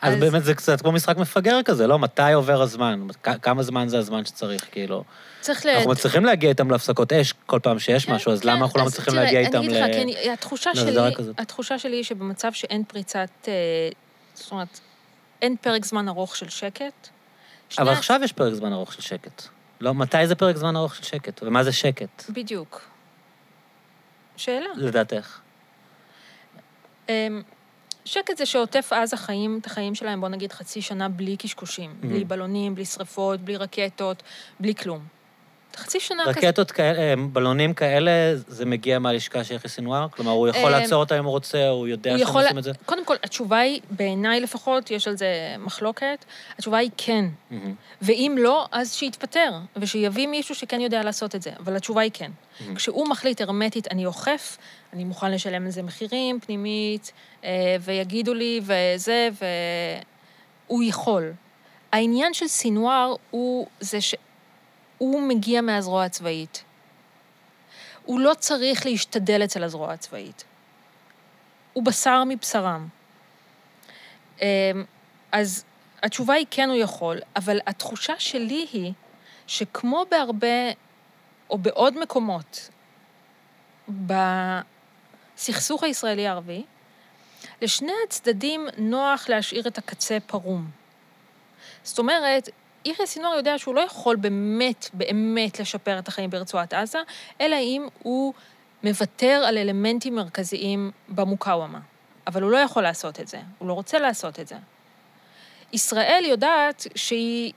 אז אז- באמת זה קצת כמו משחק מפגר כזה, לא? מתי עובר הזמן? כמה זמן זה הזמן שצריך, כאילו? צריך ל... אנחנו מצליחים להגיע איתם להפסקות אש כל פעם שיש כן, משהו, אז כן, למה אנחנו לא מצליחים להגיע איתם אני אגיד לך, ל... כי התחושה שלי? התחושה שלי היא שבמצב שאין פריצת, אה, זאת אומרת, אין פרק זמן ארוך של שקט. אבל עכשיו יש פרק זמן ארוך של שקט. לא, מתי זה פרק זמן ארוך של שקט? ומה זה שקט, בדיוק. שאלה. לדעתך? שקט זה שעוטף עזה חיים את החיים שלהם, בוא נגיד חצי שנה בלי קשקושים. בלי בלונים, בלי שרפות, בלי רקטות, בלי כלום. חצי שנה כזה. רקטות כאלה, אה, בלונים כאלה, זה מגיע מהלשכה של יחיא סנוואר? כלומר, הוא יכול אה, לעצור אותה אם הוא רוצה, הוא יודע שהם. עושים את זה? קודם כל, התשובה היא, בעיניי לפחות, יש על זה מחלוקת, התשובה היא כן. ואם לא, אז שיתפטר, ושיביא מישהו שכן יודע לעשות את זה. אבל התשובה היא כן. כשהוא מחליט הרמטית, אני אוכף, אני מוכן לשלם על זה מחירים פנימית, ויגידו לי, וזה, והוא יכול. העניין של סינואר הוא זה שהוא מגיע מהזרוע הצבאית. הוא לא צריך להשתדל אצל הזרוע הצבאית. הוא בשר מבשרם. אה, אז התשובה היא כן הוא יכול, אבל התחושה שלי היא שכמו בהרבה, או בעוד מקומות, בסכסוך הישראלי-ערבי, לשני הצדדים נוח להשאיר את הקצה פרום. זאת אומרת, יחיא סינואר יודע שהוא לא יכול באמת, באמת לשפר את החיים ברצועת עזה, אלא אם הוא מוותר על אלמנטים מרכזיים במוקאוומה. אבל הוא לא יכול לעשות את זה, הוא לא רוצה לעשות את זה. ישראל יודעת שהיא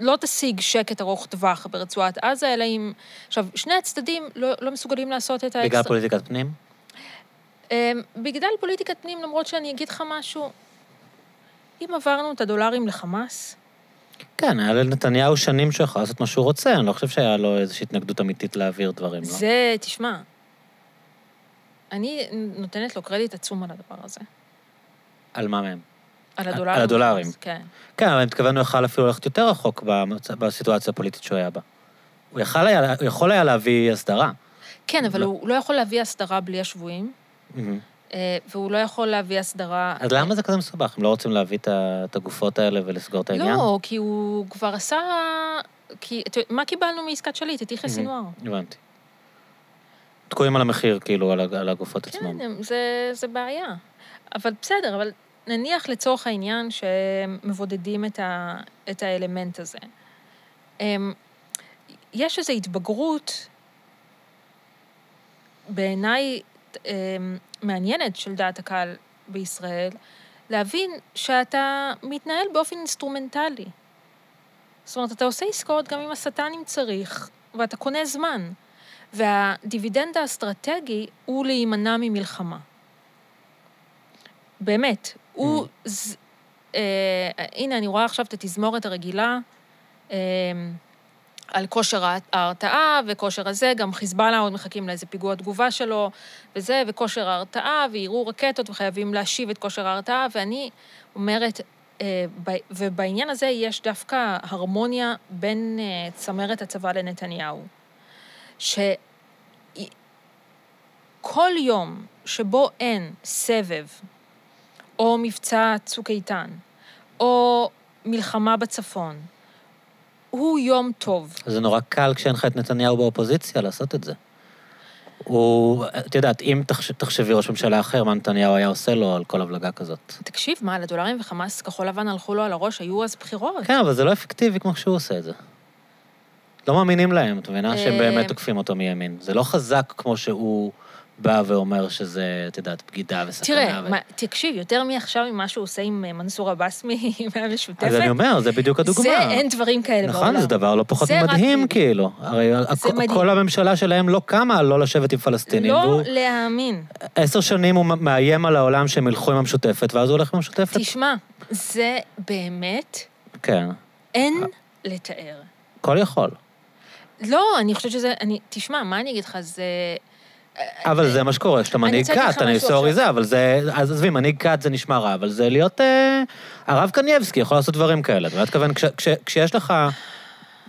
לא תשיג שקט ארוך טווח ברצועת עזה, אלא אם... עכשיו, שני הצדדים לא, לא מסוגלים לעשות את ה extr... בגלל פוליטיקת פנים? אמ, בגלל פוליטיקת פנים, למרות שאני אגיד לך משהו, אם עברנו את הדולרים לחמאס... כן, היה לנתניהו שנים שהוא יכול לעשות מה שהוא רוצה, אני לא חושב שהיה לו איזושהי התנגדות אמיתית להעביר דברים, לא? זה, תשמע, אני נותנת לו קרדיט עצום על הדבר הזה. על מה מהם? על הדולרים. על הדולרים. כן. כן, אבל אני מתכוון, הוא יכל אפילו ללכת יותר רחוק במצ... בסיטואציה הפוליטית שהוא היה בה. הוא יכול היה, הוא יכול היה להביא הסדרה. כן, אבל לא. הוא לא יכול להביא הסדרה בלי השבויים. והוא לא יכול להביא הסדרה... אז למה זה כזה מסובך? הם לא רוצים להביא את הגופות האלה ולסגור את העניין? לא, כי הוא כבר עשה... כי... מה קיבלנו מעסקת שליט? את יחיא סינואר. הבנתי. תקועים על המחיר, כאילו, על הגופות כן, עצמם. כן, זה, זה בעיה. אבל בסדר, אבל נניח לצורך העניין שמבודדים את, ה, את האלמנט הזה. יש איזו התבגרות, בעיניי מעניינת של דעת הקהל בישראל, להבין שאתה מתנהל באופן אינסטרומנטלי. זאת אומרת, אתה עושה עסקאות גם עם השטן אם צריך, ואתה קונה זמן. והדיבידנד האסטרטגי הוא להימנע ממלחמה. באמת. הוא... Mm. אז, אה, הנה, אני רואה עכשיו את התזמורת הרגילה אה, על כושר ההרתעה וכושר הזה, גם חיזבאללה עוד מחכים לאיזה פיגוע תגובה שלו וזה, וכושר ההרתעה, ויירו רקטות וחייבים להשיב את כושר ההרתעה, ואני אומרת, אה, ובעניין הזה יש דווקא הרמוניה בין אה, צמרת הצבא לנתניהו. שכל יום שבו אין סבב, או מבצע צוק איתן, או מלחמה בצפון, הוא יום טוב. זה נורא קל כשאין לך את נתניהו באופוזיציה לעשות את זה. הוא, את יודעת, אם תחש, תחשבי ראש ממשלה אחר, מה נתניהו היה עושה לו על כל הבלגה כזאת? תקשיב, מה, לדולרים וחמאס כחול לבן הלכו לו על הראש, היו אז בחירות. כן, אבל זה לא אפקטיבי כמו שהוא עושה את זה. לא מאמינים להם, את מבינה? שהם באמת אה, תוקפים אותו מימין. זה לא חזק כמו שהוא בא ואומר שזה, את יודעת, בגידה וסכנה. תראה, ו... מה, תקשיב, יותר מעכשיו ממה שהוא עושה עם אה, מנסור עבאס *laughs* מהמשותפת. אז אני אומר, זה בדיוק הדוגמה. זה, אין דברים כאלה נכון, בעולם. נכון, זה דבר לא פחות מדהים, רק... כאילו. הרי הכ... מדהים. כל הממשלה שלהם לא קמה לא לשבת עם פלסטינים. לא והוא... להאמין. עשר שנים הוא מאיים על העולם שהם ילכו עם המשותפת, ואז הוא הולך עם המשותפת. תשמע, זה באמת... כן. אין לתאר. הכל יכול. לא, אני חושבת שזה... אני, תשמע, מה אני אגיד לך, זה... אבל זה מה שקורה, שאתה מנהיג כת, אני סורי זה, אבל זה, אז עזבי, מנהיג כת זה נשמע רע, אבל זה להיות, אה, הרב קנייבסקי יכול לעשות דברים כאלה. אתה מתכוון, כשיש לך,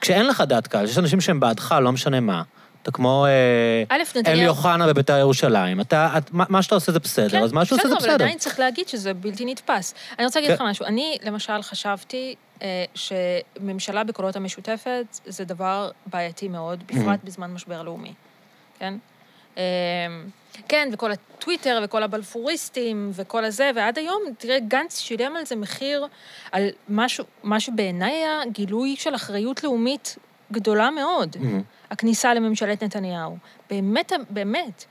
כשאין לך דעת קהל, יש אנשים שהם בעדך, לא משנה מה. אתה כמו אה, אלי אוחנה בבית"ר ירושלים. אתה, את, מה שאתה עושה זה בסדר, כן, אז מה שאתה עושה זה בסדר. אבל עדיין צריך להגיד שזה בלתי נתפס. אני רוצה להגיד כן. לך משהו. אני, למשל, חשבתי אה, שממשלה בקולות המשותפת זה דבר בעייתי מאוד, בפרט בזמן משבר לאומי, כן? אה, כן, וכל הטוויטר וכל הבלפוריסטים וכל הזה, ועד היום, תראה, גנץ שילם על זה מחיר, על משהו, מה שבעיניי היה גילוי של אחריות לאומית גדולה מאוד. הכניסה לממשלת נתניהו. באמת, באמת.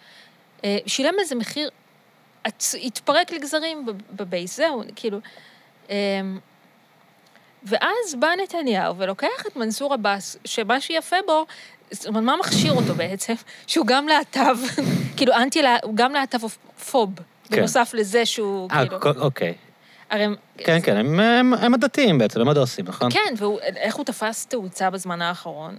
אה, שילם על זה מחיר, התפרק לגזרים בבייס, זהו, כאילו. ואז בא נתניהו ולוקח את מנסור עבאס, שמה שיפה בו, זאת אומרת, מה מכשיר אותו בעצם? שהוא גם להט"ב, *laughs* כאילו אנטי, הוא גם להט"בופוב, כן. בנוסף לזה שהוא 아, כאילו... אוקיי. הרי... כן, כן, הם, הם, הם הדתיים בעצם, הם הדוסים, נכון? כן, ואיך הוא תפס תאוצה בזמן האחרון?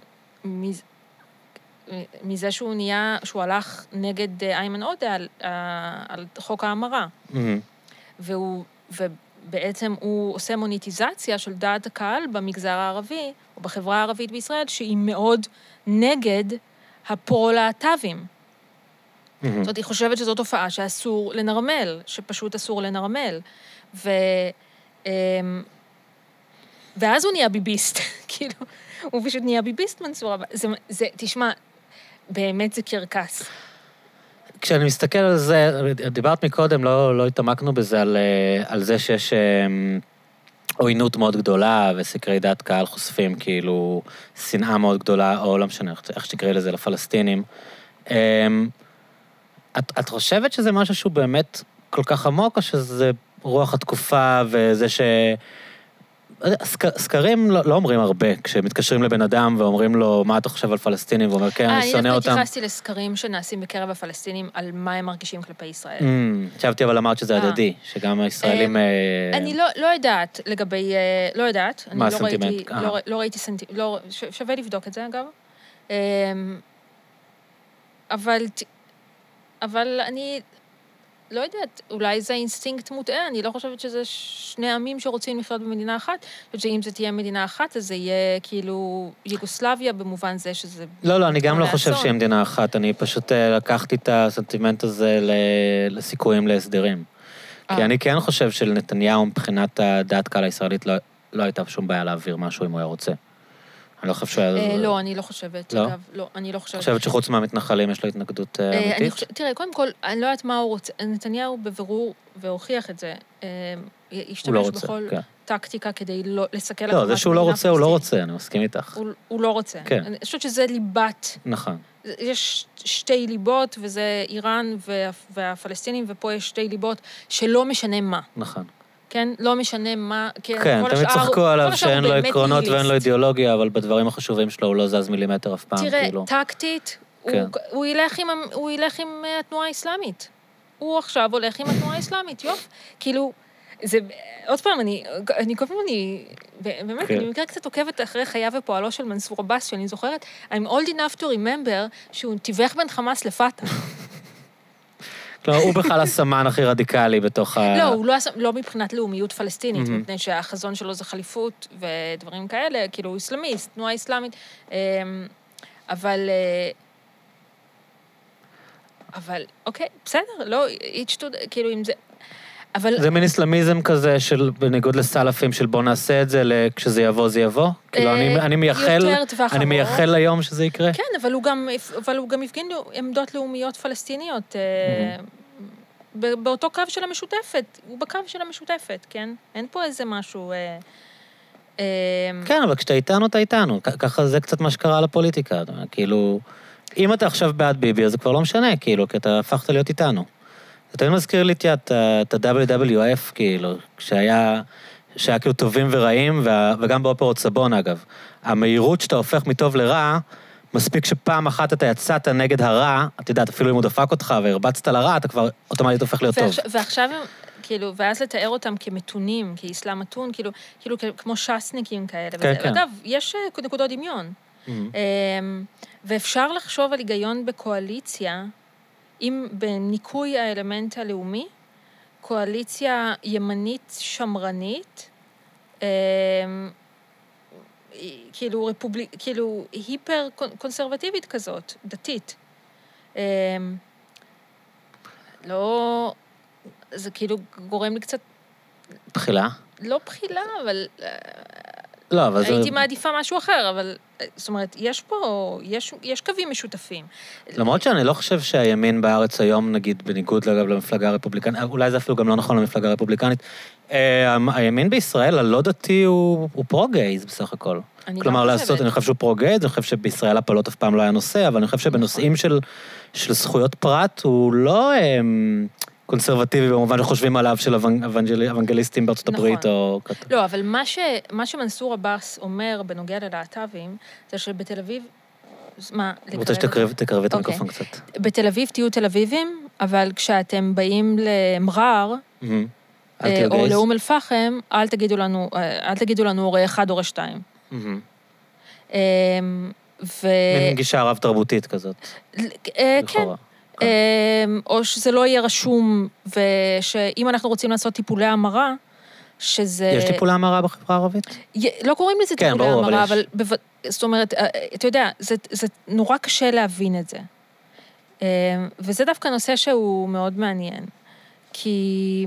מזה שהוא נהיה, שהוא הלך נגד אה, איימן עודה על, אה, על חוק ההמרה. Mm-hmm. והוא, בעצם הוא עושה מוניטיזציה של דעת הקהל במגזר הערבי, או בחברה הערבית בישראל, שהיא מאוד נגד הפרו-להט"בים. Mm-hmm. זאת אומרת, היא חושבת שזו תופעה שאסור לנרמל, שפשוט אסור לנרמל. ו... אמ, ואז הוא נהיה ביביסט, *laughs* כאילו, הוא פשוט נהיה ביביסט, מנסור עבאס. זה, זה, תשמע, באמת זה קרקס. כשאני מסתכל על זה, דיברת מקודם, לא, לא התעמקנו בזה, על, אה, על זה שיש אה, עוינות מאוד גדולה, וסקרי דעת קהל חושפים כאילו שנאה מאוד גדולה, או לא משנה, איך שתקראי לזה, לפלסטינים. אה, את, את חושבת שזה משהו שהוא באמת כל כך עמוק, או שזה רוח התקופה וזה ש... סקרים לא, לא אומרים הרבה, כשמתקשרים לבן אדם ואומרים לו, מה אתה חושב על פלסטינים, והוא אומר, כן, אני שונא אותם. אני דווקא התייחסתי לסקרים שנעשים בקרב הפלסטינים על מה הם מרגישים כלפי ישראל. חשבתי, אבל אמרת שזה הדדי, שגם הישראלים... אני לא, לא יודעת לגבי... לא יודעת. מה הסנטימנט? לא, לא ראיתי סנטימנט, לא, שווה לבדוק את זה, אגב. אבל, אבל אני לא יודעת, אולי זה אינסטינקט מוטעה, אני לא חושבת שזה שני עמים שרוצים לחיות במדינה אחת. אני חושבת שאם זה תהיה מדינה אחת, אז זה יהיה כאילו יוגוסלביה במובן זה שזה... לא, לא, אני גם לא חושב שיהיה מדינה אחת, אני פשוט אה, לקחתי את הסנטימנט הזה לסיכויים להסדרים. כי אה. אני כן חושב שלנתניהו, מבחינת הדעת קהל הישראלית, לא, לא הייתה שום בעיה להעביר משהו אם הוא היה רוצה. אני לא חושב שהוא היה... אה, לא, אני לא חושבת. לא? אגב, לא, אני לא חושבת. חושבת שחוץ מהמתנחלים יש לו התנגדות אה, אה, אמיתית? תראה, קודם כל, אני לא יודעת מה הוא רוצה. נתניהו בבירור, והוכיח את זה, השתמש בכל כן. טקטיקה כדי לא לסכל לא, זה שהוא לא רוצה, הוא לא רוצה, אני מסכים איתך. הוא לא רוצה. כן. אני חושבת שזה ליבת... נכון. יש שתי ליבות, וזה איראן והפלסטינים, ופה יש שתי ליבות שלא משנה מה. נכון. כן? לא משנה מה, כן, כן תמיד צחקו עליו שאין לו עקרונות ואין לו אידיאולוגיה, אבל בדברים החשובים שלו הוא לא זז מילימטר אף פעם, תראה, כאילו. תראה, טקטית, כן. הוא, הוא, ילך עם, הוא ילך עם אה, התנועה האסלאמית. הוא עכשיו הולך עם התנועה האסלאמית, יופ. כאילו, זה, עוד פעם, אני, אני כל פעם, אני, באמת, כן. אני במקרה קצת עוקבת אחרי חייו ופועלו של מנסור עבאס, שאני זוכרת, I'm old enough to remember שהוא תיווך בין חמאס לפתח. הוא בכלל הסמן הכי רדיקלי בתוך ה... לא, הוא לא, לא מבחינת לאומיות פלסטינית, מפני שהחזון שלו זה חליפות ודברים כאלה, כאילו, הוא אסלאמיסט, תנועה אסלאמית, אמ, אבל... אה, אבל, אוקיי, בסדר, לא, each to, כאילו, אם זה... אבל... זה מין אסלאמיזם כזה של, בניגוד לסלאפים, של בוא נעשה את זה, כשזה יבוא, זה יבוא? כאילו, אני, אה, אני מייחל, אני מייחל ליום שזה יקרה? כן, אבל הוא גם, אבל הוא גם הפגין עמדות לאומיות פלסטיניות. Mm-hmm. באותו קו של המשותפת, הוא בקו של המשותפת, כן? אין פה איזה משהו... אה, אה... כן, אבל כשאתה איתנו, אתה איתנו. ככה זה קצת מה שקרה לפוליטיקה. כאילו, אם אתה עכשיו בעד ביבי, אז זה כבר לא משנה, כאילו, כי אתה הפכת להיות איתנו. זה תמיד מזכיר לי את ה-WWF, כאילו, כשהיה... שהיה כאילו טובים ורעים, וגם באופרות סבון, אגב. המהירות שאתה הופך מטוב לרע, מספיק שפעם אחת אתה יצאת נגד הרע, את יודעת, אפילו אם הוא דפק אותך והרבצת לרע, אתה כבר אוטומטית הופך להיות טוב. ועכשיו הם, כאילו, ואז לתאר אותם כמתונים, כאסלאם מתון, כאילו, כאילו כמו ש"סניקים כאלה. כן, וזה, כן. אגב, יש אה, נקודות דמיון. Mm-hmm. אמ, ואפשר לחשוב על היגיון בקואליציה, אם בניקוי האלמנט הלאומי, קואליציה ימנית שמרנית, אמ, כאילו רפובליק, כאילו היפר קונסרבטיבית כזאת, דתית. אמ, לא, זה כאילו גורם לי קצת... בחילה? לא בחילה, אבל... לא, אבל הייתי זה... הייתי מעדיפה משהו אחר, אבל... זאת אומרת, יש פה, יש, יש קווים משותפים. למרות שאני לא חושב שהימין בארץ היום, נגיד, בניגוד, אגב, למפלגה הרפובליקנית, אולי זה אפילו גם לא נכון למפלגה הרפובליקנית, אה, הימין בישראל, הלא דתי, הוא, הוא פרו-גייז בסך הכל. אני כלומר, לא לעשות, אני חושב שהוא פרו-גייז, אני חושב שבישראל הפלות אף פעם לא היה נושא, אבל אני חושב שבנושאים של, של זכויות פרט, הוא לא, אמ, conservative במובן שחושבים עליו של אוונגל, אוונגליסטים בארצות נכון. הברית, או... לא, אבל מה, ש, מה שמנסור עבאס אומר בנוגע ללהט"בים, זה שבתל אביב מה, לקרב... רוצה שתקרבי את אוקיי. המיקרופון קצת. בתל אביב תהיו תל אביבים, אבל כשאתם באים למרר, mm-hmm. אה, או לאום אל-פחם, אל תגידו לנו, אה, אל תגידו לנו הורה אחד, הורה שתיים. Mm-hmm. ו... מין גישה רב-תרבותית כזאת. אה, כן. או שזה לא יהיה רשום, ושאם אנחנו רוצים לעשות טיפולי המרה, שזה... יש טיפולי המרה בחברה הערבית? לא קוראים לזה כן, טיפולי המרה, אבל... אבל זאת אומרת, אתה יודע, זה, זה נורא קשה להבין את זה. וזה דווקא נושא שהוא מאוד מעניין. כי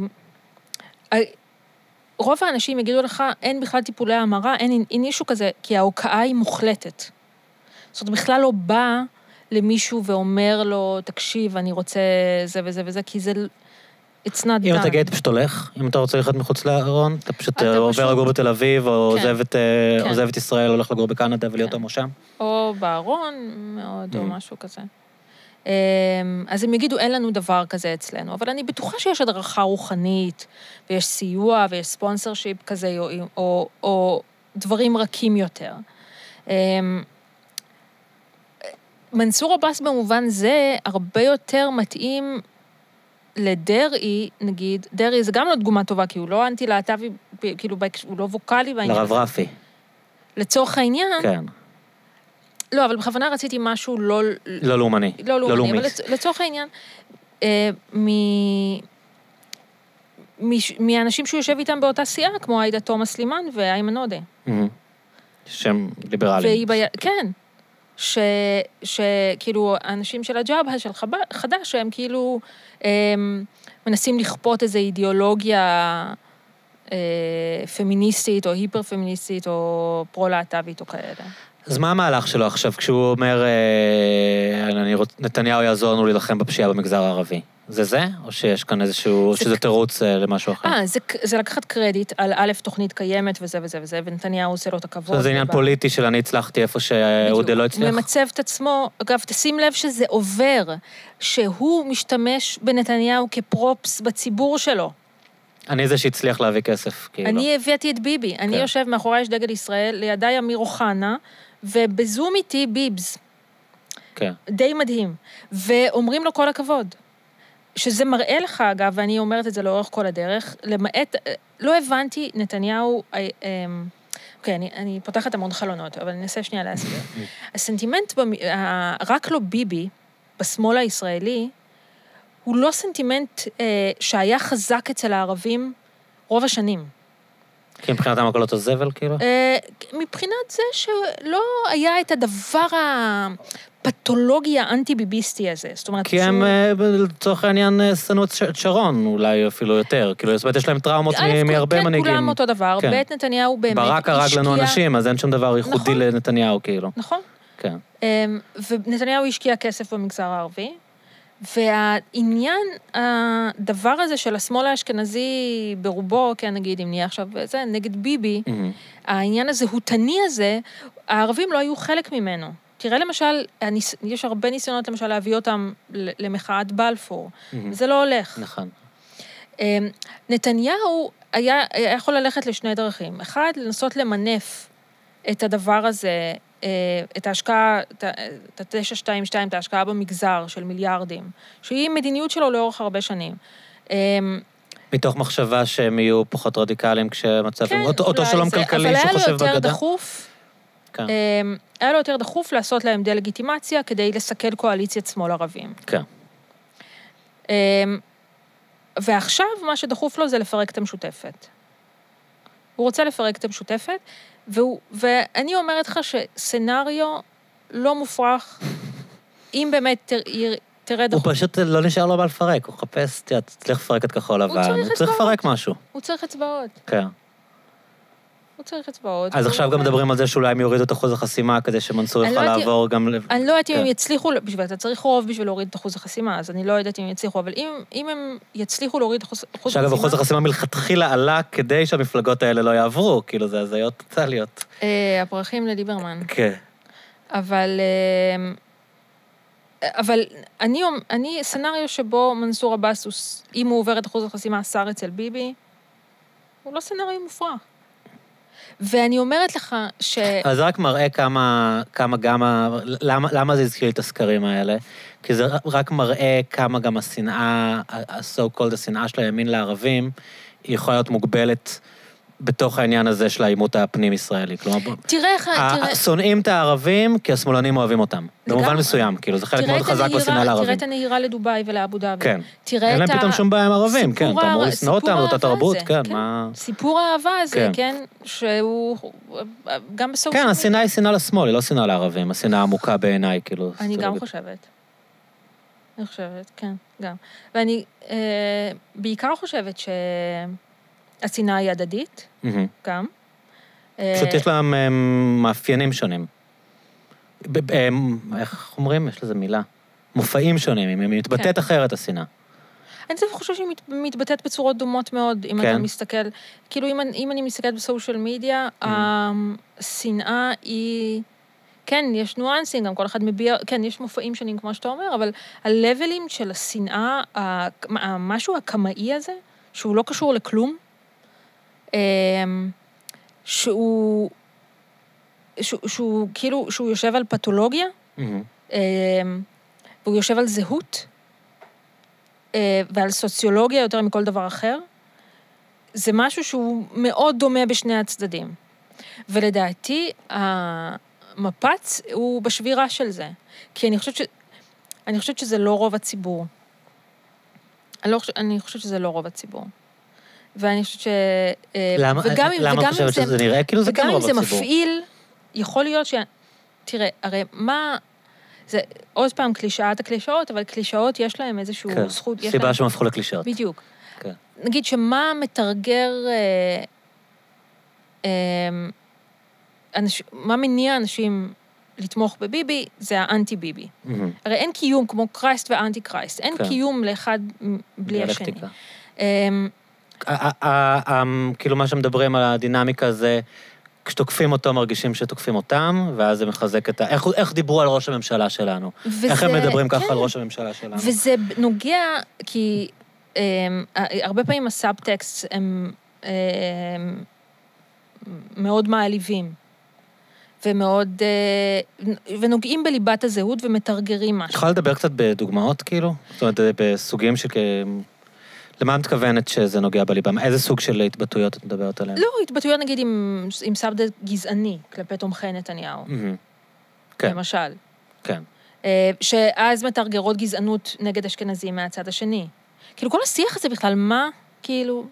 רוב האנשים יגידו לך, אין בכלל טיפולי המרה, אין, אין אישו כזה, כי ההוקעה היא מוחלטת. זאת אומרת, בכלל לא בא למישהו ואומר לו, תקשיב, אני רוצה זה וזה וזה, כי זה... It's not done. אם אתה גיי, אתה פשוט הולך? אם אתה רוצה לחיות מחוץ לארון? אתה פשוט אה, עובר פשוט- לגור בתל אביב, או כן. עוזב את, אה, כן. ישראל, הולך לגור בקנדה ולהיות כן. הומו שם? או בארון מאוד, או Mm. משהו כזה. אמ, אז הם יגידו, אין לנו דבר כזה אצלנו, אבל אני בטוחה שיש הדרכה רוחנית, ויש סיוע, ויש ספונסר שיפ כזה, או, או, או דברים רכים יותר. מנסור עבאס במובן זה הרבה יותר מתאים לדרעי, נגיד, דרעי זה גם לא דוגמה טובה, כי הוא לא אנטי-להט"בי, כאילו, הוא לא ווקאלי בעניין. לרב. רפי, לצורך העניין, כן. לא, אבל בכוונה רציתי משהו לא... לא לאומני. לא לאומני, לאומי. אבל לצ- לצורך העניין, אה, מ... מש- מהאנשים שהוא יושב איתם באותה סיעה, כמו עאידה תומא סלימאן ואיימן עודה. שהם ליברליים. והיא ב... כן. שכאילו, האנשים של הג'אבה, של. חד"ש, שהם כאילו הם, מנסים לכפות איזו אידיאולוגיה אה, פמיניסטית, או היפר-פמיניסטית, או פרו-להט"בית, או כאלה. אז מה המהלך שלו עכשיו כשהוא אומר, אה, אני רוצ... נתניהו יעזור לנו להילחם בפשיעה במגזר הערבי? זה זה? או שיש כאן איזשהו, שזה תירוץ אה, למשהו אחר? אה, זה, זה לקחת קרדיט על א', תוכנית קיימת וזה וזה וזה, ונתניהו עושה לו את הכבוד. זה עניין פוליטי של אני הצלחתי איפה שאודי לא הצליח? ממצב את עצמו, אגב, תשים לב שזה עובר, שהוא משתמש בנתניהו כפרופס בציבור שלו. אני זה שהצליח להביא כסף, כאילו. אני הבאתי את ביבי, אני כן. יושב מאחורי יש דגל ישראל, לידיי אמיר אוחנה, ובזום איתי ביבס, כן. די מדהים, ואומרים לו כל הכבוד. שזה מראה לך, אגב, ואני אומרת את זה לאורך כל הדרך, למעט, לא הבנתי, נתניהו, אה, אמ, אוקיי, אני, אני פותחת המון חלונות, אבל אני אנסה שנייה להסביר. הסנטימנט, במ- ה- רק לא ביבי, בשמאל הישראלי, הוא לא סנטימנט אה, שהיה חזק אצל הערבים רוב השנים. כי מבחינתם הכל אותו זבל, כאילו? אה, מבחינת זה שלא היה את הדבר הפתולוגי האנטי-ביביסטי הזה. זאת אומרת, כי הם, אה, לצורך העניין, אה, שנאו את ש- את שרון, אולי אפילו יותר. כאילו, זאת אומרת, יש להם טראומות מ- מהרבה כן, מנהיגים. כולם אותו דבר, כן. ב', נתניהו באמת ברק הרג לנו השקיע- אנשים, אז אין שום דבר ייחודי נכון. לנתניהו, כאילו. נכון. כן. אמ, ונתניהו השקיע כסף במגזר הערבי, והעניין, הדבר הזה של השמאל האשכנזי ברובו, כן, נגיד, אם נהיה עכשיו זה, נגד ביבי, מהמם. העניין הזהותני הזה, הערבים לא היו חלק ממנו. תראה למשל, הניס... יש הרבה ניסיונות למשל להביא אותם למחאת בלפור, מהמם. זה לא הולך. נכון. אמ, נתניהו היה, היה יכול ללכת לשני דרכים. אחד, לנסות למנף את הדבר הזה, אה, את ההשקעה, את ה- את ה-922, את ההשקעה במגזר של מיליארדים, שהיא מדיניות שלו לאורך הרבה שנים. אמ, מתוך מחשבה שהם יהיו פחות רדיקליים כשמצב... כן, אותו, אותו שלום זה- כלכלי שהוא אבל היה חושב לו יותר בגדה. דחוף, כן. אמ, היה לו יותר דחוף לעשות להם דה-לגיטימציה כדי לסכל קואליציית שמאל ערבים. כן. אמ, ועכשיו מה שדחוף לו זה לפרק את המשותפת. הוא רוצה לפרק את המשותפת, והוא, ואני אומרת לך שסצנריו לא מופרך, *laughs* אם באמת תר, יר- תרד... הוא פשוט לא נשאר לו מה לפרק, הוא מחפש, יודעת, צריך לפרק את כחול לבן, הוא צריך. לפרק משהו. הוא צריך אצבעות, כן. הוא צריך אצבעות. אז עכשיו גם. מדברים על זה שאולי הם יורידו את אחוז החסימה כדי שמנסור יוכל לא יודעת- לעבור גם... אני לא יודעת אם כן. הם יצליחו, בשביל, אתה צריך רוב בשביל להוריד את אחוז החסימה, אז אני לא יודעת אם הם יצליחו, אבל אם, הם יצליחו להוריד את אחוז אחוז שאגב, החסימה... אחוז החסימה מלכתחילה עלה כדי שהמפלגות האלה לא יעברו, כאילו זה הזיות טוטאליות. אה, הפרחים לליברמן. כן. אבל... אה, אבל אני, אני, סצנריו שבו מנסור עבאס, אם הוא עובר את אחוז החסימה, שר אצל ביבי, הוא לא סצנריו מופרך. ואני אומרת לך ש... אבל זה רק מראה כמה, כמה גם, ה- למה, למה זה הזכיר את הסקרים האלה? כי זה רק מראה כמה גם השנאה, ה-so called השנאה של הימין לערבים, היא יכולה להיות מוגבלת בתוך העניין הזה של העימות הפנים-ישראלי. כלומר, תראה איך... תראה, שונאים את הערבים כי השמאלנים אוהבים אותם. במובן. מסוים, כאילו, זה חלק תראה מאוד חזק בשנאה תראה לערבים. את הנהירה לדובאי ולאבו דאבי. כן. תראה אין את להם ה... פתאום שום בעיה עם ערבים, כן, אתה אמור לשנוא אותם, סיפור זאת אותה האהבה תרבות, הזה, כן, כן. מה... סיפור האהבה הזה, כן. כן, שהוא... גם בסושיאל כן. השנאה היא שנאה לשמאל, היא לא שנאה לערבים, השנאה העמוקה בעיניי, כאילו. אני גם לא- חושבת. אני חושבת, כן, גם. ואני אה, בעיקר חושבת ש... השנאה היא הדדית. גם. פשוט אה, יש להם אמ, מאפיינים שונים. אמ, איך אומרים? יש לזה מילה. מופעים שונים, היא מתבטאת כן. אחרת, השנאה. אני דווקא חושבת שהיא מת- מתבטאת בצורות דומות מאוד, אם כן. אתה מסתכל, כאילו אם, אני- אם אני מסתכלת בסושיאל מדיה, Mm. השנאה היא, כן, יש ניואנסים, גם כל אחד מביע, כן, יש מופעים שונים כמו שאתה אומר, אבל הלבלים של השנאה, המשהו הקמאי הזה, שהוא לא קשור לכלום, אמ, שהוא, שהוא, שהוא כאילו, שהוא יושב על פתולוגיה. אמ, והוא יושב על זהות אה, ועל סוציולוגיה יותר מכל דבר אחר. זה משהו שהוא מאוד דומה בשני הצדדים. ולדעתי, המפץ הוא בשבירה של זה. כי אני חושבת, ש... אני חושבת שזה לא רוב הציבור. אני, לא חושבת, אני חושבת שזה לא רוב הציבור. ואני חושבת ש... אה, למה וגם אם, למה את חושבת שזה נראה כאילו זה כן וגם אם רוב זה הציבור? מפעיל, יכול להיות ש... תראה, הרי מה... זה עוד פעם קלישאת הקלישאות, אבל קלישאות יש להם איזשהו כן. זכות, יש סיבה להם... שהם הפכו לקלישאות. בדיוק. כן. נגיד שמה מתרגר... אה, אה, אנש, מה מניע אנשים לתמוך בביבי, זה האנטי-ביבי. מהמם. הרי אין קיום כמו קרייסט ואנטי קרייסט, אין כן. קיום לאחד בלי השני. דיאלקטיקה. אה, ה- כאילו מה שמדברים על הדינמיקה זה, כשתוקפים אותו מרגישים שתוקפים אותם, ואז זה מחזק את ה... איך, איך דיברו על ראש הממשלה שלנו? וזה, איך הם מדברים ככה כן. על ראש הממשלה שלנו? וזה נוגע, כי um, הרבה פעמים הסאבטקסט הם um, מאוד מעליבים, ומאוד... Uh, ונוגעים בליבת הזהות ומטרגרים איזה משהו. יכולה לדבר קצת בדוגמאות, כאילו? זאת אומרת, בסוגים של... למה את מתכוונת שזה נוגע בליבה? איזה סוג של התבטאויות את מדברת עליהן? לא, התבטאויות נגיד עם, עם סאבטקסט גזעני כלפי תומכי נתניהו, מהמם. כן, למשל. כן. אה, שאז מטרגרות גזענות נגד אשכנזים מהצד השני. כאילו, כל השיח הזה בכלל, מה, כאילו,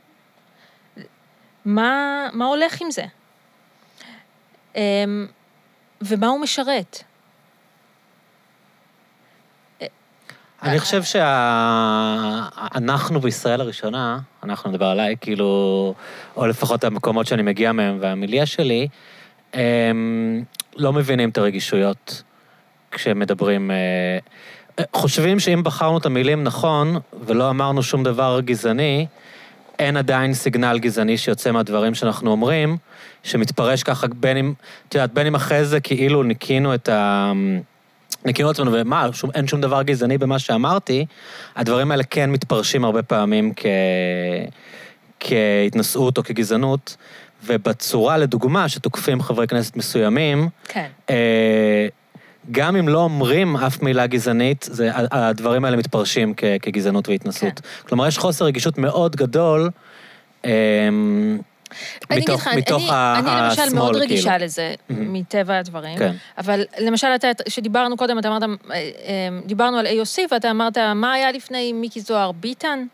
מה, מה הולך עם זה? אמ, ומה הוא משרת? אני חושב שאנחנו בישראל הראשונה, אנחנו נדבר עליי, כאילו, או לפחות המקומות שאני מגיע מהם והמיליה שלי, הם לא מבינים את הרגישויות כשמדברים... אה, חושבים שאם בחרנו את המילים נכון, ולא אמרנו שום דבר גזעני, אין עדיין סיגנל גזעני שיוצא מהדברים שאנחנו אומרים, שמתפרש ככה בין אם, את יודעת, בין אם אחרי זה כאילו ניקינו את ה... ניקינו עצמנו, ומה, שום, אין שום דבר גזעני במה שאמרתי, הדברים האלה כן מתפרשים הרבה פעמים כ... כהתנשאות או כגזענות, ובצורה, לדוגמה, שתוקפים חברי כנסת מסוימים, כן. אה, גם אם לא אומרים אף מילה גזענית, זה, הדברים האלה מתפרשים כ, כגזענות והתנסות. כן. כלומר, יש חוסר רגישות מאוד גדול אה, אני אגיד לך, אני, למשל מאוד כאילו. רגישה לזה. מטבע הדברים. כן. אבל למשל, אתה, שדיברנו קודם, אתה אמרת, אה, אה, דיברנו על AOC, ואתה אמרת, מה היה לפני מיקי זוהר ביטן?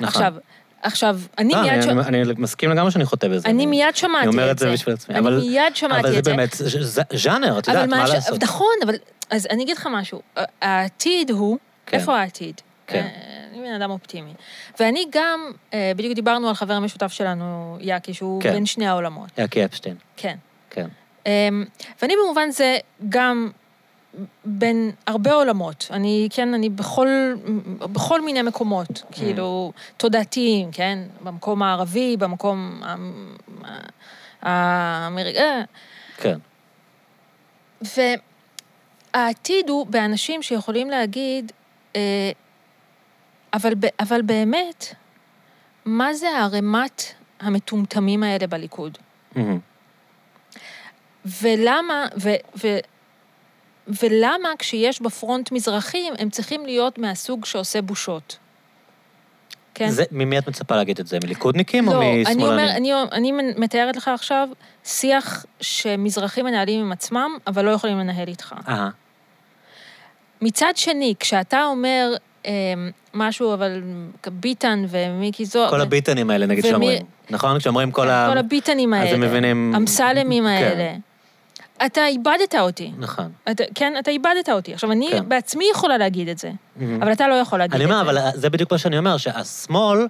נכון. עכשיו, עכשיו, אני לא, מיד... אני, ש... אני, אני מסכים לגמרי שאני חוטא בזה. אני מיד שמעתי אני אומר את את זה זה. בשביל עצמי. אני אבל, מיד שמעתי אבל זה את זה. באמת ז'אנר, את יודעת, אבל מה ש- לעשות? נכון, אבל... אז אני אגיד לך משהו. העתיד הוא... כן. איפה העתיד? כן. אה, אני בן אדם אופטימי. ואני גם, אה, בדיוק דיברנו על חבר המשותף שלנו, יאקי, שהוא כן. בין שני העולמות. יאקי אפשטיין, כן. כן. אמ, ואני במובן זה גם בין הרבה עולמות. אני, כן, אני בכל, בכל מיני מקומות, כאילו, תודעתיים, כן? במקום הערבי, במקום האמריקאי. כן. והעתיד הוא באנשים שיכולים להגיד, אה, אבל, אבל באמת, מה זה הערימת המטומטמים האלה בליכוד? ולמה, ו, ו, ולמה כשיש בפרונט מזרחים, הם צריכים להיות מהסוג שעושה בושות? כן? זה, ממי את מצפה להגיד את זה? מליכודניקים או לא, משמאלנים? אני, אומר, אני, אני מתארת לך עכשיו שיח שמזרחים מנהלים עם עצמם, אבל לא יכולים לנהל איתך. אה, מצד שני, כשאתה אומר משהו, אבל ביטן ומיקי זוהר... כל הביטנים האלה, נגיד, שאומרים. נכון? כשאומרים כל ה... כל הביטנים האלה. אז הם מבינים... אמסלמים כן. האלה. אתה איבדת אותי. נכון. אתה, כן, אתה איבדת אותי. עכשיו, אני כן. בעצמי יכולה להגיד את זה, מהמם. אבל אתה לא יכול להגיד אני את אומר, זה. אבל זה בדיוק מה שאני אומר, שהשמאל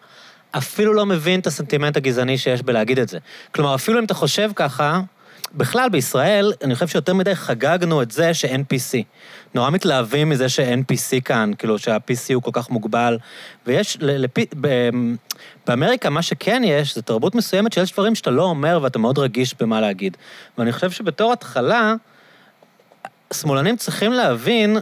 אפילו לא מבין את הסנטימנט הגזעני שיש בלהגיד את זה. כלומר, אפילו אם אתה חושב ככה, בכלל בישראל, אני חושב שיותר מדי חגגנו את זה שאין PC. נורא מתלהבים מזה שאין PC כאן, כאילו שה-PC הוא כל כך מוגבל. ויש, לפ... באמריקה מה שכן יש, זה תרבות מסוימת שיש דברים שאתה לא אומר ואתה מאוד רגיש במה להגיד. ואני חושב שבתור התחלה, שמאלנים צריכים להבין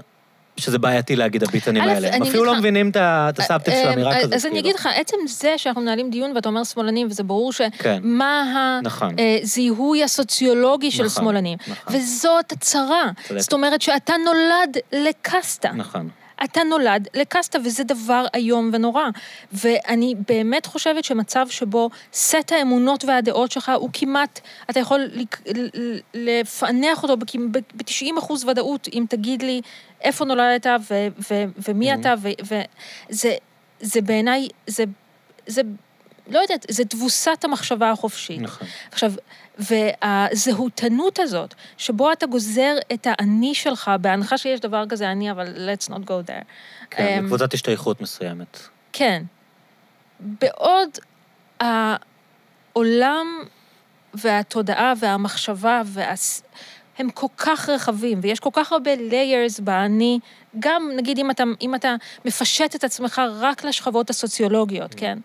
שזה בעייתי להגיד הביטנים האלה. הם אפילו לא מבינים את הסאבטקסט של האמירה כזאת. אז אני כאילו. אגיד לך, עצם זה שאנחנו מנהלים דיון ואתה אומר שמאלנים, וזה ברור כן. שמה נכון. הזיהוי הסוציולוגי של נכון, שמאלנים. נכון. וזאת הצרה. זאת אומרת שאתה נולד לקסטה. נכון. אתה נולד לקסטה, וזה דבר איום ונורא. ואני באמת חושבת שמצב שבו סט האמונות והדעות שלך הוא כמעט, אתה יכול לפענח אותו ב-90 אחוז ודאות, אם תגיד לי איפה נולדת ו- ו- ומי Mhm. אתה, וזה זה בעיניי, זה, זה, לא יודעת, זה תבוסת המחשבה החופשית. נכון. עכשיו, והזהותנות הזאת, שבו אתה גוזר את האני שלך, בהנחה שיש דבר כזה אני, אבל let's not go there. כן, אמ, קבוצת השתייכות מסוימת. כן. בעוד העולם והתודעה והמחשבה והס... הם כל כך רחבים, ויש כל כך הרבה layers באני, גם נגיד אם אתה, אם אתה מפשט את עצמך רק לשכבות הסוציולוגיות, כן?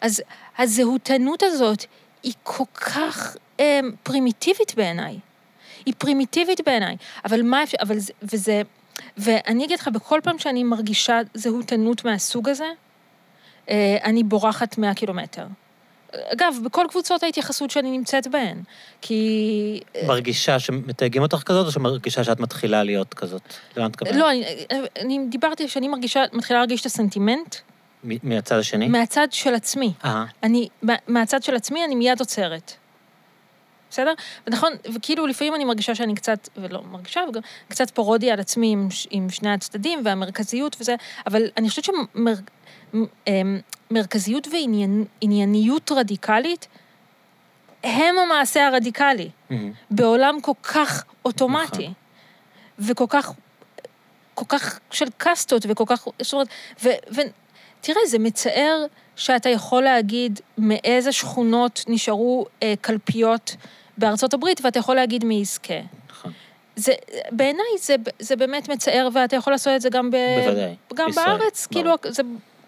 אז הזהותנות הזאת היא כל כך אה, פרימיטיבית בעיניי. היא פרימיטיבית בעיניי, אבל מה אפשר, אבל זה, וזה, ואני אגיד לך, בכל פעם שאני מרגישה זהותנות מהסוג הזה, אה, אני בורחת 100 קילומטר. אגב, בכל קבוצות ההתייחסות שאני נמצאת בהן, כי... מרגישה שמתייגים אותך כזאת, או שמרגישה שאת מתחילה להיות כזאת? למה את מתכוונת? לא, אני, אני דיברתי שאני מרגישה, מתחילה להרגיש את הסנטימנט מ- מהצד השני? מהצד של עצמי. אה, אני, מה- מהצד של עצמי אני מיד עוצרת. בסדר? ונכון, וכאילו לפעמים אני מרגישה שאני קצת, ולא מרגישה, וגם קצת פרודיה על עצמי עם, עם שני הצדדים והמרכזיות וזה, אבל אני חושבת שמרכזיות וענייניות רדיקלית הם המעשה הרדיקלי, מהמם. בעולם כל כך אוטומטי, נכון. וכל כך, כל כך של קאסטות, וכל כך, זאת אומרת, ו, ותראה, זה מצער שאתה יכול להגיד מאיזה שכונות נשארו אה, קלפיות בארצות הברית, ואתה יכול להגיד מי יזכה. נכון. זה, בעיניי זה, זה באמת מצער, ואתה יכול לעשות את זה גם, ב, בוודאי, גם בישראל, בארץ, ברור. כאילו, זה,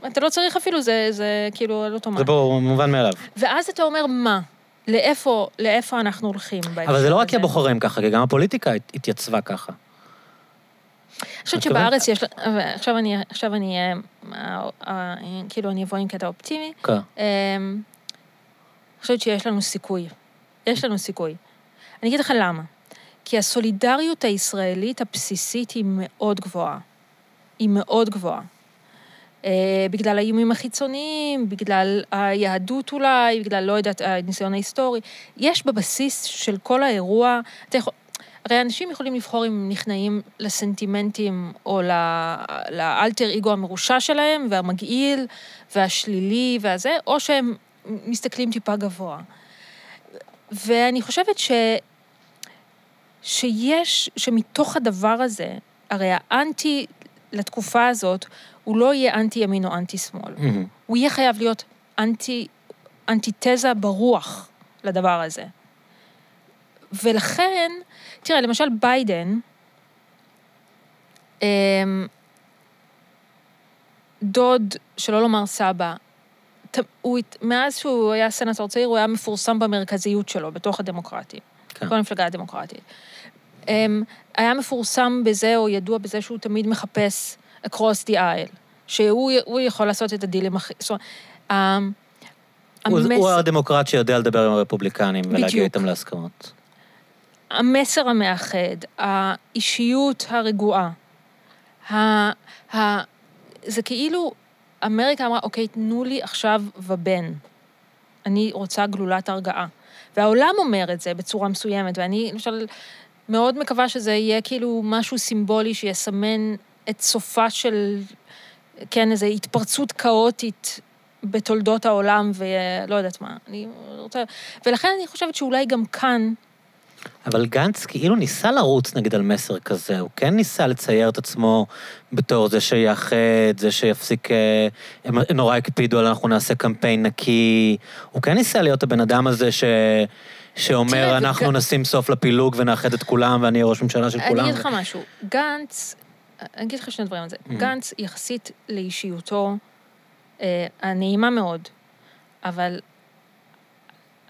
אתה לא צריך אפילו, זה, זה כאילו על אוטומט. זה ברור, מובן מאליו. ואז אתה אומר, מה? לאיפה, לאיפה אנחנו הולכים אבל זה לא רק כי? הבוחרים ככה, כי גם הפוליטיקה הת- התייצבה ככה. אני חושבת? שבארץ יש, עכשיו אני, עכשיו אני, אה, אה, אה, כאילו אני אבוא עם קטע אופטימי. כן. אה, אני חושבת שיש לנו סיכוי. יש לנו סיכוי. אני אגיד לך למה. כי הסולידריות הישראלית הבסיסית היא מאוד גבוהה. היא מאוד גבוהה. אה, בגלל האיומים החיצוניים, בגלל היהדות אולי, בגלל, לא יודעת, הניסיון ההיסטורי. יש בבסיס של כל האירוע, אתה יכול... הרי אנשים יכולים לבחור אם נכנעים לסנטימנטים או לאלטר אגו המרושע שלהם, והמגעיל, והשלילי והזה, או שהם מסתכלים טיפה גבוה. ואני חושבת ש... שיש, שמתוך הדבר הזה, הרי האנטי לתקופה הזאת, הוא לא יהיה אנטי ימין או אנטי שמאל. מהמם. הוא יהיה חייב להיות אנטי, אנטיתזה ברוח לדבר הזה. ולכן, תראה, למשל ביידן, אמ, דוד, שלא לומר סבא, הוא, מאז שהוא היה סנטור צעיר, הוא היה מפורסם במרכזיות שלו, בתוך הדמוקרטים. כן. כל המפלגה הדמוקרטית. אמ, היה מפורסם בזה, או ידוע בזה, שהוא תמיד מחפש across the aisle, שהוא הוא יכול לעשות את הדילים הכי... זאת אומרת, אמ, הוא הדמוקרט שיודע לדבר עם הרפובליקנים ולהגיע. איתם להסכמות. המסר המאחד, האישיות הרגועה, ה, ה, זה כאילו, אמריקה אמרה, אוקיי, תנו לי עכשיו ובן. אני רוצה גלולת הרגעה. והעולם אומר את זה בצורה מסוימת, ואני למשל מאוד מקווה שזה יהיה כאילו משהו סימבולי שיסמן את סופה של, כן, איזו התפרצות כאוטית בתולדות העולם, ולא יודעת מה. אני רוצה... ולכן אני חושבת שאולי גם כאן, אבל גנץ כאילו ניסה לרוץ נגיד על מסר כזה, הוא כן ניסה לצייר את עצמו בתור זה שיאחד, זה שיפסיק, אה, הם נורא הקפידו על אנחנו נעשה קמפיין נקי, הוא כן ניסה להיות הבן אדם הזה ש... שאומר, תראה, אנחנו וג- נשים סוף לפילוג ונאחד את כולם, ואני אהיה ראש ממשלה של כולם. אני אגיד לך משהו, גנץ, אני אגיד לך שני דברים על זה. Mm. גנץ, יחסית לאישיותו אה, הנעימה מאוד, אבל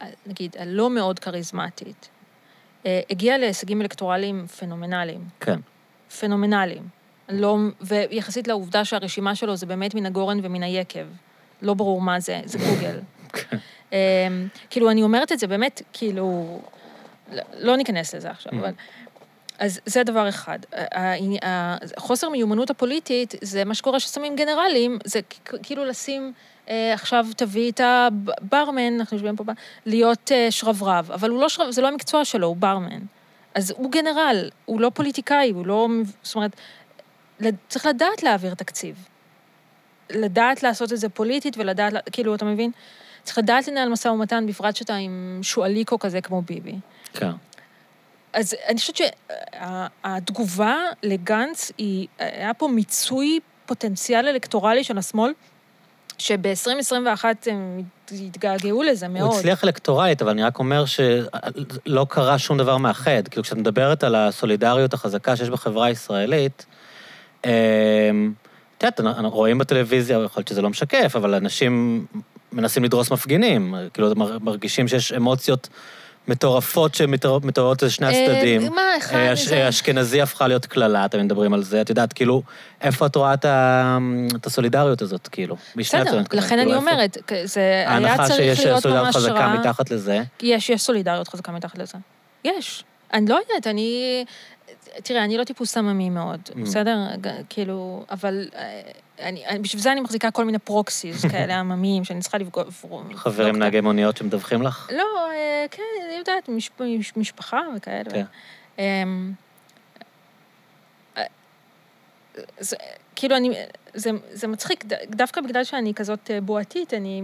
אה, נגיד, הלא מאוד כריזמטית, הגיע להישגים אלקטורליים פנומנליים. כן. פנומנליים. לא, ויחסית לעובדה שהרשימה שלו זה באמת מן הגורן ומן היקב. לא ברור מה זה, זה גוגל. כן. אמ, כאילו, אני אומרת את זה באמת, כאילו... לא- ניכנס לזה עכשיו, Mm. אבל... אז זה דבר אחד. העני- ה- חוסר מיומנות הפוליטית זה מה שקורה ששמים גנרלים, זה כאילו לשים, אה, עכשיו תביא את הברמן, אנחנו יושבים פה, להיות אה, שרברב, אבל הוא לא שרב, זה לא המקצוע שלו, הוא ברמן. אז הוא גנרל, הוא לא פוליטיקאי, הוא לא... זאת אומרת, צריך לדעת להעביר תקציב. לדעת לעשות את זה פוליטית ולדעת, כאילו, אתה מבין? צריך לדעת לנהל משא ומתן, בפרט שאתה עם שועליקו כזה כמו ביבי. כן. אז אני חושבת שהתגובה לגנץ היא, היה פה מיצוי פוטנציאל אלקטורלי של השמאל, שב-2021 הם התגעגעו לזה מאוד. הוא הצליח אלקטורלית, אבל אני רק אומר שלא קרה שום דבר מאחד. כאילו, כשאת מדברת על הסולידריות החזקה שיש בחברה הישראלית, אמ, את יודעת, רואים בטלוויזיה, יכול להיות שזה לא משקף, אבל אנשים מנסים לדרוס מפגינים. כאילו, מר- מרגישים שיש אמוציות מטורפות שמתעוררות לשני הצדדים. אה, מה, אחד אה, מזה? אשכנזי הפכה להיות קללה, אתם מדברים על זה. את יודעת, כאילו, איפה את רואה את הסולידריות הזאת, כאילו? בסדר, הצדדים, לכן אני כאילו? אומרת, זה היה ההנחה צריך שיש להיות סולידריות ממש חזקה רע. מתחת לזה. יש, יש סולידריות חזקה מתחת לזה. יש. אני לא יודעת, אני... תראה, אני לא טיפוס סממי מאוד, Mm. בסדר? כאילו, אבל אה, אני, בשביל זה אני מחזיקה כל מיני פרוקסיס *laughs* כאלה עממיים, שאני צריכה לפגוע... חברים נהגי מוניות שמדווחים לך? לא, אה, כן, אני יודעת, מש, מש, משפחה וכאלה. כן. אמ, אה, זה, כאילו, אני, זה, זה מצחיק, דווקא בגלל שאני כזאת אה, בועתית, אני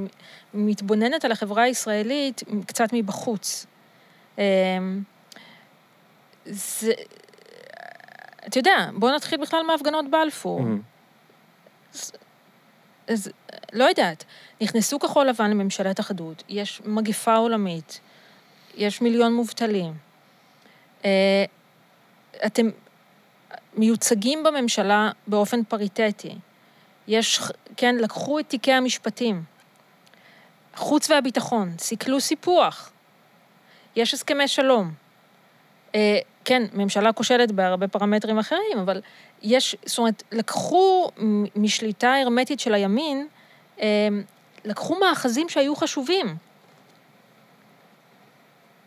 מתבוננת על החברה הישראלית קצת מבחוץ. אמ, זה... אתה יודע, בוא נתחיל בכלל מהפגנות בלפור. מהמם. אז לא יודעת, נכנסו כחול לבן לממשלת אחדות, יש מגיפה עולמית, יש מיליון מובטלים. אה, אתם מיוצגים בממשלה באופן פריטטי. יש, כן, לקחו את תיקי המשפטים, החוץ והביטחון, סיכלו סיפוח, יש הסכמי שלום. כן, ממשלה כושלת בהרבה פרמטרים אחרים, אבל יש, זאת אומרת, לקחו משליטה הרמטית של הימין, אה, לקחו מאחזים שהיו חשובים.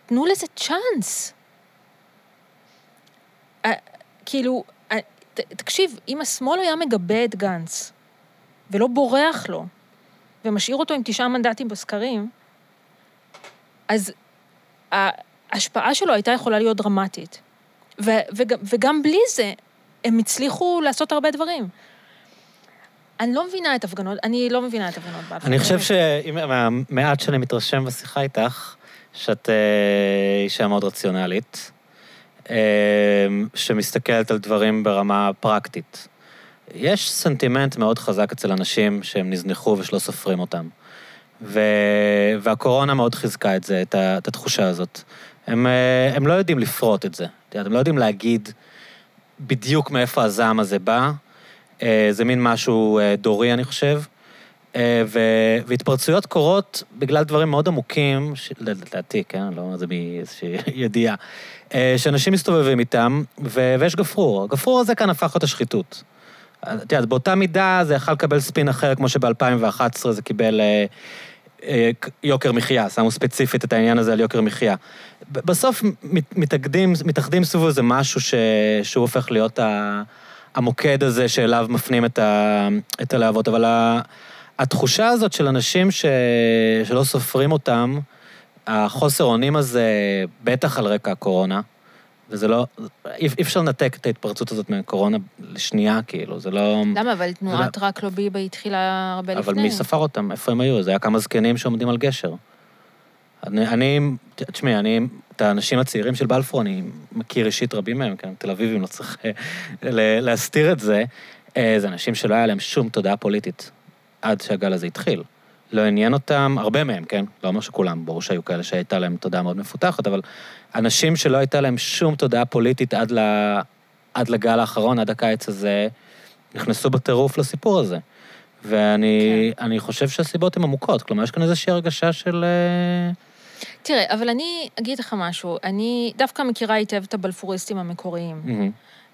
תנו לזה צ'אנס. אה, כאילו, אה, תקשיב, אם השמאל היה מגבה את גנץ, ולא בורח לו, ומשאיר אותו עם תשעה מנדטים בסקרים, אז ההשפעה שלו הייתה יכולה להיות דרמטית. ו- וגם, וגם בלי זה, הם הצליחו לעשות הרבה דברים. אני לא מבינה את הפגנות, אני לא מבינה את הפגנות בלפור. אני חושב. שמהמעט שאני מתרשם בשיחה איתך, שאת אה, אישה מאוד רציונלית, אה, שמסתכלת על דברים ברמה פרקטית. יש סנטימנט מאוד חזק אצל אנשים שהם נזנחו ושלא סופרים אותם. ו... והקורונה מאוד חיזקה את זה. את התחושה הזאת. הם, אה, הם לא יודעים לפרוט את זה. את הם לא יודעים להגיד בדיוק מאיפה הזעם הזה בא. אה, זה מין משהו אה, דורי, אני חושב. ו... והתפרצויות קורות בגלל דברים מאוד עמוקים, ש... לדעתי, כן? לא אומר את זה מאיזושהי *laughs* ידיעה, שאנשים מסתובבים איתם, ו... ויש גפרור. הגפרור הזה כאן הפך להיות השחיתות. את יודעת, באותה מידה זה יכול לקבל ספין אחר, כמו שב-2011 זה קיבל יוקר מחיה, שמו ספציפית את העניין הזה על יוקר מחיה. בסוף מת- מתאגדים, מתאחדים סביב איזה משהו ש... שהוא הופך להיות ה... המוקד הזה שאליו מפנים את, ה... את הלהבות, אבל ה... התחושה הזאת של אנשים ש... שלא סופרים אותם, החוסר אונים הזה, בטח על רקע הקורונה, וזה לא, אי אי אפשר לנתק את ההתפרצות הזאת מהקורונה לשנייה, כאילו, זה לא... למה? אבל תנועת רק לא ביבה התחילה הרבה לפני. אבל מי ספר אותם? איפה הם היו? זה היה כמה זקנים שעומדים על גשר. אני, אני תשמעי, אני את האנשים הצעירים של בלפור, אני מכיר אישית רבים מהם, כן, תל אביבים, לא צריך אה, להסתיר את זה. אה, זה אנשים שלא היה להם שום תודעה פוליטית עד שהגל הזה התחיל. לא עניין אותם, הרבה מהם, כן? לא אומר שכולם, ברור שהיו כאלה שהייתה להם תודעה מאוד מפותחת, אבל אנשים שלא הייתה להם שום תודעה פוליטית עד, ל... עד לגל האחרון, עד הקיץ הזה, נכנסו בטירוף לסיפור הזה. ואני כן. אני חושב שהסיבות הן עמוקות, כלומר, יש כאן איזושהי הרגשה של... אה, תראה, אבל אני אגיד לך משהו, אני דווקא מכירה היטב את הבלפוריסטים המקוריים.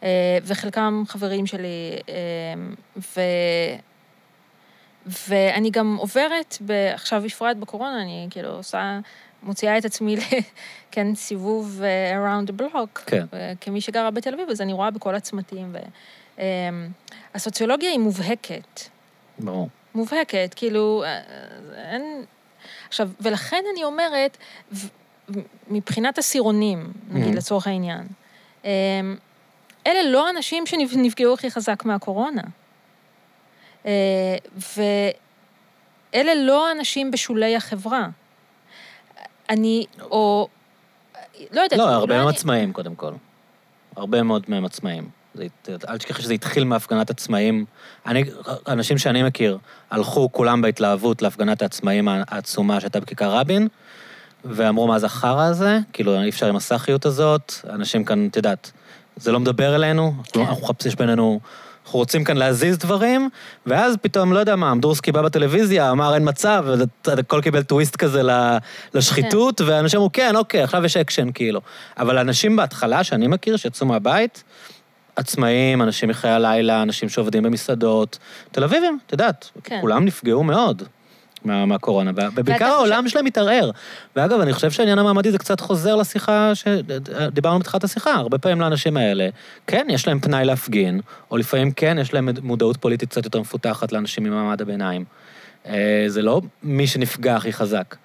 אה, וחלקם חברים שלי, אה, ו... ואני גם עוברת, עכשיו בפרט בקורונה, אני כאילו עושה, מוציאה את עצמי, *laughs* כן, סיבוב אה, around the block. כן. אה, כמי שגרה בתל אביב, אז אני רואה בכל הצמתים. ו... אה, הסוציולוגיה היא מובהקת. ברור. מובהקת, כאילו, אה, אין... עכשיו, ולכן אני אומרת, מבחינת עשירונים, נגיד, Mhm. לצורך העניין, אמ, אלה לא האנשים שנפגעו הכי חזק מהקורונה. אה, ואלה לא האנשים בשולי החברה. אני, או... לא יודעת, לא, הרבה מהם עצמאים, קודם כל. הרבה מאוד מהם עצמאים. זה, אל תשכחי שזה התחיל מהפגנת עצמאים. אני, אנשים שאני מכיר, הלכו כולם בהתלהבות להפגנת העצמאים העצומה שהייתה בכיכר רבין, ואמרו, מה זה החרא הזה? כאילו, אי אפשר עם הסאחיות הזאת, אנשים כאן, את יודעת, זה לא מדבר אלינו, כן. אנחנו מחפשים, יש בינינו... אנחנו רוצים כאן להזיז דברים, ואז פתאום, לא יודע מה, אמדורסקי בא בטלוויזיה, אמר אין מצב, והכל קיבל טוויסט כזה לשחיתות, ואנשים אמרו, כן, אוקיי, עכשיו יש אקשן, כאילו. אבל אנשים בהתחלה, שאני מכיר, שיצאו מהבית, עצמאים, אנשים מחיי הלילה, אנשים שעובדים במסעדות, תל אביבים, את יודעת, כן. כולם נפגעו מאוד. מה- מהקורונה, ובעיקר העולם שלהם מתערער. ואגב, אני חושב שהעניין המעמדי זה קצת חוזר לשיחה שדיברנו בתחילת השיחה. הרבה פעמים לאנשים האלה, כן, יש להם פנאי להפגין, או לפעמים כן, יש להם מודעות פוליטית קצת יותר מפותחת לאנשים ממעמד הביניים. אה, זה לא מי שנפגע הכי חזק.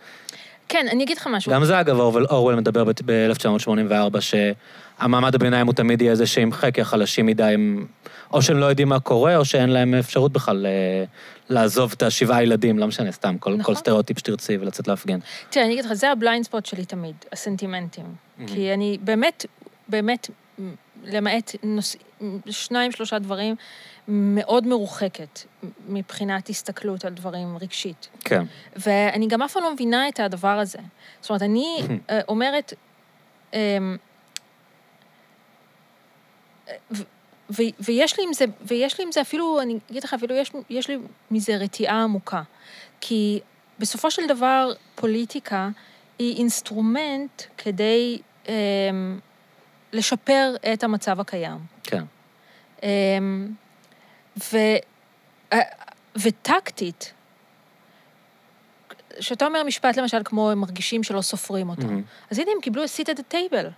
כן, אני אגיד לך משהו. גם זה, אגב, אורוול, מדבר ב-1984, שהמעמד הביניים הוא תמיד יהיה זה שימחק, כי החלשים מדי הם... או שהם לא יודעים מה קורה, או שאין להם אפשרות בכלל אה, לעזוב את השבעה ילדים, לא משנה, סתם, כל, נכון. כל סטריאוטיפ שתרצי ולצאת להפגין. תראה, אני אגיד לך, זה ה blind spot שלי תמיד, הסנטימנטים. כי אני באמת, באמת, למעט נוש... שניים, שלושה דברים, מאוד מרוחקת מבחינת הסתכלות על דברים רגשית. כן. ואני גם אף פעם לא מבינה את הדבר הזה. זאת אומרת, אני אה, אומרת, אמ, ו- ו- ויש לי עם זה, ויש לי עם זה אפילו, אני אגיד לך, אפילו יש, יש לי מזה רתיעה עמוקה. כי בסופו של דבר, פוליטיקה היא אינסטרומנט כדי אמ, לשפר את המצב הקיים. כן. אמ, ו, אה, וטקטית, כשאתה אומר משפט, למשל, כמו הם מרגישים שלא סופרים אותם, מהמם. אז הנה, הם קיבלו a seat at the table.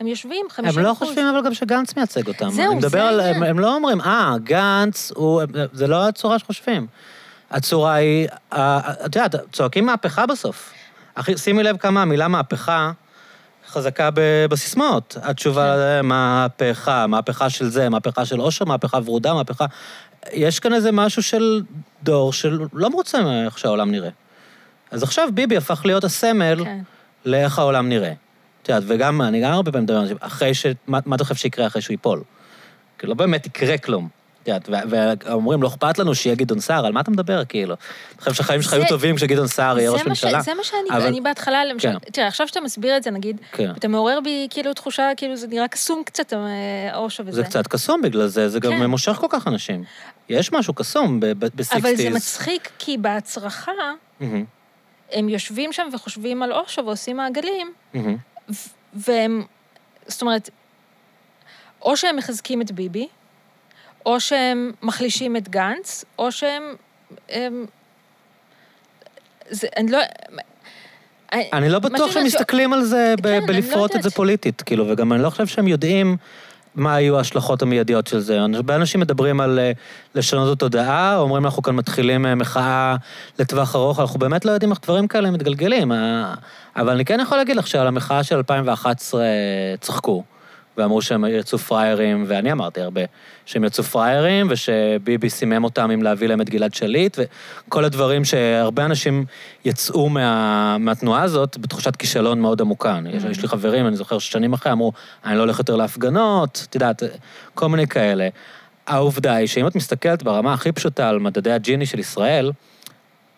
הם יושבים, 50 הם לא חושבים אבל גם שגנץ מייצג אותם. זהו, אני מדבר זה על... הם, העניין. הם לא אומרים, אה, גנץ הוא... זה לא הצורה שחושבים. הצורה היא... את יודעת, צועקים מהפכה בסוף. אחי, שימי לב כמה המילה מהפכה חזקה בסיסמאות. התשובה, כן. מהפכה, מהפכה של זה, מהפכה של עושר, מהפכה ורודה, מהפכה... יש כאן איזה משהו של דור של לא מרוצה מאיך שהעולם נראה. אז עכשיו ביבי הפך להיות הסמל כן. לאיך העולם נראה. את יודעת, וגם, אני גם הרבה פעמים מדבר על זה, אחרי ש... מה, מה אתה חושב שיקרה אחרי שהוא ייפול? כי לא באמת יקרה כלום. את יודעת, ואומרים, לא אכפת לנו שיהיה גדעון סער, על מה אתה מדבר, כאילו? אתה חושב שהחיים שלך היו טובים כשגדעון סער יהיה ראש ממשלה? זה מה שאני, אבל- אני בהתחלה, למשל, כן. תראה, עכשיו שאתה מסביר את זה, נגיד, כן. אתה מעורר בי כאילו תחושה, כאילו זה נראה קסום קצת, אה, אושר וזה. זה קצת קסום בגלל זה, זה גם כן. מושך כל כך אנשים. יש משהו קסום בסיקסטיז. אבל זה מצחיק, כי בהצרחה, הם יושבים שם וחושבים על אושר ועושים מעגלים, ו- והם, זאת אומרת, או שהם מחזקים את ביבי, או שהם מחלישים את גנץ, או שהם... הם, זה, אני לא... אני לא בטוח שהם אומרת, מסתכלים על זה כן, לא בלפרוט את זה. פוליטית, כאילו, וגם אני לא חושב שהם יודעים מה היו ההשלכות המיידיות של זה. הרבה אנשים מדברים על אה, לשנות את התודעה, אומרים אנחנו כאן מתחילים אה, מחאה לטווח ארוך, אנחנו באמת לא יודעים איך דברים כאלה מתגלגלים. אה, אבל אני כן יכול להגיד לך שעל המחאה של 2011 צחקו. ואמרו שהם יצאו פראיירים, ואני אמרתי הרבה, שהם יצאו פראיירים, ושביבי סימם אותם עם להביא להם את גלעד שליט, וכל הדברים שהרבה אנשים יצאו מה, מהתנועה הזאת בתחושת כישלון מאוד עמוקה. Mm-hmm. יש, יש לי חברים, אני זוכר ששנים אחרי אמרו, אני לא הולך יותר להפגנות, את יודעת, כל מיני כאלה. העובדה היא שאם את מסתכלת ברמה הכי פשוטה על מדדי הג'יני של ישראל,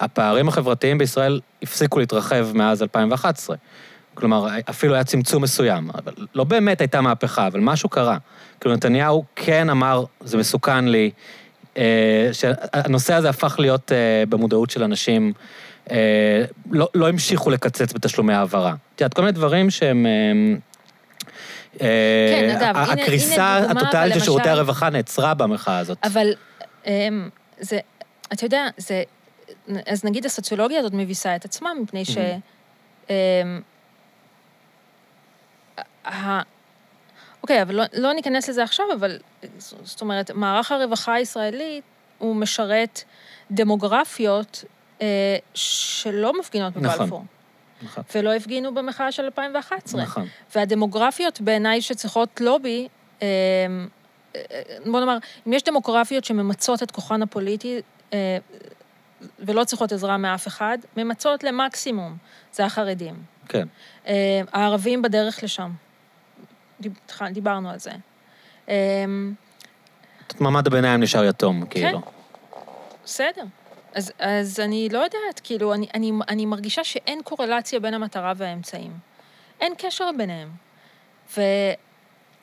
הפערים החברתיים בישראל הפסיקו להתרחב מאז 2011. כלומר, אפילו היה צמצום מסוים, אבל לא באמת הייתה מהפכה, אבל משהו קרה. כאילו, נתניהו כן אמר, זה מסוכן לי, אה, שהנושא הזה הפך להיות אה, במודעות של אנשים, אה, לא, לא המשיכו לקצץ בתשלומי העברה. את יודעת, כל מיני דברים שהם... כן, אגב, הנה, הקריסה הטוטלית של שירותי הרווחה נעצרה במחאה הזאת. אבל זה, אתה יודע, זה, אז נגיד הסוציולוגיה הזאת מביסה את עצמה, מפני ש... אוקיי, אבל לא, לא ניכנס לזה עכשיו, אבל זאת אומרת, מערך הרווחה הישראלי הוא משרת דמוגרפיות אה, שלא מפגינות בבלפור. נכון. נכון. ולא הפגינו במחאה של 2011. נכון. והדמוגרפיות בעיניי שצריכות לובי, אה, אה, בוא נאמר, אם יש דמוגרפיות שממצות את כוחן הפוליטי אה, ולא צריכות עזרה מאף אחד, ממצות למקסימום, זה החרדים. כן. אה, הערבים בדרך לשם. דיברנו על זה. אמ, מעמד הביניים נשאר יתום, כאילו. כן, בסדר. אז, אז אני לא יודעת, כאילו, אני, אני, אני מרגישה שאין קורלציה בין המטרה והאמצעים. אין קשר ביניהם. ו...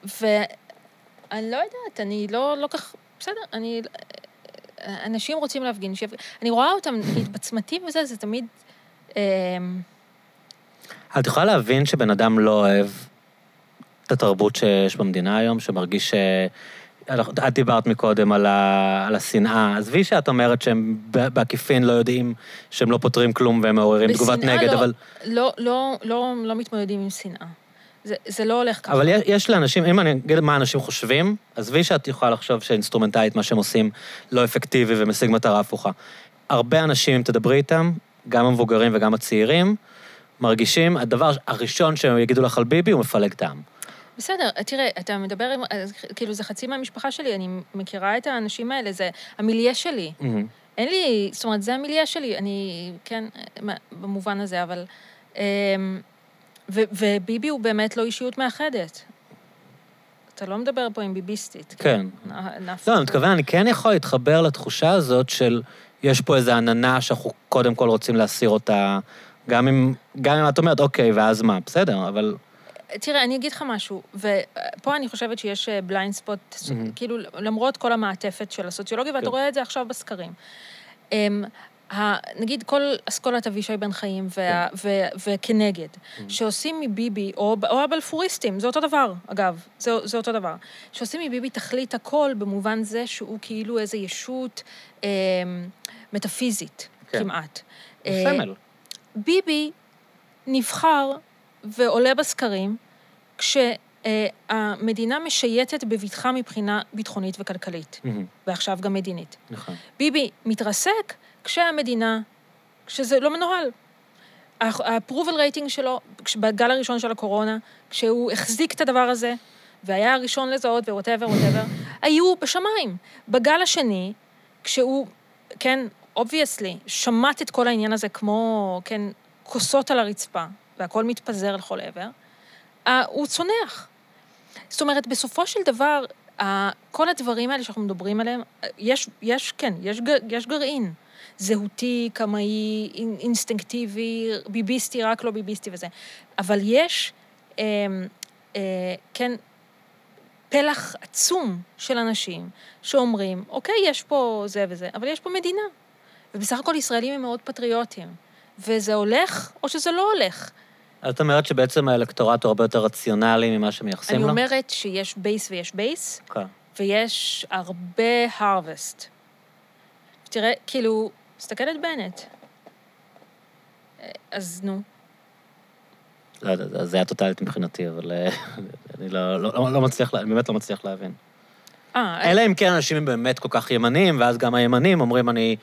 ואני לא יודעת, אני לא, לא כך... בסדר, אני... אנשים רוצים להפגין, שיפ... אני רואה אותם, בצמתים וזה, זה תמיד... אה... את יכולה להבין שבן אדם לא אוהב את התרבות שיש במדינה היום, שמרגיש ש... את דיברת מקודם על, ה... על השנאה. עזבי שאת אומרת שהם בעקיפין לא יודעים שהם לא פותרים כלום והם מעוררים תגובת נגד, לא, אבל... לא, לא, לא, לא מתמודדים עם שנאה. זה, זה לא הולך ככה. אבל יש, יש לאנשים, אם אני אגיד מה אנשים חושבים, עזבי שאת יכולה לחשוב שאינסטרומנטלית מה שהם עושים לא אפקטיבי ומשיג מטרה הפוכה. הרבה אנשים, אם תדברי איתם, גם המבוגרים וגם הצעירים, מרגישים, הדבר הראשון שהם יגידו לך על ביבי הוא מפלג את העם. בסדר, תראה, אתה מדבר עם, כאילו, זה חצי מהמשפחה שלי, אני מכירה את האנשים האלה, זה המיליה שלי. Mm-hmm. אין לי, זאת אומרת, זה המיליה שלי, אני, כן, במובן הזה, אבל... אמ, ו, וביבי הוא באמת לא אישיות מאחדת. אתה לא מדבר פה עם ביביסטית. כן. לא, אני מתכוון, אני כן יכול להתחבר לתחושה הזאת של, יש פה איזו עננה שאנחנו קודם כל רוצים להסיר אותה, גם אם, גם אם את אומרת, אוקיי, ואז מה? בסדר, אבל... תראה, אני אגיד לך משהו, ופה אני חושבת שיש בליינד ספוט, mm-hmm. כאילו, למרות כל המעטפת של הסוציולוגיה, ואתה כן. רואה את זה עכשיו בסקרים. אמ, נגיד כל אסכולת אבישי בן חיים וה, כן. ו, וכנגד, mm-hmm. שעושים מביבי, או, או הבלפוריסטים, זה אותו דבר, אגב, זה, זה אותו דבר, שעושים מביבי תכלית הכל במובן זה שהוא כאילו איזו ישות אה, מטאפיזית, כן. כמעט. סמל. אה, ביבי נבחר ועולה בסקרים כשהמדינה משייטת בבטחה מבחינה ביטחונית וכלכלית, mm-hmm. ועכשיו גם מדינית. נכון. ביבי מתרסק כשהמדינה, כשזה לא מנוהל. ה-approval rating שלו, בגל הראשון של הקורונה, כשהוא החזיק את הדבר הזה, והיה הראשון לזהות whatever, whatever, היו בשמיים. בגל השני, כשהוא, כן, obviously, שמט את כל העניין הזה כמו, כן, כוסות על הרצפה, והכל מתפזר לכל עבר, הוא צונח. זאת אומרת, בסופו של דבר, כל הדברים האלה שאנחנו מדברים עליהם, יש, יש כן, יש, יש גרעין. זהותי, קמאי, אינסטינקטיבי, ביביסטי, רק לא ביביסטי וזה. אבל יש, אה, אה, כן, פלח עצום של אנשים שאומרים, אוקיי, יש פה זה וזה, אבל יש פה מדינה. ובסך הכל ישראלים הם מאוד פטריוטים. וזה הולך, או שזה לא הולך. את אומרת שבעצם האלקטורט הוא הרבה יותר רציונלי ממה שמייחסים לו? אני אומרת שיש base ויש base, okay. ויש הרבה הרווסט. תראה, כאילו, תסתכל על בנט. אז נו. לא יודע, זה היה טוטאלית מבחינתי, אבל אה, *laughs* אני לא, לא, לא מצליח, אני באמת לא מצליח להבין. אה... אלא אם כן אנשים הם באמת כל כך ימנים, ואז גם הימנים אומרים, אני,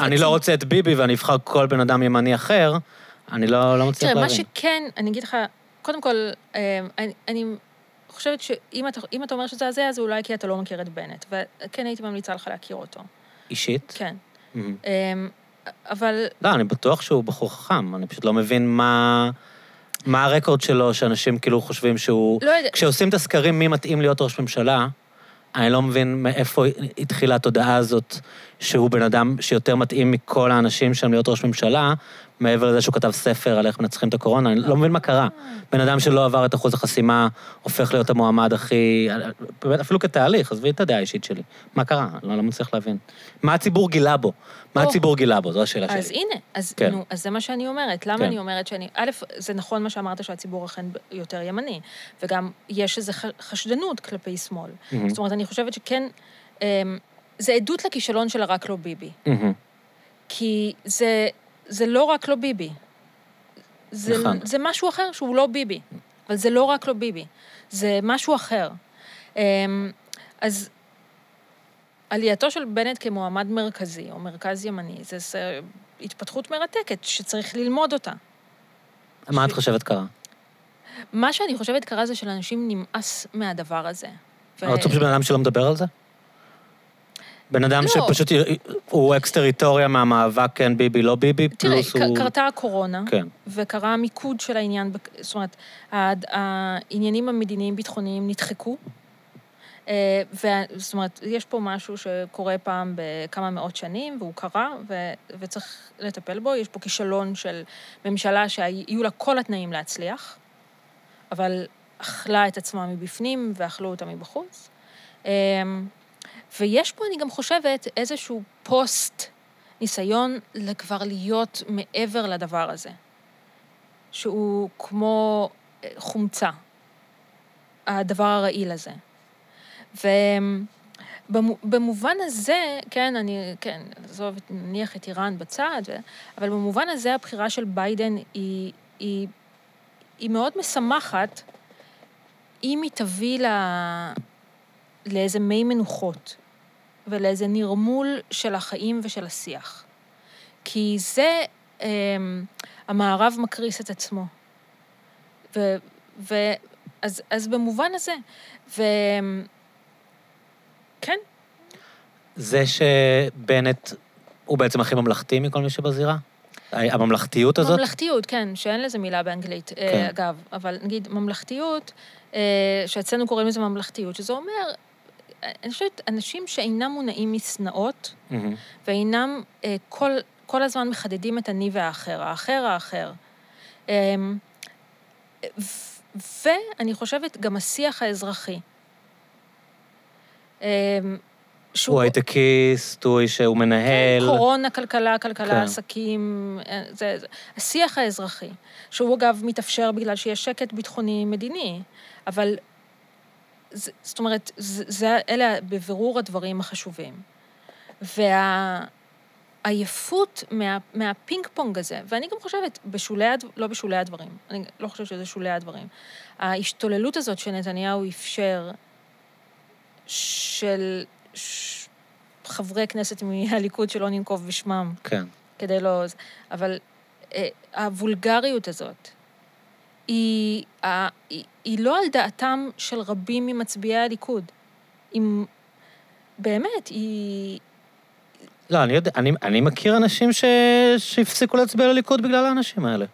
אני לא רוצה את ביבי ואני אבחר כל בן אדם ימני אחר, אני לא, לא מצליח להבין. תראה, מה שכן, אני אגיד לך, קודם כל, אה, אני, אני חושבת שאם אתה, אתה אומר שזה הזה, אז אולי כי אתה לא מכיר את בנט. וכן הייתי ממליצה לך להכיר אותו. אישית? כן. אמ, אבל לא, אני בטוח שהוא בחור חכם, אני פשוט לא מבין מה... מה הרקורד שלו, שאנשים כאילו חושבים שהוא... לא יודע, כשעושים את הסקרים מי מתאים להיות ראש ממשלה, אני לא מבין מאיפה התחילה התודעה הזאת שהוא בן אדם שיותר מתאים מכל האנשים שם להיות ראש ממשלה, מעבר לזה שהוא כתב ספר על איך מנצחים את הקורונה, אני לא מבין מה קרה. בן אדם שלא עבר את אחוז החסימה, הופך להיות המועמד הכי... אפילו כתהליך, עזבי את הדעה האישית שלי. מה קרה? אני לא, לא מצליח להבין. מה הציבור גילה בו? מה. הציבור גילה בו? זו השאלה אז שלי. הנה, אז, כן. נו, אז זה מה שאני אומרת. למה כן. אני אומרת שאני... א', זה נכון מה שאמרת שהציבור אכן יותר ימני, וגם יש איזו חשדנות כלפי שמאל. זאת אומרת, אני חושבת שכן, אמ, זה עדות לכישלון של הרק לא ביבי. כי זה, זה לא רק לא ביבי. זה, נכון. זה משהו אחר שהוא לא ביבי. אבל זה לא רק לא ביבי. זה משהו אחר. אמ, אז עלייתו של בנט כמועמד מרכזי, או מרכז ימני, זה, זה התפתחות מרתקת שצריך ללמוד אותה. מה את חושבת קרה? מה שאני חושבת קרה זה שלאנשים נמאס מהדבר הזה. ו- רוצים שבן אדם שלא מדבר על זה? בן אדם לא. שפשוט הוא אקס-טריטוריה מהמאבק כן ביבי, לא ביבי, תראה, פלוס הוא... קרתה הקורונה, כן. וקרה המיקוד של העניין, זאת אומרת, העניינים המדיניים-ביטחוניים נדחקו. אה, זאת אומרת, יש פה משהו שקורה פעם בכמה מאות שנים, והוא קרה, ו- וצריך לטפל בו. יש פה כישלון של ממשלה שהיו לה כל התנאים להצליח, אבל אכלה את עצמה מבפנים ואכלו אותה מבחוץ. ויש פה, אני גם חושבת, איזשהו פוסט ניסיון כבר להיות מעבר לדבר הזה, שהוא כמו אה, חומצה, הדבר הרעיל הזה. ובמובן הזה, כן, אני, כן, עזוב, נניח את איראן בצד, אבל במובן הזה הבחירה של ביידן היא, היא, היא מאוד משמחת, אם היא תביא ל... לאיזה מי מנוחות ולאיזה נרמול של החיים ושל השיח. כי זה, אה, המערב מקריס את עצמו. ו... ו אז, אז במובן הזה, ו... כן, זה שבנט הוא בעצם הכי ממלכתי מכל מי שבזירה? הממלכתיות הזאת? ממלכתיות, כן, שאין לזה מילה באנגלית, כן. כן. אגב, אבל נגיד ממלכתיות, אה, שאצלנו קוראים לזה ממלכתיות, שזה אומר, אני חושבת, אנשים שאינם מונעים משנאות, מהמם. ואינם אה, כל, כל הזמן מחדדים את אני והאחר, האחר האחר. אה, ו- ואני חושבת גם השיח האזרחי. אה, שהוא הוא הייטקיסט, הוא איש שהוא מנהל. כן, קורונה, כלכלה, כלכלה, כן. עסקים, אה, זה, זה. השיח האזרחי, שהוא אגב מתאפשר בגלל שיש שקט ביטחוני-מדיני, אבל זאת אומרת, זה, אלה בבירור הדברים החשובים. והעייפות מה, מהפינג פונג הזה, ואני גם חושבת, בשולי, לא בשולי הדברים, אני לא חושבת שזה שולי הדברים, ההשתוללות הזאת שנתניהו אפשר, של ש... חברי כנסת מהליכוד שלא ננקוב בשמם, כן. כדי לא... אבל אה, הוולגריות הזאת, היא, ה- היא, היא לא על דעתם של רבים ממצביעי הליכוד. היא... באמת, היא... לא, אני יודע, אני, אני מכיר אנשים ש... שהפסיקו להצביע לליכוד בגלל האנשים האלה.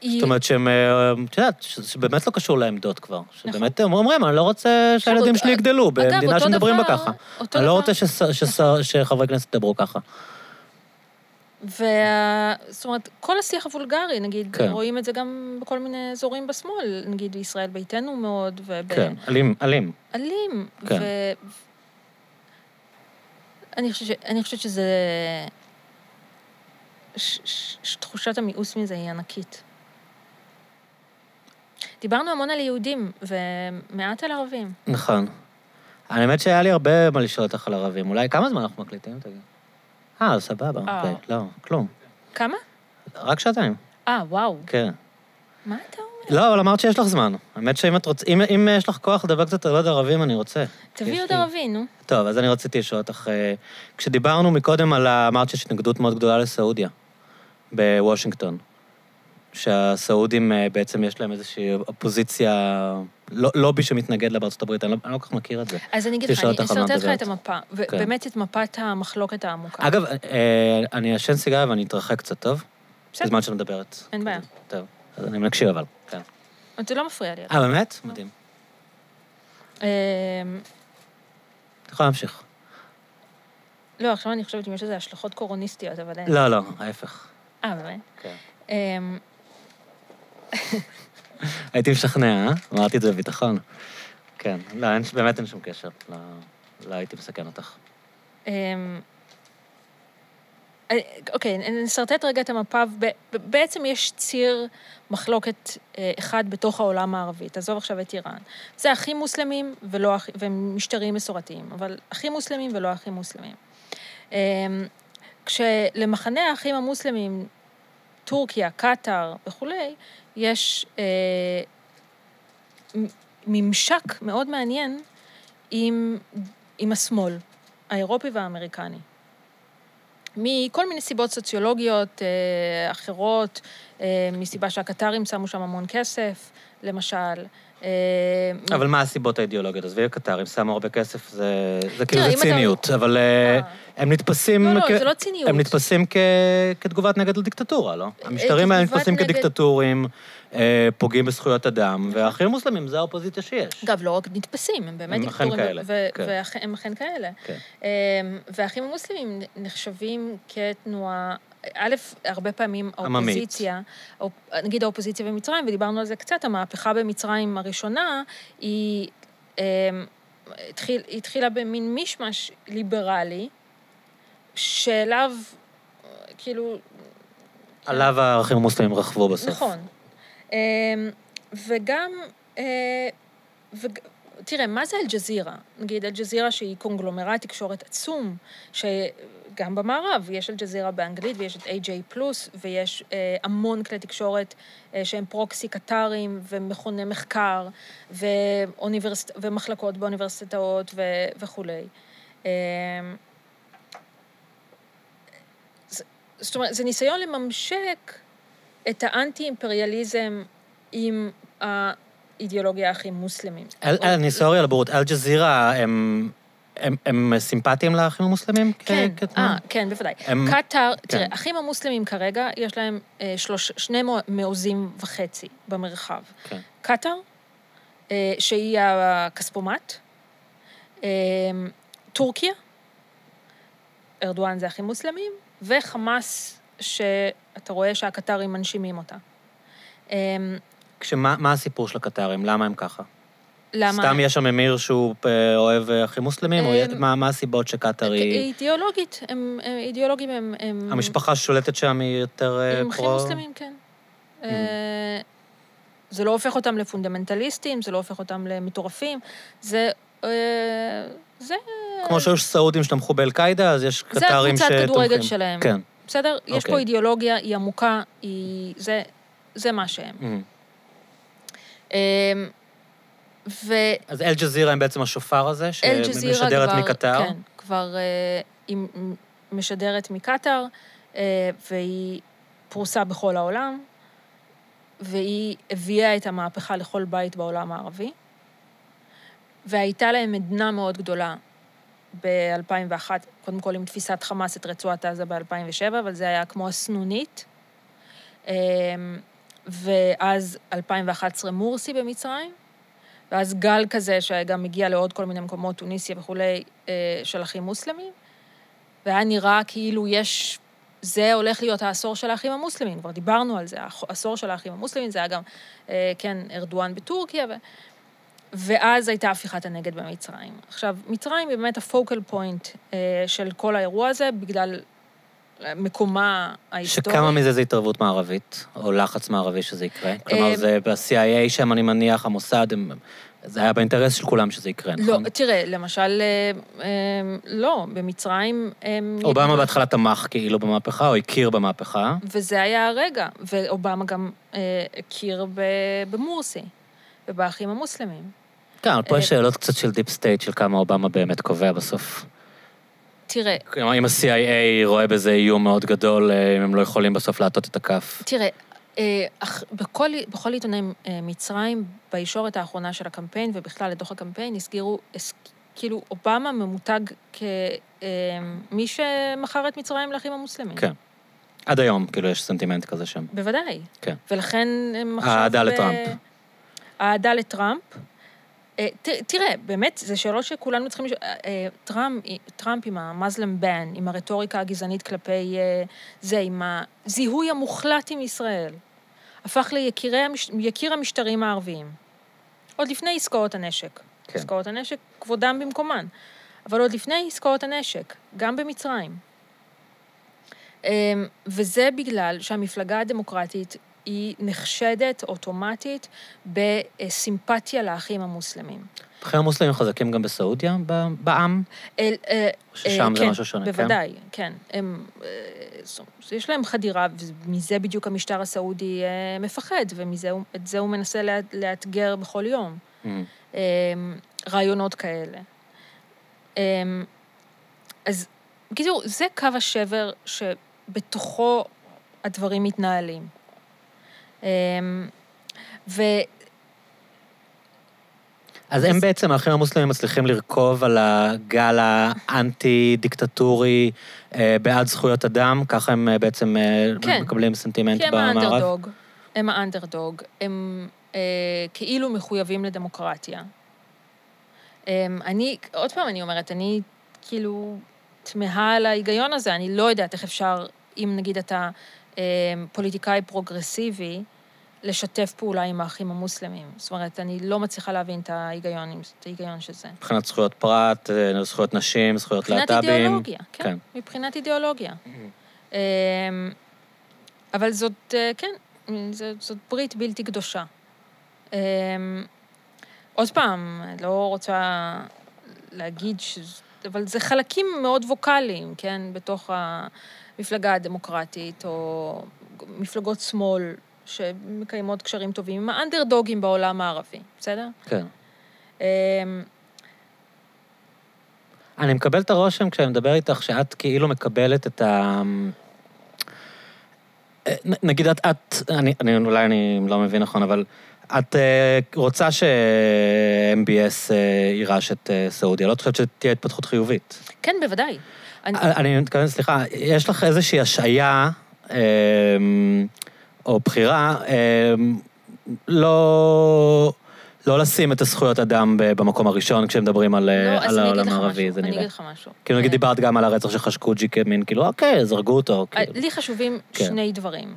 היא... זאת אומרת שהם, אה, את יודעת, שבאמת לא קשור לעמדות כבר. שבאמת הם אומרים, אני לא רוצה שהילדים שלי יגדלו במדינה נכון. שמדברים בה ככה. אני לא רוצה שחברי כנסת ידברו ככה. וה... זאת אומרת, כל השיח הוולגרי, נגיד, כן. רואים את זה גם בכל מיני אזורים בשמאל, נגיד בישראל ביתנו מאוד, וב... כן, אלים, אלים. אלים. כן. ו... אני חושבת. אני חושבת שזה... ש... ש... ש... תחושת המיאוס מזה היא ענקית. דיברנו המון על יהודים, ומעט על ערבים. נכון. האמת שהיה לי הרבה מה לשאול אותך על ערבים. אולי כמה זמן אנחנו מקליטים? תגיד. אה, סבבה, אה. אוקיי. לא, כלום. כמה? רק שעתיים, אה, וואו. כן. מה אתה אומר? לא, אבל אמרת שיש לך זמן. האמת שאם את רוצה, אם, אם יש לך כוח לדבר קצת על עוד ערבים, אני רוצה. תביא עוד לי- ערבי, נו. טוב, אז אני רציתי לשאול אותך, אה, כשדיברנו מקודם על ה... אמרת שיש התנגדות מאוד גדולה לסעודיה, בוושינגטון. שהסעודים אה, בעצם יש להם איזושהי אופוזיציה, לא- לובי שמתנגד לה בארצות הברית, אני לא, אני לא כל כך מכיר את זה. אז אני אגיד לך, אני אסרטט לך. את המפה, ובאמת את מפת המחלוקת העמוקה. אגב, אה, אני אעשן סיגריה ואני אתרחק קצת, טוב? בסדר. בזמן שאת מדברת. אין בעיה. טוב, אז אני מקשיב אבל, כן. זה לא מפריע לי. אה, באמת? מדהים. אמ, את יכולה להמשיך. לא, עכשיו אני חושבת אם יש לזה השלכות קורוניסטיות, אבל אין. לא, לא, ההפך. אה, באמת? כן. הייתי משכנע, אה? אמרתי את זה בביטחון. כן, לא, אין, באמת אין שום קשר. לא, לא הייתי מסכן אותך. אמ, אה, אוקיי, נסרטט רגע את המפה. בעצם יש ציר מחלוקת אה, אחד בתוך העולם הערבי. תעזוב עכשיו את איראן. זה אחים מוסלמים ולא ומשטרים מסורתיים, אבל אחים מוסלמים ולא אחים מוסלמים. אמ, כשלמחנה האחים המוסלמים, טורקיה, קטאר וכולי, יש אה, ממשק מאוד מעניין עם, עם השמאל, האירופי והאמריקני. מכל מיני סיבות סוציולוגיות אה, אחרות, אה, מסיבה שהקטרים שמו שם המון כסף, למשל. אה, אבל מה הסיבות האידיאולוגיות? עזבי הקטרים, שמו הרבה כסף, זה, זה כאילו תראה, זה ציניות, אבל אה, אה. הם נתפסים... לא, לא, זה לא ציניות. הם נתפסים כ... כתגובת נגד לדיקטטורה, לא? המשטרים האלה נתפסים כדיקטטורים, פוגעים בזכויות אדם, והאחים המוסלמים זה האופוזיציה שיש. אגב, לא רק נתפסים, הם באמת הם אכן דיקטטורים, כאלה, כן. והם אכן כאלה. כן. אמ, והאחים המוסלמים נחשבים כתנועה, א', הרבה פעמים עממית. האופוזיציה, האופ- נגיד האופוזיציה במצרים, ודיברנו על זה קצת, המהפכה במצרים הראשונה, היא אמ, התחיל, התחילה במין מישמש ליברלי, שאליו, כאילו, עליו האחים המוסלמים רכבו בסוף. נכון. אמ, וגם, אה, וג- תראה, מה זה אל-ג'זירה? נגיד, אל-ג'זירה שהיא קונגלומרט תקשורת עצום, שגם במערב, יש אל-ג'זירה באנגלית ויש את AJ פלוס, ויש אה, המון כלי תקשורת אה, שהם פרוקסי קטרים ומכוני מחקר, ואוניברסיט... ומחלקות באוניברסיטאות ו... וכולי. אמ, זה- זאת אומרת, זה ניסיון לממשק את האנטי-אימפריאליזם עם האידיאולוגיה הכי מוסלמים. אל- אל- אני סורי על הבורות, אל-ג'זירה הם... הם, הם סימפטיים לאחים המוסלמים? כן? אה, כן, בוודאי. הם- קטאר, כן. תראה, האחים המוסלמים כרגע, יש להם אה, שלוש, שני מעוזים וחצי במרחב. כן. קטאר, אה, שהיא הכספומט, אה, טורקיה, ארדואן זה אחים מוסלמים, וחמאס, שאתה רואה שהקטרים מנשימים אותה. אה, כשמה מה הסיפור של הקטרים? למה הם ככה? למה? סתם יש שם אמיר שהוא אה, אוהב אה, אחים מוסלמים? או אה, מה מה הסיבות שקטאר היא... אידיאולוגית, הם, הם אידיאולוגים, הם... הם המשפחה ששולטת שם היא יותר אה, הם אחים פרו... מוסלמים, כן. אה, זה לא הופך אותם לפונדמנטליסטים, זה לא הופך אותם למטורפים, זה... אה, זה... כמו שהיו סעודים שתמכו באל-קאעידה, אז יש זה קטרים שתומכים. הקבוצת כדורגל שלהם. כן. בסדר? יש אוקיי. פה אידיאולוגיה, היא עמוקה, היא... זה, זה מה שהם. Mhm. ו... אז אל-ג'זירה הם בעצם השופר הזה, שמשדרת כבר- מקטר. כן, כבר אה, היא משדרת מקטאר, אה, והיא פרוסה בכל העולם, והיא הביאה את המהפכה לכל בית בעולם הערבי, והייתה להם עדנה מאוד גדולה ב-2001, קודם כל עם תפיסת חמאס את רצועת עזה ב-2007, אבל זה היה כמו הסנונית. אה, ואז 2011 מורסי במצרים, ואז גל כזה שגם הגיע לעוד כל מיני מקומות, טוניסיה וכולי, אה, של אחים מוסלמים, והיה נראה כאילו יש, זה הולך להיות העשור של האחים המוסלמים, כבר דיברנו על זה, העשור של האחים המוסלמים, זה היה גם, אה, כן, ארדואן בטורקיה, ו... ואז הייתה הפיכת הנגד במצרים. עכשיו, מצרים היא באמת הפוקל פוינט אה, של כל האירוע הזה, בגלל מקומה ההיסטורי. שכמה מזה זה התערבות מערבית, או לחץ מערבי שזה יקרה? כלומר, אה, זה ב-CIA שם, אני מניח, המוסד, הם- זה היה באינטרס של כולם שזה יקרה, לא, נכון? תראה, למשל, אה, אה, לא, במצרים הם... אובמה בהתחלה תמך כאילו במהפכה, או הכיר במהפכה. וזה היה הרגע, ואובמה גם אה, הכיר במורסי ובאחים המוסלמים. כן, אבל פה אה, יש שאלות קצת של deep state, של כמה אובמה באמת קובע בסוף. תראה, כלומר, אם ה-CIA רואה בזה איום מאוד גדול, אה, אם הם לא יכולים בסוף להטות את הכף. תראה, אה, אך- בכל, בכל עיתוני אה, מצרים, בישורת האחרונה של הקמפיין, ובכלל לתוך הקמפיין, הסגירו, הס- כאילו, אובמה ממותג כמי שמכר את מצרים לאחים המוסלמים. כן. עד היום, כאילו, יש סנטימנט כזה שם. בוודאי. כן. ולכן הם עכשיו... אהדה ב- לטראמפ. אהדה לטראמפ. אה, ת- תראה, באמת, זה שאלות שכולנו צריכים... לש- אה, אה, טראמפ, טראמפ עם ה Muslim ban, עם הרטוריקה הגזענית כלפי זה, עם הזיהוי המוחלט עם ישראל, הפך ליקירי המש- יקיר המשטרים הערביים. עוד לפני עסקאות הנשק. כן. עסקאות הנשק, כבודם במקומן. אבל עוד לפני עסקאות הנשק, גם במצרים. אמ, וזה בגלל שהמפלגה הדמוקרטית היא נחשדת אוטומטית בסימפתיה לאחים המוסלמים. אחרי המוסלמים חזקים גם בסעודיה, בעם? אל, אה, ששם אה, זה כן, משהו שונה, כן? בוודאי, כן. הם, אה, זאת אומרת, יש להם חדירה, ומזה בדיוק המשטר הסעודי אה, מפחד, ואת זה הוא מנסה לאתגר בכל יום. אמ, אמ, רעיונות כאלה. אמ, אז בקיצור, זה קו השבר שבתוכו הדברים מתנהלים. אמ, ו... אז הם בעצם, האחים המוסלמים מצליחים לרכוב על הגל האנטי-דיקטטורי אה, בעד זכויות אדם, ככה הם אה, בעצם אה, כן. מקבלים סנטימנט כי הם במערב? האנדרדוג, הם האנדרדוג, הם אה, כאילו מחויבים לדמוקרטיה. אה, אני, עוד פעם אני אומרת, אני כאילו תמהה על ההיגיון הזה, אני לא יודעת איך אפשר, אם נגיד אתה אה, פוליטיקאי פרוגרסיבי, לשתף פעולה עם האחים המוסלמים. זאת אומרת, אני לא מצליחה להבין את ההיגיון, את ההיגיון של זה. מבחינת זכויות פרט, אה, זכויות נשים, זכויות מבחינת להט"בים. אידיאולוגיה, כן, כן. מבחינת אידיאולוגיה. אמ, אבל זאת, אה, כן, זאת, זאת ברית בלתי קדושה. אמ, עוד פעם, לא רוצה להגיד ש... אבל זה חלקים מאוד ווקאליים, כן, בתוך המפלגה הדמוקרטית, או מפלגות שמאל שמקיימות קשרים טובים עם האנדרדוגים בעולם הערבי, בסדר? כן. אמ, אני מקבל את הרושם כשאני מדבר איתך, שאת כאילו מקבלת את ה... אה, נגיד את, את אני, אני, אולי אני לא מבין נכון, אבל את אה, רוצה ש-MBS אה, יירש את אה, סעודיה, לא חושבת שתהיה התפתחות חיובית. כן, בוודאי. אני, אני מתכוון, סליחה, יש לך איזושהי השעיה, אה, או בחירה, אה, לא... לא לשים את הזכויות אדם במקום הראשון כשמדברים על, אה, לא, אז על אני העולם הערבי, זה אני נראה. אגיד לך משהו. כאילו נגיד אה, דיברת גם על הרצח של חשקוג'י כמין, כאילו, אוקיי, אז הרגו אותו, אה, כאילו. לי חשובים כן. שני דברים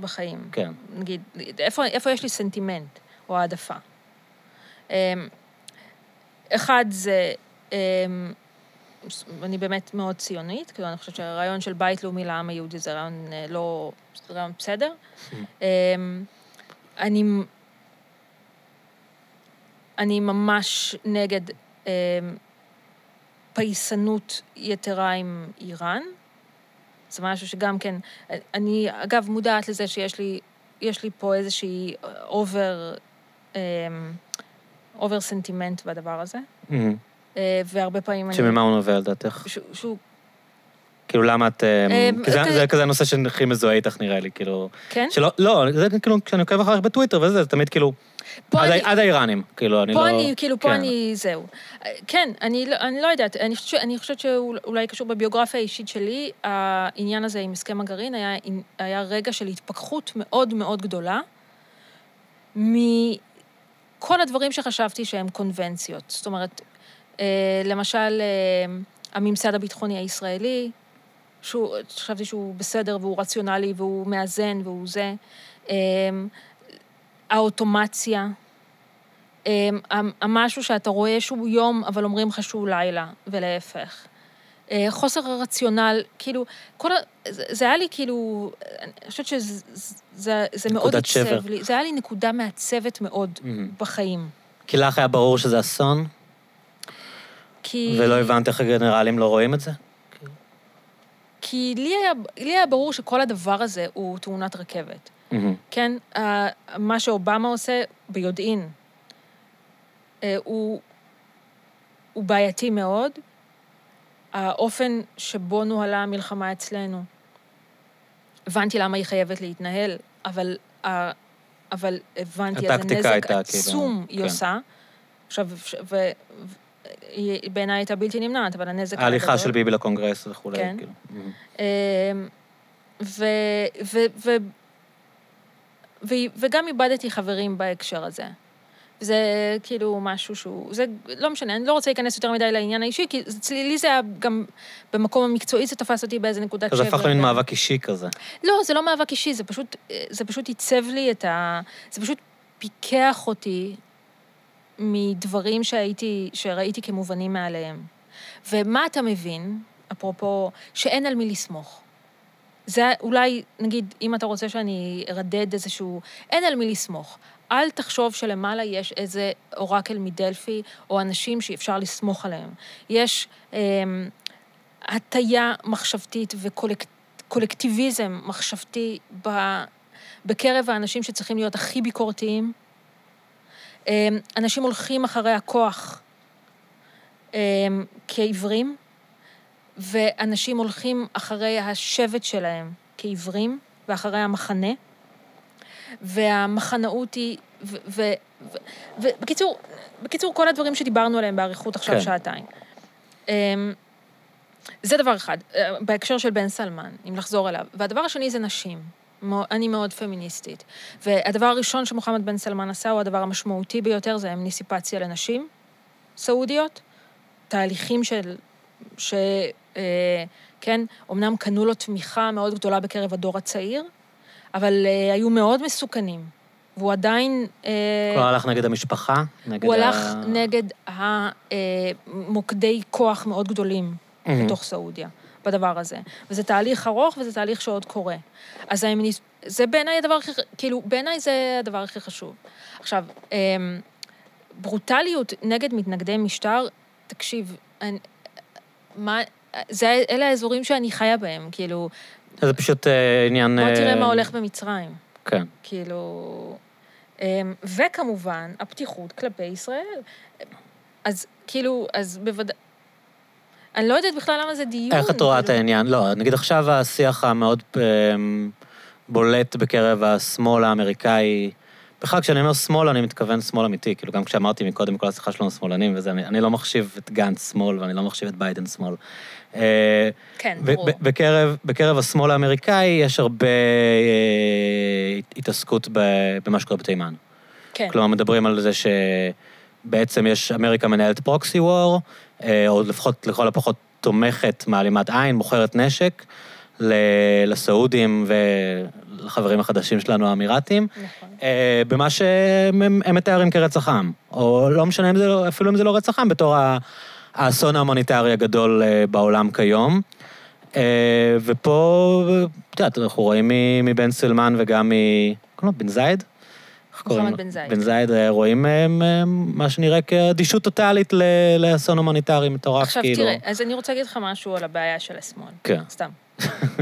בחיים. כן. נגיד, איפה, איפה יש לי סנטימנט או העדפה? אמ, אחד זה, אמ, אני באמת מאוד ציונית, כאילו, אני חושבת שהרעיון של בית לאומי לעם היהודי זה רעיון אה, לא... זה רעיון בסדר. אמ, אני... אני ממש נגד אמ, פייסנות יתרה עם איראן. זה משהו שגם כן, אני אגב מודעת לזה שיש לי, יש לי פה איזושהי over, over סנטימנט בדבר הזה, מהמם. אה, והרבה פעמים אני... שממה הוא נובע לדעתך? שהוא, כאילו, למה את... אה, אה, כי זה- כזה- זה כזה הנושא שהכי מזוהה איתך, נראה לי, כאילו... כן? שלא, לא, זה כאילו, כשאני עוקב אחריך בטוויטר וזה, זה תמיד כאילו... עד האיראנים, כאילו, אני לא... פה אני, כאילו, פה כן. אני, זהו. כן, אני, לא- אני לא יודעת, אני חושבת, שאולי קשור בביוגרפיה האישית שלי, העניין הזה עם הסכם הגרעין היה, רגע של התפכחות מאוד מאוד גדולה מכל הדברים שחשבתי שהם קונבנציות. זאת אומרת, למשל, אה, הממסד הביטחוני הישראלי, שהוא, חשבתי שהוא בסדר והוא רציונלי והוא מאזן והוא זה. אה, האוטומציה, המשהו שאתה רואה שהוא יום, אבל אומרים לך שהוא לילה, ולהפך. אה, חוסר הרציונל, כאילו, כל ה... זה היה לי כאילו, אני חושבת שזה זה, זה מאוד. עצב לי, זה היה לי נקודה מעצבת מאוד מהמם. בחיים. כי לך היה ברור שזה אסון, כי... ולא הבנת איך הגנרלים לא רואים את זה? כי לי היה, לי היה ברור שכל הדבר הזה הוא תאונת רכבת. מהמם. כן, מה שאובמה עושה ביודעין, אה, הוא, הוא בעייתי מאוד. האופן שבו נוהלה המלחמה אצלנו, הבנתי למה היא חייבת להתנהל, אבל אבל הבנתי איזה נזק כאילו, עצום היא כן. עושה. עכשיו, ו... ו- בעיניי הייתה בלתי נמנעת, אבל הנזק ההליכה. של ביבי לקונגרס וכולי, כן. כאילו. Mhm. אמ, ו, ו, ו, ו, וגם איבדתי חברים בהקשר הזה. זה כאילו משהו שהוא, זה לא משנה, אני לא רוצה להיכנס יותר מדי לעניין האישי, כי אצלי, לי זה היה גם במקום המקצועי, זה תפס אותי באיזה נקודת שבר. זה הפך למין. מאבק אישי כזה. לא, זה לא מאבק אישי, זה פשוט, זה פשוט עיצב לי את ה... זה פשוט פיקח אותי מדברים שהייתי, שראיתי כמובנים מאליהם. ומה אתה מבין, אפרופו, שאין על מי לסמוך. זה אולי, נגיד, אם אתה רוצה שאני ארדד איזשהו... אין על מי לסמוך. אל תחשוב שלמעלה יש איזה אורקל מדלפי, או אנשים שאפשר לסמוך עליהם. יש אה, הטיה מחשבתית וקולקטיביזם מחשבתי ב, בקרב האנשים שצריכים להיות הכי ביקורתיים. אה, אנשים הולכים אחרי הכוח אה, כעיוורים, ואנשים הולכים אחרי השבט שלהם כעיוורים, ואחרי המחנה, והמחנאות היא... ובקיצור, בקיצור, כל הדברים שדיברנו עליהם באריכות עכשיו כן. שעתיים. אמ, זה דבר אחד, אה, בהקשר של בן סלמן, אם לחזור אליו. והדבר השני זה נשים. אני מאוד פמיניסטית. והדבר הראשון שמוחמד בן סלמן עשה, הוא הדבר המשמעותי ביותר, זה אמניסיפציה לנשים סעודיות. תהליכים של... ש... אה, כן, אמנם קנו לו תמיכה מאוד גדולה בקרב הדור הצעיר, אבל אה, היו מאוד מסוכנים. והוא עדיין... אה, כלומר, הלך נגד המשפחה? נגד הוא ה- הלך נגד המוקדי כוח מאוד גדולים מהמם. בתוך סעודיה, בדבר הזה. וזה תהליך ארוך וזה תהליך שעוד קורה. אז האמניס... זה בעיניי הדבר הכי... כאילו, בעיניי זה הדבר הכי חשוב. עכשיו, אמ, ברוטליות נגד מתנגדי משטר, תקשיב, אני, מה... זה, אלה האזורים שאני חיה בהם, כאילו, זה פשוט אה, עניין... בוא תראה אה, מה הולך במצרים. כן. כאילו... אמ, וכמובן, הפתיחות כלפי ישראל. אז כאילו, אז בוודאי... אני לא יודעת בכלל למה זה דיון. איך את רואה את כאילו. העניין? לא, נגיד עכשיו השיח המאוד אמ, בולט בקרב השמאל האמריקאי, בכלל כשאני אומר שמאל, אני מתכוון שמאל אמיתי, כאילו גם כשאמרתי מקודם כל השיחה שלנו שמאלנים וזה, אני, אני לא מחשיב את גנץ שמאל ואני לא מחשיב את ביידן שמאל. אה, כן, ברור. בקרב, בקרב השמאל האמריקאי יש הרבה אה, התעסקות במה שקורה בתימן. כן. כלומר, מדברים על זה שבעצם יש, אמריקה מנהלת פרוקסי וור, אה, או לפחות, לכל הפחות תומכת מעלימת עין, מוכרת נשק לסעודים ולחברים החדשים שלנו, האמירתים, נכון. אה, במה שהם הם- מתארים כרצח עם. או לא משנה אם זה, לא- אפילו אם זה לא רצח עם, בתור האסון ההומניטרי הגדול אה, בעולם כיום. ופה, את יודעת, אנחנו רואים מבן סלמן וגם מ... קוראים לו בן זייד? קוראים מוחמד? בן זייד. בן זייד, רואים מה שנראה כאדישות טוטאלית לאסון הומניטרי מטורף, עכשיו כאילו. תראה, אז אני רוצה להגיד לך משהו על הבעיה של השמאל. כן. סתם.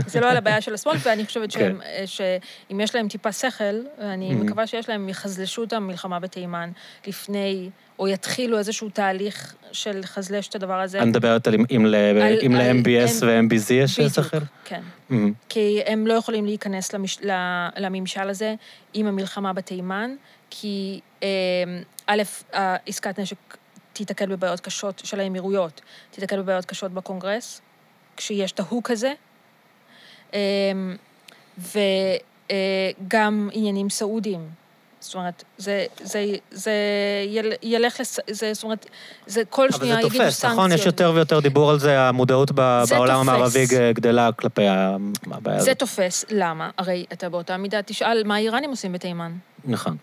זה לא על הבעיה של השמאל, ואני חושבת כן. שהם, אה, שאם יש להם טיפה שכל, ואני Mhm. מקווה שיש להם, יחזלשו את המלחמה בתימן לפני, או יתחילו איזשהו תהליך של לחזלש את הדבר הזה. אני מדברת על אם- ל-MBS ו-MBZ יש שכל? כן. מהמם. כי הם לא יכולים להיכנס למש... לממשל הזה עם המלחמה בתימן, כי אה, א', עסקת נשק תיתקל בבעיות קשות של האמירויות, תיתקל בבעיות קשות בקונגרס, כשיש את ההוק הזה, וגם עניינים סעודיים. זאת אומרת, זה, זה, זה יל, ילך לס... זה, זאת אומרת, זה כל אבל שנייה זה יגידו תופס, סנקציות. נכון? יש יותר ויותר דיבור על זה, המודעות ב- זה בעולם תופס. המערבי גדלה כלפי הבעיה זה הזאת. תופס, למה? הרי אתה באותה מידה תשאל מה האיראנים עושים בתימן. נכון.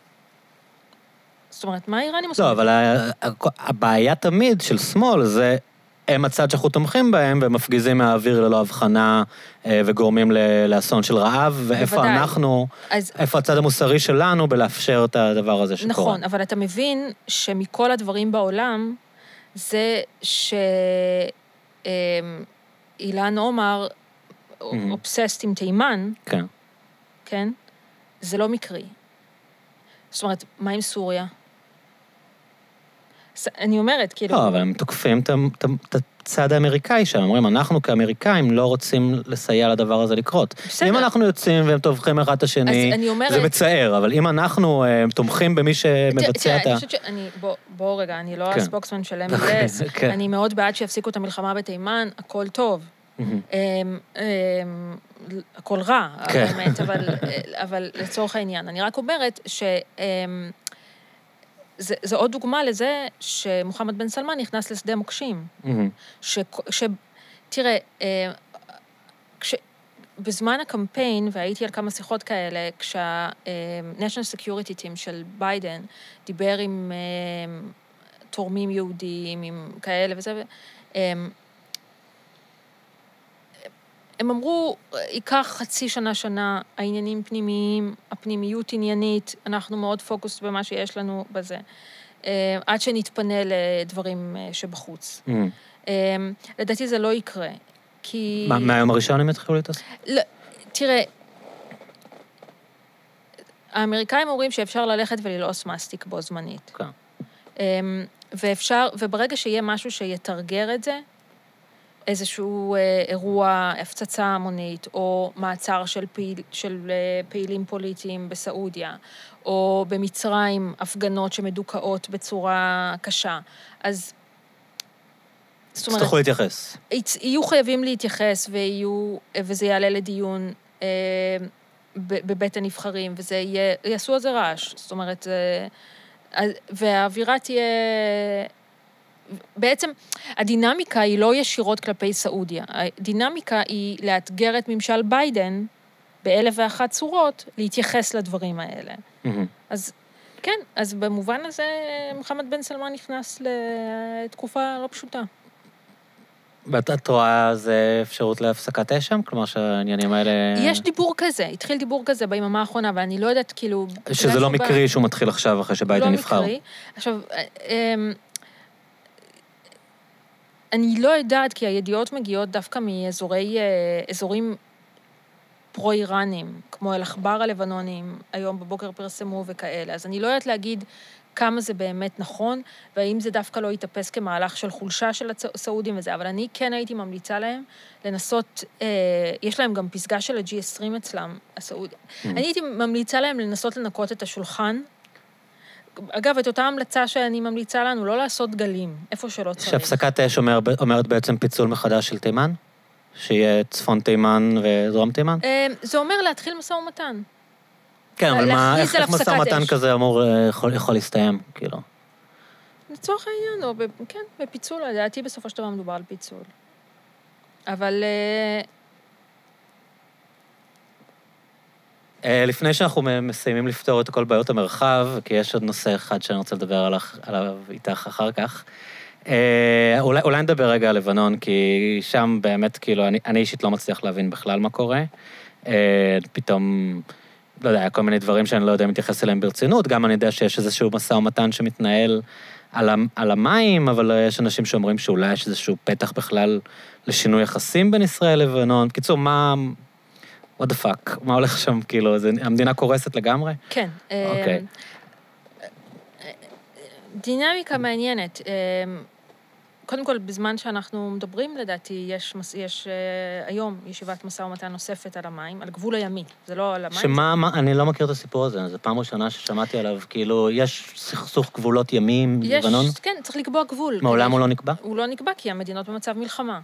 זאת אומרת, מה האיראנים עושים? לא, אבל הבעיה תמיד של שמאל זה, הם הצד שאנחנו תומכים בהם, והם מפגיזים מהאוויר ללא הבחנה, אה, וגורמים לאסון של רעב, ואיפה בוודאי. אנחנו, אז איפה הצד המוסרי שלנו בלאפשר את הדבר הזה שקורה. נכון, אבל אתה מבין שמכל הדברים בעולם, זה שאילן עומר אובססט עם תימן, כן. כן? זה לא מקרי. זאת אומרת, מה עם סוריה? אני אומרת, כאילו... לא, אבל הם תוקפים את הצד האמריקאי שם, אומרים, אנחנו כאמריקאים לא רוצים לסייע לדבר הזה לקרות. בסדר. אם אנחנו יוצאים והם טובחים אחד את השני, אומרת- זה מצער, אבל אם אנחנו אה, תומכים במי שמבצע את ה... אני חושבת שאני... בוא, בוא רגע, אני לא כן. הספוקסמן של *laughs* אוקיי, MLS, כן. אני מאוד בעד שיפסיקו את המלחמה בתימן, הכל טוב. אמ, אמ, הכל רע, כן. באמת, אבל, אבל לצורך העניין. אני רק אומרת ש... זה, זה עוד דוגמה לזה שמוחמד בן סלמן נכנס לשדה מוקשים. מהמם. ש... ש... תראה, אה, כש... בזמן הקמפיין, והייתי על כמה שיחות כאלה, כשה-National Security Team של ביידן דיבר עם אה, תורמים יהודיים, עם כאלה וזה, אה, הם אמרו, ייקח חצי שנה, שנה, העניינים פנימיים, הפנימיות עניינית, אנחנו מאוד פוקוס במה שיש לנו בזה, אה, עד שנתפנה לדברים אה, שבחוץ. מהמם. אמ, לדעתי זה לא יקרה, כי... מה, מהיום הראשון הם יתחילו להתעסק? לא, תראה, האמריקאים אומרים שאפשר ללכת וללעוס מסטיק בו זמנית. כן. אמ, ואפשר, וברגע שיהיה משהו שיתרגר את זה, איזשהו אה, אירוע, הפצצה המונית, או מעצר של, פעיל, של אה, פעילים פוליטיים בסעודיה, או במצרים הפגנות שמדוכאות בצורה קשה, אז... זאת אומרת, יצטרכו להתייחס. יהיו חייבים להתייחס ויהיו, וזה יעלה לדיון אה, בבית הנבחרים, וזה יהיה, יעשו על זה רעש. זאת אומרת, אה, והאווירה תהיה... בעצם, הדינמיקה היא לא ישירות כלפי סעודיה. הדינמיקה היא לאתגר את ממשל ביידן באלף ואחת צורות, להתייחס לדברים האלה. מהמם. אז כן, אז במובן הזה, מוחמד בן סלמן נכנס לתקופה לא פשוטה. ואת את רואה איזה אפשרות להפסקת אש שם? כלומר שהעניינים האלה... יש דיבור כזה, התחיל דיבור כזה ביממה האחרונה, אבל אני לא יודעת, כאילו... שזה לא מקרי שהוא מתחיל עכשיו אחרי שביידן לא נבחר. מקרי. עכשיו, אמ, אני לא יודעת, כי הידיעות מגיעות דווקא מאזורי, אה, פרו-איראנים, כמו אל-עכבר הלבנונים, היום בבוקר פרסמו וכאלה, אז אני לא יודעת להגיד כמה זה באמת נכון, והאם זה דווקא לא ייתפס כמהלך של חולשה של הסעודים וזה, אבל אני כן הייתי ממליצה להם לנסות, אה, יש להם גם פסגה של ה-G20 אצלם, הסעוד. Mm. אני הייתי ממליצה להם לנסות לנקות את השולחן. אגב, את אותה המלצה שאני ממליצה לנו, לא לעשות גלים, איפה שלא צריך. שהפסקת אש אומר, אומרת בעצם פיצול מחדש של תימן? שיהיה צפון תימן ודרום תימן? אה, זה אומר להתחיל משא ומתן. כן, אבל מה, איך איך משא ומתן. כזה אמור, אה, יכול יכול להסתיים, כאילו? לצורך העניין, או ב, כן, בפיצול, לדעתי בסופו של דבר מדובר על פיצול. אבל אה, אה, לפני שאנחנו מסיימים לפתור את כל בעיות המרחב, כי יש עוד נושא אחד שאני רוצה לדבר עליו, עליו איתך אחר כך, אה, אולי, אולי נדבר רגע על לבנון, כי שם באמת, כאילו, אני, אני אישית לא מצליח להבין בכלל מה קורה. אה, פתאום, לא יודע, כל מיני דברים שאני לא יודע אם להתייחס אליהם ברצינות, גם אני יודע שיש איזשהו משא ומתן שמתנהל על, על המים, אבל יש אנשים שאומרים שאולי יש איזשהו פתח בכלל לשינוי יחסים בין ישראל לבנון. בקיצור, מה... what the fuck, מה הולך שם, כאילו, זה, המדינה קורסת לגמרי? כן. אה, אוקיי. דינמיקה מעניינת. אה, קודם כל, בזמן שאנחנו מדברים, לדעתי, יש, יש אה, היום ישיבת משא ומתן נוספת על המים, על גבול הימי, זה לא על המים. שמה, מה, אני לא מכיר את הסיפור הזה, זו פעם ראשונה ששמעתי עליו, כאילו, יש סכסוך גבולות ימי עם יש, לבנון? כן, צריך לקבוע גבול. מעולם כדי הוא לא נקבע? הוא לא נקבע כי המדינות במצב מלחמה.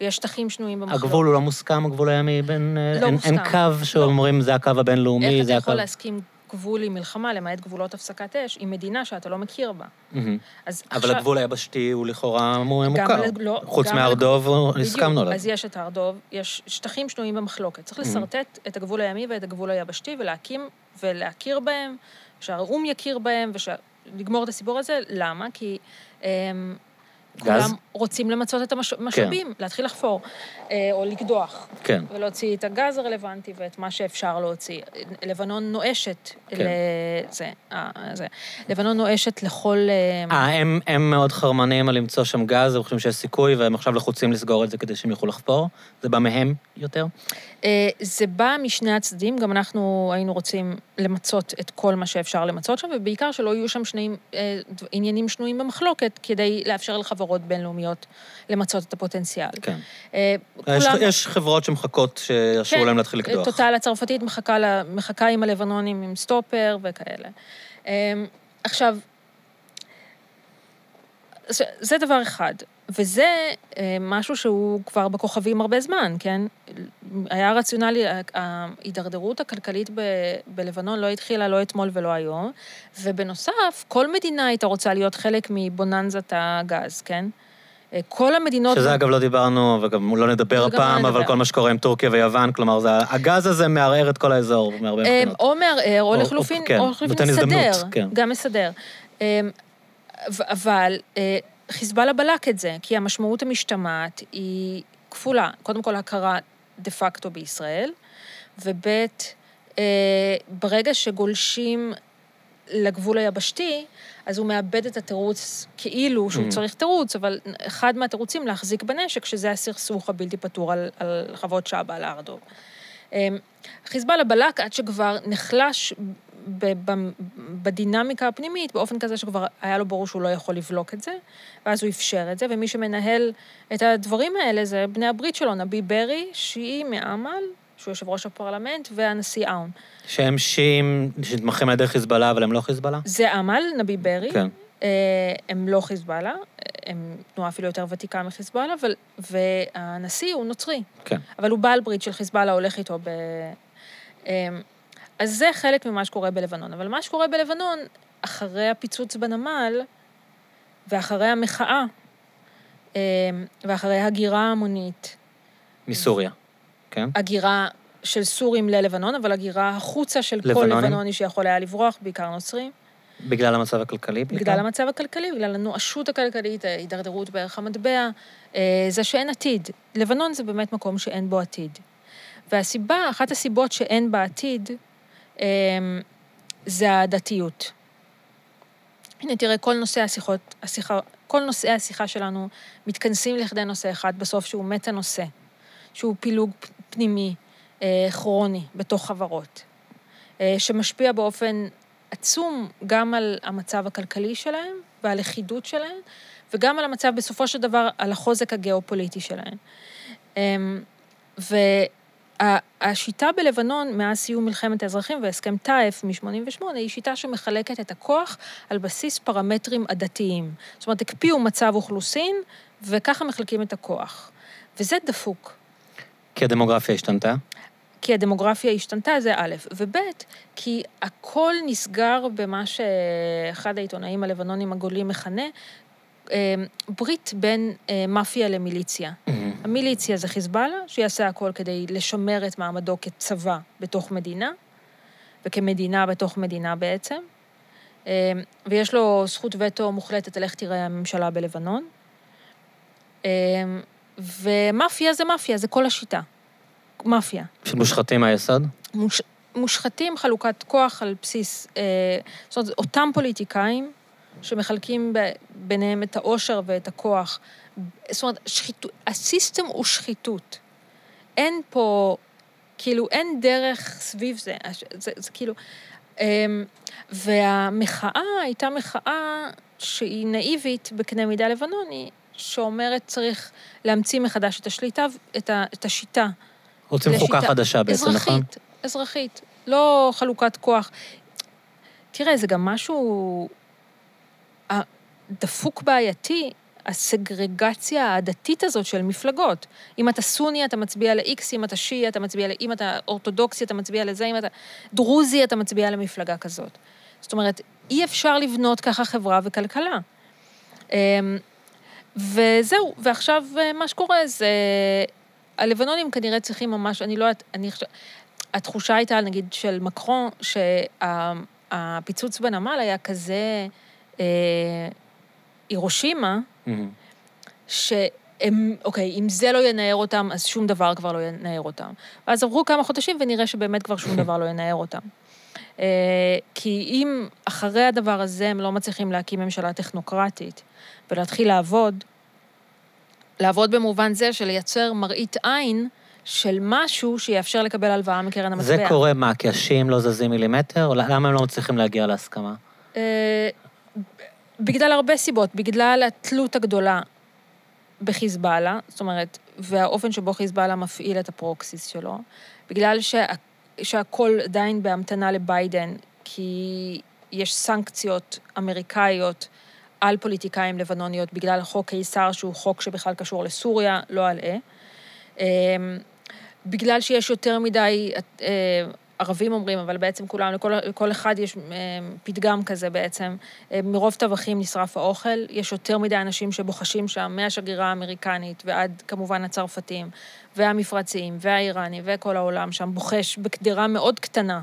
ויש שטחים שנויים במחלוקת. הגבול הוא לא מוסכם, הגבול הימי בין... לא אין, מוסכם. אין קו שאומרים, זה הקו הבינלאומי, איך אתה זה הקו... יכול להסכים גבול עם מלחמה, למעט גבולות הפסקת אש, עם מדינה שאתה לא מכיר בה? מהמם. אז אבל הגבול היבשתי הוא לכאורה מוכר. על- לא, חוץ על מהר דוב, בדיוק. הסכמנו עליו. אז יש את הר דוב, יש שטחים שנויים במחלוקת. צריך Mhm. לשרטט את הגבול הימי ואת הגבול היבשתי ולהקים ולהכיר בהם, שהאו"ם יכיר בהם, ולגמור את הסיפור הזה. למה? כי... אמ, כולם רוצים למצות את המשאבים, כן. להתחיל לחפור, אה, או לקדוח. כן. ולהוציא את הגז הרלוונטי ואת מה שאפשר להוציא. לבנון נואשת כן. לזה, אה, זה. לבנון נואשת לכל... אה, אה, הם, הם מאוד חרמנים על למצוא שם גז, הם חושבים שיש סיכוי, והם עכשיו לחוצים לסגור את זה כדי שהם יוכלו לחפור? זה בא מהם יותר? אה, זה בא משני הצדדים, גם אנחנו היינו רוצים למצות את כל מה שאפשר למצות שם, ובעיקר שלא יהיו שם שני עניינים שנויים במחלוקת, כדי לאפשר לחברות בינלאומיות למצות את הפוטנציאל. כן. אה, יש, כולם... יש חברות שמחכות שיאשרו כן, להם להתחיל לקדוח. טוטל הצרפתית מחכה, לה, מחכה עם הלבנונים עם סטופר וכאלה. אה, עכשיו, זה דבר אחד. וזה אה, משהו שהוא כבר בכוכבים הרבה זמן, כן? היה רציונלי, ההידרדרות הכלכלית ב- בלבנון לא התחילה לא אתמול ולא היום, ובנוסף, כל מדינה הייתה רוצה להיות חלק מבוננזת הגז, כן? אה, כל המדינות... שזה אגב לא דיברנו, וגם לא נדבר הפעם, לא אבל כל מה שקורה עם טורקיה ויוון, כלומר, זה, הגז הזה מערער את כל האזור מהרבה אה, מבחינות. או מערער, או לחלופין, כן, או לחלופין מסדר. כן. גם מסדר. אבל חיזבאללה בלק את זה, כי המשמעות המשתמעת היא כפולה. קודם כל, הכרה דה פקטו בישראל, וב', אה, ברגע שגולשים לגבול היבשתי, אז הוא מאבד את התירוץ כאילו שהוא mm-hmm. צריך תירוץ, אבל אחד מהתירוצים להחזיק בנשק, שזה הסכסוך הבלתי פתור על, על חוות שבא על ארדו. אה, חיזבאללה בלק עד שכבר נחלש בדינמיקה הפנימית, באופן כזה שכבר היה לו ברור שהוא לא יכול לבלוק את זה, ואז הוא אפשר את זה, ומי שמנהל את הדברים האלה זה בני הברית שלו, נביא ברי, שיעי מעמל, שהוא יושב ראש הפרלמנט, והנשיא אאון. שהם שיעים שנתמכים על ידי חיזבאללה, אבל הם לא חיזבאללה? זה עמל, נביא ברי. כן. אה, הם לא חיזבאללה, הם תנועה אפילו יותר ותיקה מחיזבאללה, והנשיא הוא נוצרי. כן. אבל הוא בעל ברית של חיזבאללה, הולך איתו ב... אז זה חלק ממה שקורה בלבנון. אבל מה שקורה בלבנון, אחרי הפיצוץ בנמל, ואחרי המחאה, אה, ואחרי הגירה המונית. מסוריה, כן? הגירה של סורים ללבנון, אבל הגירה החוצה של לבנונים? כל לבנוני שיכול היה לברוח, בעיקר נוצרים. בגלל המצב הכלכלי בעיקר? בגלל המצב הכלכלי, בגלל הנואשות הכלכלית, ההידרדרות בערך המטבע, אה, זה שאין עתיד. לבנון זה באמת מקום שאין בו עתיד. והסיבה, אחת הסיבות שאין בה עתיד, אמ, זה הדתיות. הנה, תראה, כל נושאי השיחות, השיחה, כל נושאי השיחה שלנו מתכנסים לכדי נושא אחד בסוף, שהוא מטה-נושא, שהוא פילוג פנימי, אה, כרוני, בתוך חברות, אה, שמשפיע באופן עצום גם על המצב הכלכלי שלהם והלכידות שלהם, וגם על המצב, בסופו של דבר, על החוזק הגיאופוליטי שלהם. אמ, ו... השיטה בלבנון, מאז סיום מלחמת האזרחים והסכם טייף מ-88, היא שיטה שמחלקת את הכוח על בסיס פרמטרים עדתיים. זאת אומרת, הקפיאו מצב אוכלוסין, וככה מחלקים את הכוח. וזה דפוק. כי הדמוגרפיה השתנתה? כי הדמוגרפיה השתנתה, זה א', וב', כי הכל נסגר במה שאחד העיתונאים הלבנונים הגולים מכנה ברית בין אה, מאפיה למיליציה. Mm-hmm. המיליציה זה חיזבאללה, שיעשה הכל כדי לשמר את מעמדו כצבא בתוך מדינה, וכמדינה בתוך מדינה בעצם. אמ, ויש לו זכות וטו מוחלטת על איך תראה הממשלה בלבנון. אמ, ומאפיה זה מאפיה, זה כל השיטה. מאפיה. של מושחתים מהיסוד? מוש... מושחתים חלוקת כוח על בסיס, אה, זאת אומרת, אותם פוליטיקאים שמחלקים ביניהם את העושר ואת הכוח. זאת אומרת, שחיתות, הסיסטם הוא שחיתות. אין פה, כאילו, אין דרך סביב זה. זה, זה, זה כאילו... אמ, והמחאה הייתה מחאה שהיא נאיבית בקנה מידה לבנוני, שאומרת צריך להמציא מחדש את השליטה, את, ה, את השיטה. רוצים חוקה חדשה בעצם, נכון? אזרחית, אזרחית, לא חלוקת כוח. תראה, זה גם משהו הדפוק בעייתי, הסגרגציה העדתית הזאת של מפלגות. אם אתה סוני, אתה מצביע ל-X, אם אתה שיעי, אתה מצביע ל... אם אתה אורתודוקסי, אתה מצביע לזה, אם אתה דרוזי, אתה מצביע למפלגה כזאת. זאת אומרת, אי אפשר לבנות ככה חברה וכלכלה. אמ, וזהו, ועכשיו אה, מה שקורה זה... הלבנונים כנראה צריכים ממש, אני לא יודעת, אני חושבת... התחושה הייתה, נגיד, של מקרון, שהפיצוץ בנמל היה כזה... אה, הירושימה, mm-hmm. שהם, אוקיי, אם זה לא ינער אותם, אז שום דבר כבר לא ינער אותם. ואז עברו כמה חודשים ונראה שבאמת כבר שום *laughs* דבר לא ינער אותם. אה, כי אם אחרי הדבר הזה הם לא מצליחים להקים ממשלה טכנוקרטית ולהתחיל לעבוד, לעבוד במובן זה של לייצר מראית עין של משהו שיאפשר לקבל הלוואה מקרן המטבע. זה קורה מה, כי השיעים לא זזים מילימטר? למה הם לא מצליחים להגיע להסכמה? בגלל הרבה סיבות, בגלל התלות הגדולה בחיזבאללה, זאת אומרת, והאופן שבו חיזבאללה מפעיל את הפרוקסיס שלו, בגלל שה, שהכל עדיין בהמתנה לביידן, כי יש סנקציות אמריקאיות על פוליטיקאים לבנוניות בגלל חוק קיסר, שהוא חוק שבכלל קשור לסוריה, לא על אה. אמ, בגלל שיש יותר מדי, אה, ערבים אומרים, אבל בעצם כולם, לכל, לכל אחד יש אה, פתגם כזה בעצם, אה, מרוב טבחים נשרף האוכל, יש יותר מדי אנשים שבוחשים שם, מהשגרירה האמריקנית ועד כמובן הצרפתים, והמפרציים, והאיראנים, וכל העולם שם בוחש בקדרה מאוד קטנה,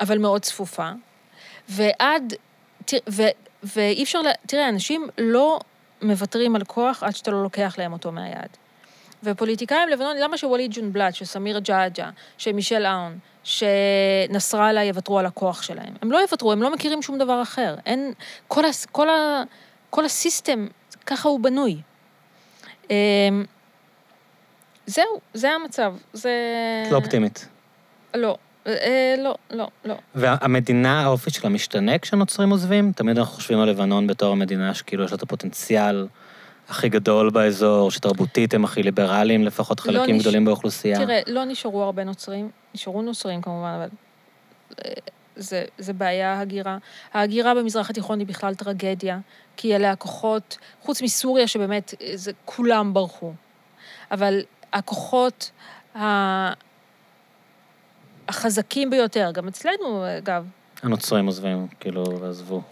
אבל מאוד צפופה. ועד, ו, ואי אפשר, תראה, אנשים לא מוותרים על כוח עד שאתה לא לוקח להם אותו מהיד. ופוליטיקאים לבנונים, למה שווליד ג'ונבלט, שסמיר ג'עג'ה, שמישל אאון, שנסראללה יוותרו על הכוח שלהם? הם לא יוותרו, הם לא מכירים שום דבר אחר. אין... כל, הס, כל, ה, כל הסיסטם, ככה הוא בנוי. אמ, זהו, זה המצב. זה... את לא אופטימית. לא. אה, לא, לא, לא. והמדינה, האופי שלה משתנה כשנוצרים עוזבים? תמיד אנחנו חושבים על לבנון בתור המדינה שכאילו יש לה את הפוטנציאל הכי גדול באזור, שתרבותית הם הכי ליברליים, לפחות לא חלקים לא גדולים נש... באוכלוסייה. תראה, לא נשארו הרבה נוצרים, נשארו נוצרים כמובן, אבל אה, זה, זה בעיה הגירה. ההגירה במזרח התיכון היא בכלל טרגדיה, כי אלה הכוחות, חוץ מסוריה שבאמת, אה, זה, כולם ברחו. אבל הכוחות ה... החזקים ביותר, גם אצלנו, אגב. הנוצרים עוזבים, כאילו, עזבו.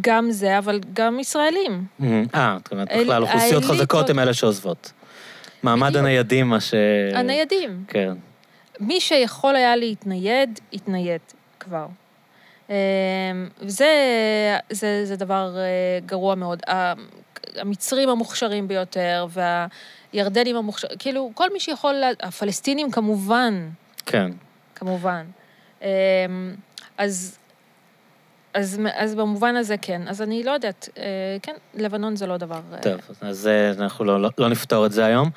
גם זה, אבל גם ישראלים. אה, זאת אומרת, בכלל, אוכלוסיות חזקות הן אלה שעוזבות. מעמד הניידים, מה ש... הניידים. כן. מי שיכול היה להתנייד, התנייד כבר. אמ, וזה זה, זה דבר אה, גרוע מאוד. המצרים המוכשרים ביותר, והירדנים המוכשרים, כאילו, כל מי שיכול, הפלסטינים כמובן. כן. כמובן. אמ, אז אז, אז במובן הזה כן. אז אני לא יודעת, אה, כן, לבנון זה לא דבר... אה, טוב, אז אנחנו לא, לא, לא נפתור את זה היום.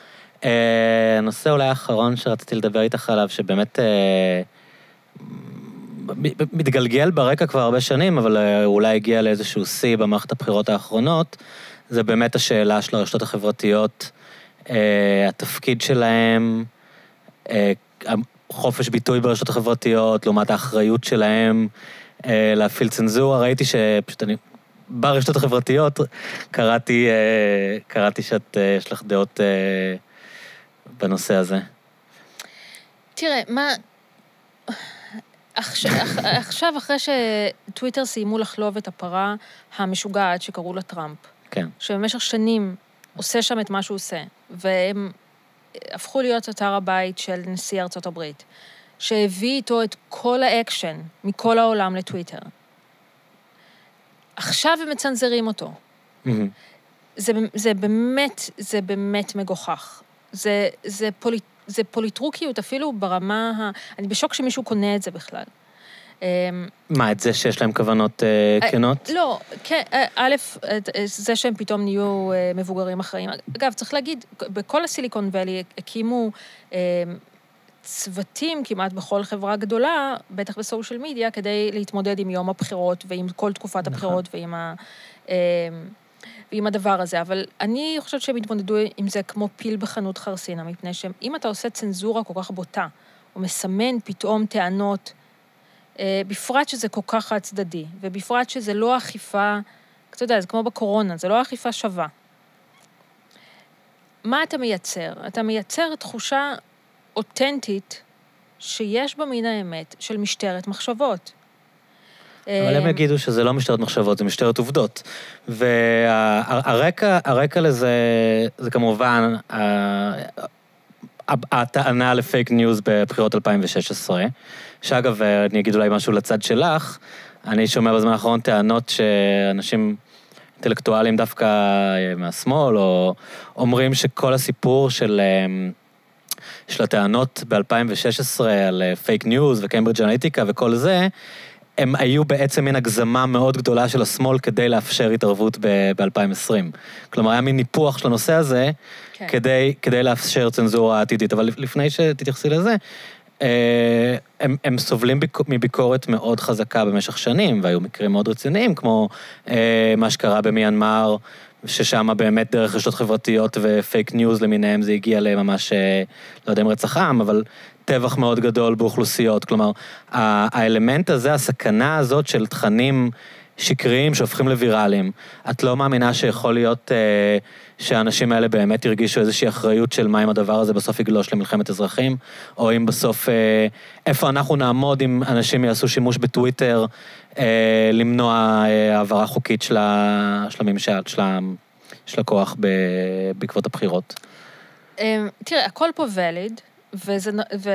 הנושא אה, אולי האחרון שרציתי לדבר איתך עליו, שבאמת מתגלגל ברקע כבר הרבה שנים, אבל אולי הגיע לאיזשהו שיא במערכת הבחירות האחרונות, זה באמת השאלה של הרשתות החברתיות, התפקיד שלהם, חופש ביטוי ברשתות החברתיות, לעומת האחריות שלהם. אה, להפעיל צנזורה, ראיתי שפשוט אני... ברשתות החברתיות קראתי, אה, קראתי שאת, אה, יש לך דעות בנושא הזה. תראה, מה... עכשיו, עכשיו, אחרי שטוויטר סיימו לחלוב את הפרה המשוגעת שקראו לה טראמפ, כן. שבמשך שנים עושה שם את מה שהוא עושה, והם הפכו להיות אתר הבית של נשיא ארצות הברית. שהביא איתו את כל האקשן מכל העולם לטוויטר. עכשיו הם מצנזרים אותו. Mm-hmm. זה, זה באמת, זה באמת מגוחך. זה, זה, פוליט, זה פוליטרוקיות אפילו ברמה ה... אני בשוק שמישהו קונה את זה בכלל. אמ, מה, את זה שיש להם כוונות אה, כנות? לא, כן, אה, א', זה שהם פתאום נהיו מבוגרים אחראים. אגב, צריך להגיד, בכל הסיליקון ואלי הקימו צוותים כמעט בכל חברה גדולה, בטח בסושיאל מדיה, כדי להתמודד עם יום הבחירות ועם כל תקופת נכון. הבחירות ועם, ה, אמ, ועם הדבר הזה. אבל אני חושבת שהם התמודדו עם זה כמו פיל בחנות חרסינה, מפני שאם אתה עושה צנזורה כל כך בוטה, או מסמן פתאום טענות, אה, בפרט שזה כל כך חד-צדדי, ובפרט שזה לא אכיפה, אתה יודע, זה כמו בקורונה, זה לא אכיפה שווה. מה אתה מייצר? אתה מייצר תחושה אותנטית שיש בה מן האמת של משטרת מחשבות. אבל הם אה, יגידו שזה לא משטרת מחשבות, זה משטרת עובדות. והרקע הרקע לזה, זה כמובן הטענה ל fake news בבחירות 2016, שאגב, אני אגיד אולי משהו לצד שלך, אני שומע בזמן האחרון טענות שאנשים אינטלקטואלים דווקא אה, מהשמאל, או אומרים שכל הסיפור של... אה, של הטענות ב-2016 על fake news וקיימברידג' אנליטיקה וכל זה, הם היו בעצם מין הגזמה מאוד גדולה של השמאל כדי לאפשר התערבות ב-2020. כלומר, היה מין ניפוח של הנושא הזה כן. כדי, כדי לאפשר צנזורה עתידית. אבל לפני שתתייחסי לזה, אה, הם, הם סובלים ביק, מביקורת מאוד חזקה במשך שנים, והיו מקרים מאוד רציניים, כמו אה, מה שקרה במיינמר, ששם באמת דרך רשתות חברתיות ו fake news למיניהם זה הגיע לממש, אה, לא יודע אם רצח עם, אבל טבח מאוד גדול באוכלוסיות. כלומר, האלמנט הזה, הסכנה הזאת של תכנים שקריים שהופכים לוויראליים, את לא מאמינה שיכול להיות אה, שהאנשים האלה באמת הרגישו איזושהי אחריות של מה אם הדבר הזה בסוף יגלוש למלחמת אזרחים, או אם בסוף, אה, איפה אנחנו נעמוד אם אנשים יעשו שימוש בטוויטר אה, למנוע אה, העברה חוקית של, ה, של הממשל, של, ה, של הכוח ב, בעקבות הבחירות? אמ, תראה, הכל פה ואליד, וזה, ו,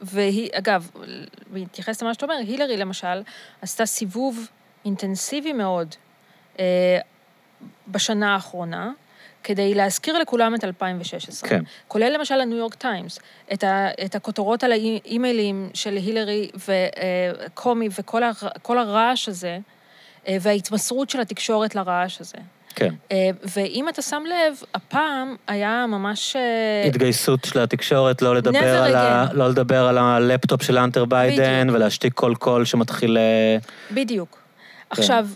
והיא, אגב, בהתייחס למה שאתה אומר, הילרי למשל עשתה סיבוב אינטנסיבי מאוד אה, בשנה האחרונה, כדי להזכיר לכולם את 2016. כן. כולל למשל הניו יורק טיימס, את, ה, את הכותרות על האימיילים של הילרי וקומי וכל הר, הרעש הזה, אה, וההתמסרות של התקשורת לרעש הזה. כן. אה, ואם אתה שם לב, הפעם היה ממש... אה, התגייסות של התקשורת, לא לדבר, על, ה... לא לדבר על הלפטופ של האנטר ביידן, בדיוק. ולהשתיק כל קול שמתחיל... בדיוק. כן. עכשיו,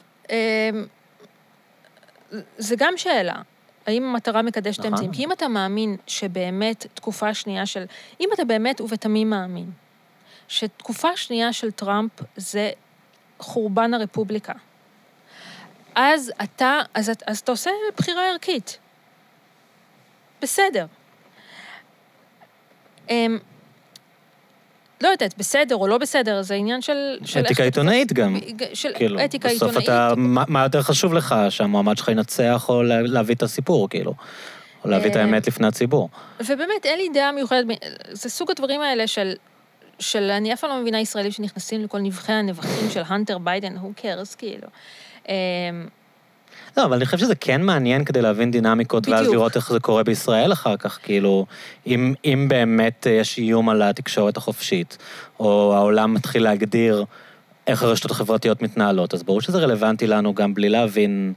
זה גם שאלה. האם המטרה מקדשת נכון. אמצעים? כי אם אתה מאמין שבאמת תקופה שנייה של... אם אתה באמת ובתמים מאמין שתקופה שנייה של טראמפ זה חורבן הרפובליקה, אז אתה, אז, אז אתה עושה בחירה ערכית. בסדר. אמ, לא יודעת, בסדר או לא בסדר, זה עניין של... של אתיקה עיתונאית גם. של כאילו, אתיקה עיתונאית. בסוף אתה, מה, מה יותר חשוב לך, שהמועמד שלך ינצח או להביא את הסיפור, כאילו? או להביא את אה, האמת לפני הציבור. ובאמת, אין לי דעה מיוחדת, זה סוג הדברים האלה של... של אני אף פעם לא מבינה ישראלים שנכנסים לכל נבחי הנבחים של הנטר ביידן, who cares, כאילו. אמ, לא, אבל אני חושב שזה כן מעניין כדי להבין דינמיקות, בדיוק. ואז לראות איך זה קורה בישראל אחר כך, כאילו, אם, אם באמת יש איום על התקשורת החופשית, או העולם מתחיל להגדיר איך הרשתות החברתיות מתנהלות, אז ברור שזה רלוונטי לנו גם בלי להבין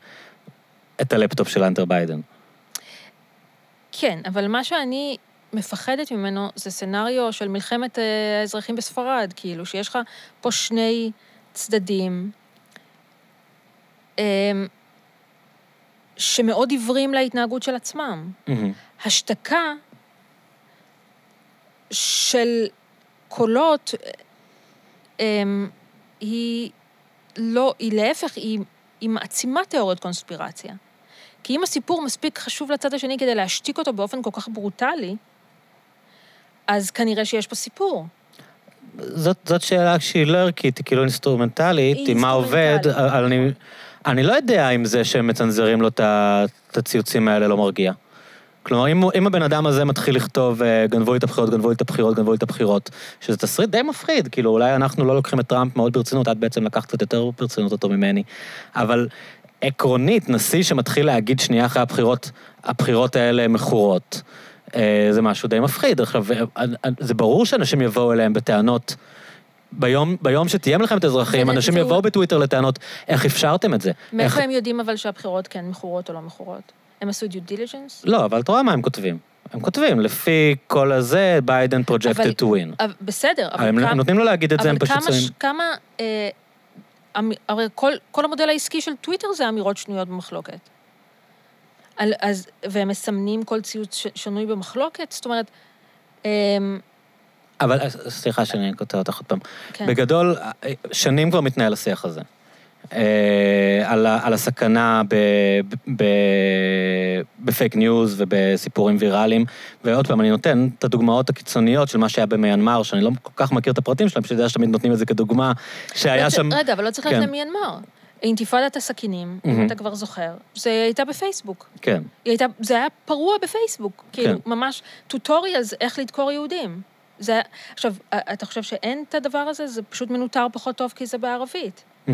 את הלפטופ של האנטר ביידן. כן, אבל מה שאני מפחדת ממנו זה scenario של מלחמת אה, האזרחים בספרד, כאילו, שיש לך פה שני צדדים. אמ, שמאוד עיוורים להתנהגות של עצמם. Mm-hmm. השתקה של קולות הם, היא לא, היא להפך, היא, היא מעצימה תיאוריות קונספירציה. כי אם הסיפור מספיק חשוב לצד השני כדי להשתיק אותו באופן כל כך ברוטלי, אז כנראה שיש פה סיפור. זאת, זאת שאלה שהיא לא ערכית, היא כאילו אינסטרומנטלית, היא מה עובד, אני... אני לא יודע אם זה שהם מצנזרים לו את הציוצים האלה לא מרגיע. כלומר, אם, אם הבן אדם הזה מתחיל לכתוב, אה, גנבו לי את הבחירות, גנבו לי את הבחירות, גנבו לי את הבחירות, שזה תסריט די מפחיד, כאילו, אולי אנחנו לא לוקחים את טראמפ מאוד ברצינות, את בעצם לקחת קצת יותר ברצינות אותו ממני, אבל עקרונית, נשיא שמתחיל להגיד שנייה אחרי הבחירות, הבחירות האלה מכורות, אה, זה משהו די מפחיד. עכשיו, אה, זה ברור שאנשים יבואו אליהם בטענות. ביום, ביום שתהיה מלחמת אזרחים, אנשים יבואו בטוויטר לטענות, איך אפשרתם את זה? מאיפה איך... הם יודעים אבל שהבחירות כן מכורות או לא מכורות? הם עשו due diligence? לא, אבל אתה רואה מה הם כותבים. הם כותבים, לפי כל הזה, ביידן projected to win. בסדר, אבל הם כמה... נותנים לו להגיד את זה, הם פשוט שמים... אבל כמה... אה, הרי כל, כל המודל העסקי של טוויטר זה אמירות שנויות במחלוקת. על, אז, והם מסמנים כל ציוץ שנוי במחלוקת, זאת אומרת, אה, אבל סליחה שאני קוטע אותך עוד פעם. כן. בגדול, שנים כבר מתנהל השיח הזה. אה, על, על הסכנה ב fake news ובסיפורים ויראליים. ועוד פעם, אני נותן את הדוגמאות הקיצוניות של מה שהיה במיינמר, שאני לא כל כך מכיר את הפרטים שלהם, פשוט יודע שתמיד נותנים את זה כדוגמה, שהיה לא שם... רגע, אבל לא צריך ללכת כן. למיינמר. אינתיפאדת הסכינים, mm-hmm. אם אתה כבר זוכר, זה הייתה בפייסבוק. כן. הייתה, זה היה פרוע בפייסבוק. כן. כאילו, ממש tutorials איך לדקור יהודים. זה, עכשיו, אתה חושב שאין את הדבר הזה? זה פשוט מנוטר פחות טוב כי זה בערבית. Mm-hmm.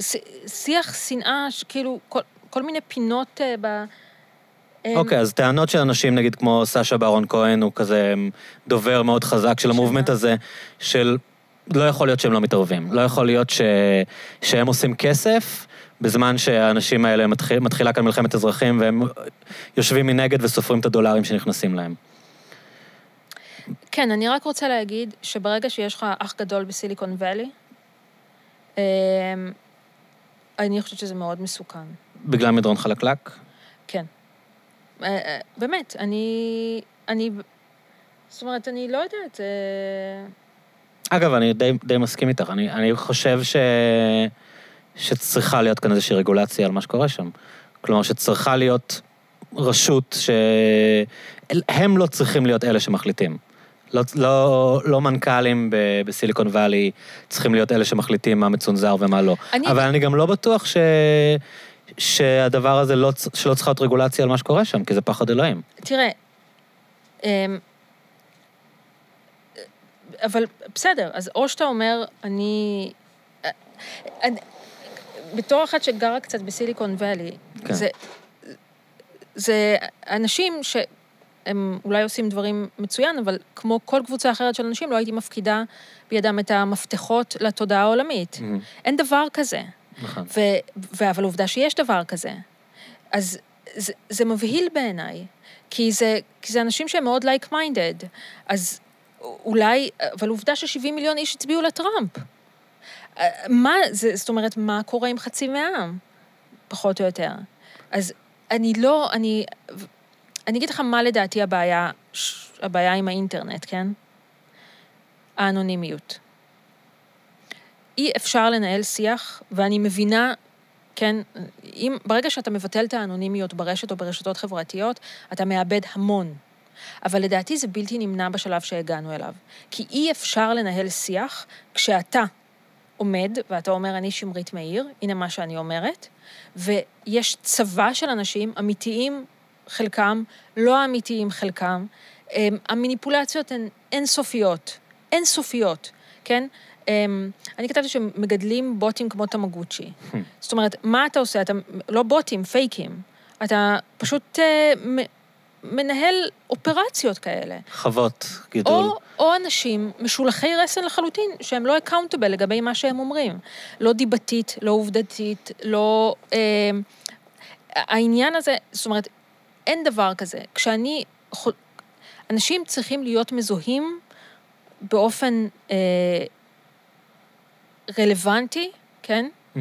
ש- שיח שנאה, כאילו, כל, כל מיני פינות אה, ב... הם- אוקיי, אז טענות של אנשים, נגיד כמו סשה ברון כהן, הוא כזה דובר מאוד חזק של המובמנט הזה, של לא יכול להיות שהם לא מתערבים. לא יכול להיות ש... שהם עושים כסף, בזמן שהאנשים האלה מתחיל, מתחילה כאן מלחמת אזרחים, והם יושבים מנגד וסופרים את הדולרים שנכנסים להם. כן, אני רק רוצה להגיד שברגע שיש לך אח גדול בסיליקון וואלי, אמ, אני חושבת שזה מאוד מסוכן. בגלל מדרון חלקלק? כן. אה, אה, באמת, אני... אני... זאת אומרת, אני לא יודעת, אה, אגב, אני די, די מסכים איתך. אני, אני חושב ש... שצריכה להיות כאן איזושהי רגולציה על מה שקורה שם. כלומר, שצריכה להיות רשות ש... הם לא צריכים להיות אלה שמחליטים. לא, לא, לא מנכ"לים ב- בסיליקון וואלי צריכים להיות אלה שמחליטים מה מצונזר ומה לא. אני- אבל אני גם לא בטוח ש... שהדבר הזה לא, שלא צריכה להיות רגולציה על מה שקורה שם, כי זה פחד אלוהים. תראה, אמ, אבל בסדר, אז או שאתה אומר, אני... אני בתור אחת שגרה קצת בסיליקון וואלי, כן. זה, זה אנשים שהם אולי עושים דברים מצוין, אבל כמו כל קבוצה אחרת של אנשים, לא הייתי מפקידה בידם את המפתחות לתודעה העולמית. אין דבר כזה. נכון. ו, אבל עובדה שיש דבר כזה. אז זה, זה מבהיל בעיניי, כי זה, כי זה אנשים שהם מאוד like-minded. אז אולי, אבל עובדה ש-70 מיליון איש הצביעו לטראמפ. מה, זה, זאת אומרת, מה קורה עם חצי מהעם? פחות או יותר. אז אני לא, אני... אני אגיד לך מה לדעתי הבעיה, ש- הבעיה עם האינטרנט, כן? האנונימיות. אי אפשר לנהל שיח, ואני מבינה, כן, אם, ברגע שאתה מבטל את האנונימיות ברשת או ברשתות חברתיות, אתה מאבד המון. אבל לדעתי זה בלתי נמנע בשלב שהגענו אליו. כי אי אפשר לנהל שיח כשאתה עומד, ואתה אומר, אני שמרית מאיר, הנה מה שאני אומרת, ויש צבא של אנשים אמיתיים, חלקם, לא אמיתיים חלקם. הם, המניפולציות הן אינסופיות, אינסופיות, כן? הם, אני כתבתי שמגדלים בוטים כמו תמגוצ'י. זאת אומרת, מה אתה עושה? אתה לא בוטים, פייקים. אתה פשוט מ- מנהל אופרציות כאלה. חוות גידול. או, או אנשים משולחי רסן לחלוטין, שהם לא אקאונטבל לגבי מה שהם אומרים. לא דיבתית, לא עובדתית, לא... אה, העניין הזה, זאת אומרת, אין דבר כזה. כשאני... אנשים צריכים להיות מזוהים באופן אה, רלוונטי, כן? Mm.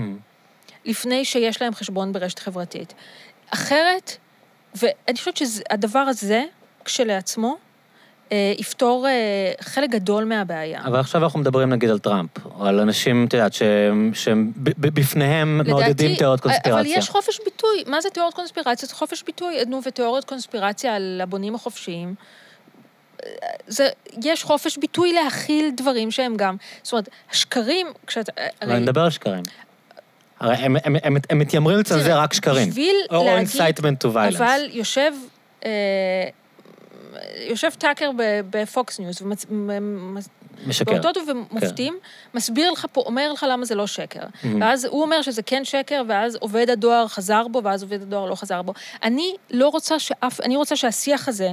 לפני שיש להם חשבון ברשת חברתית. אחרת, ואני חושבת שהדבר הזה, כשלעצמו, יפתור אה, חלק גדול מהבעיה. אבל עכשיו אנחנו מדברים נגיד על טראמפ, או על אנשים, את יודעת, שהם, שהם בפניהם מעודדים תיאוריות קונספירציה. אבל יש חופש ביטוי. מה זה תיאוריות קונספירציה? זה חופש ביטוי. נו, ותיאוריות קונספירציה על הבונים החופשיים. זה, יש חופש ביטוי להכיל דברים שהם גם... זאת אומרת, השקרים, כשאתה... אבל אני מדבר על שקרים. הרי הם, הם, הם, הם מתיימרים לצנזר רק שקרים. בשביל או להגיד... incitement to violence. אבל יושב... אה, יושב טאקר בפוקס ניוז, משקר. באותות ובמופתים, מסביר לך פה, אומר לך למה זה לא שקר. מהמם. ואז הוא אומר שזה כן שקר, ואז עובד הדואר חזר בו, ואז עובד הדואר לא חזר בו. אני לא רוצה שאף, אני רוצה שהשיח הזה,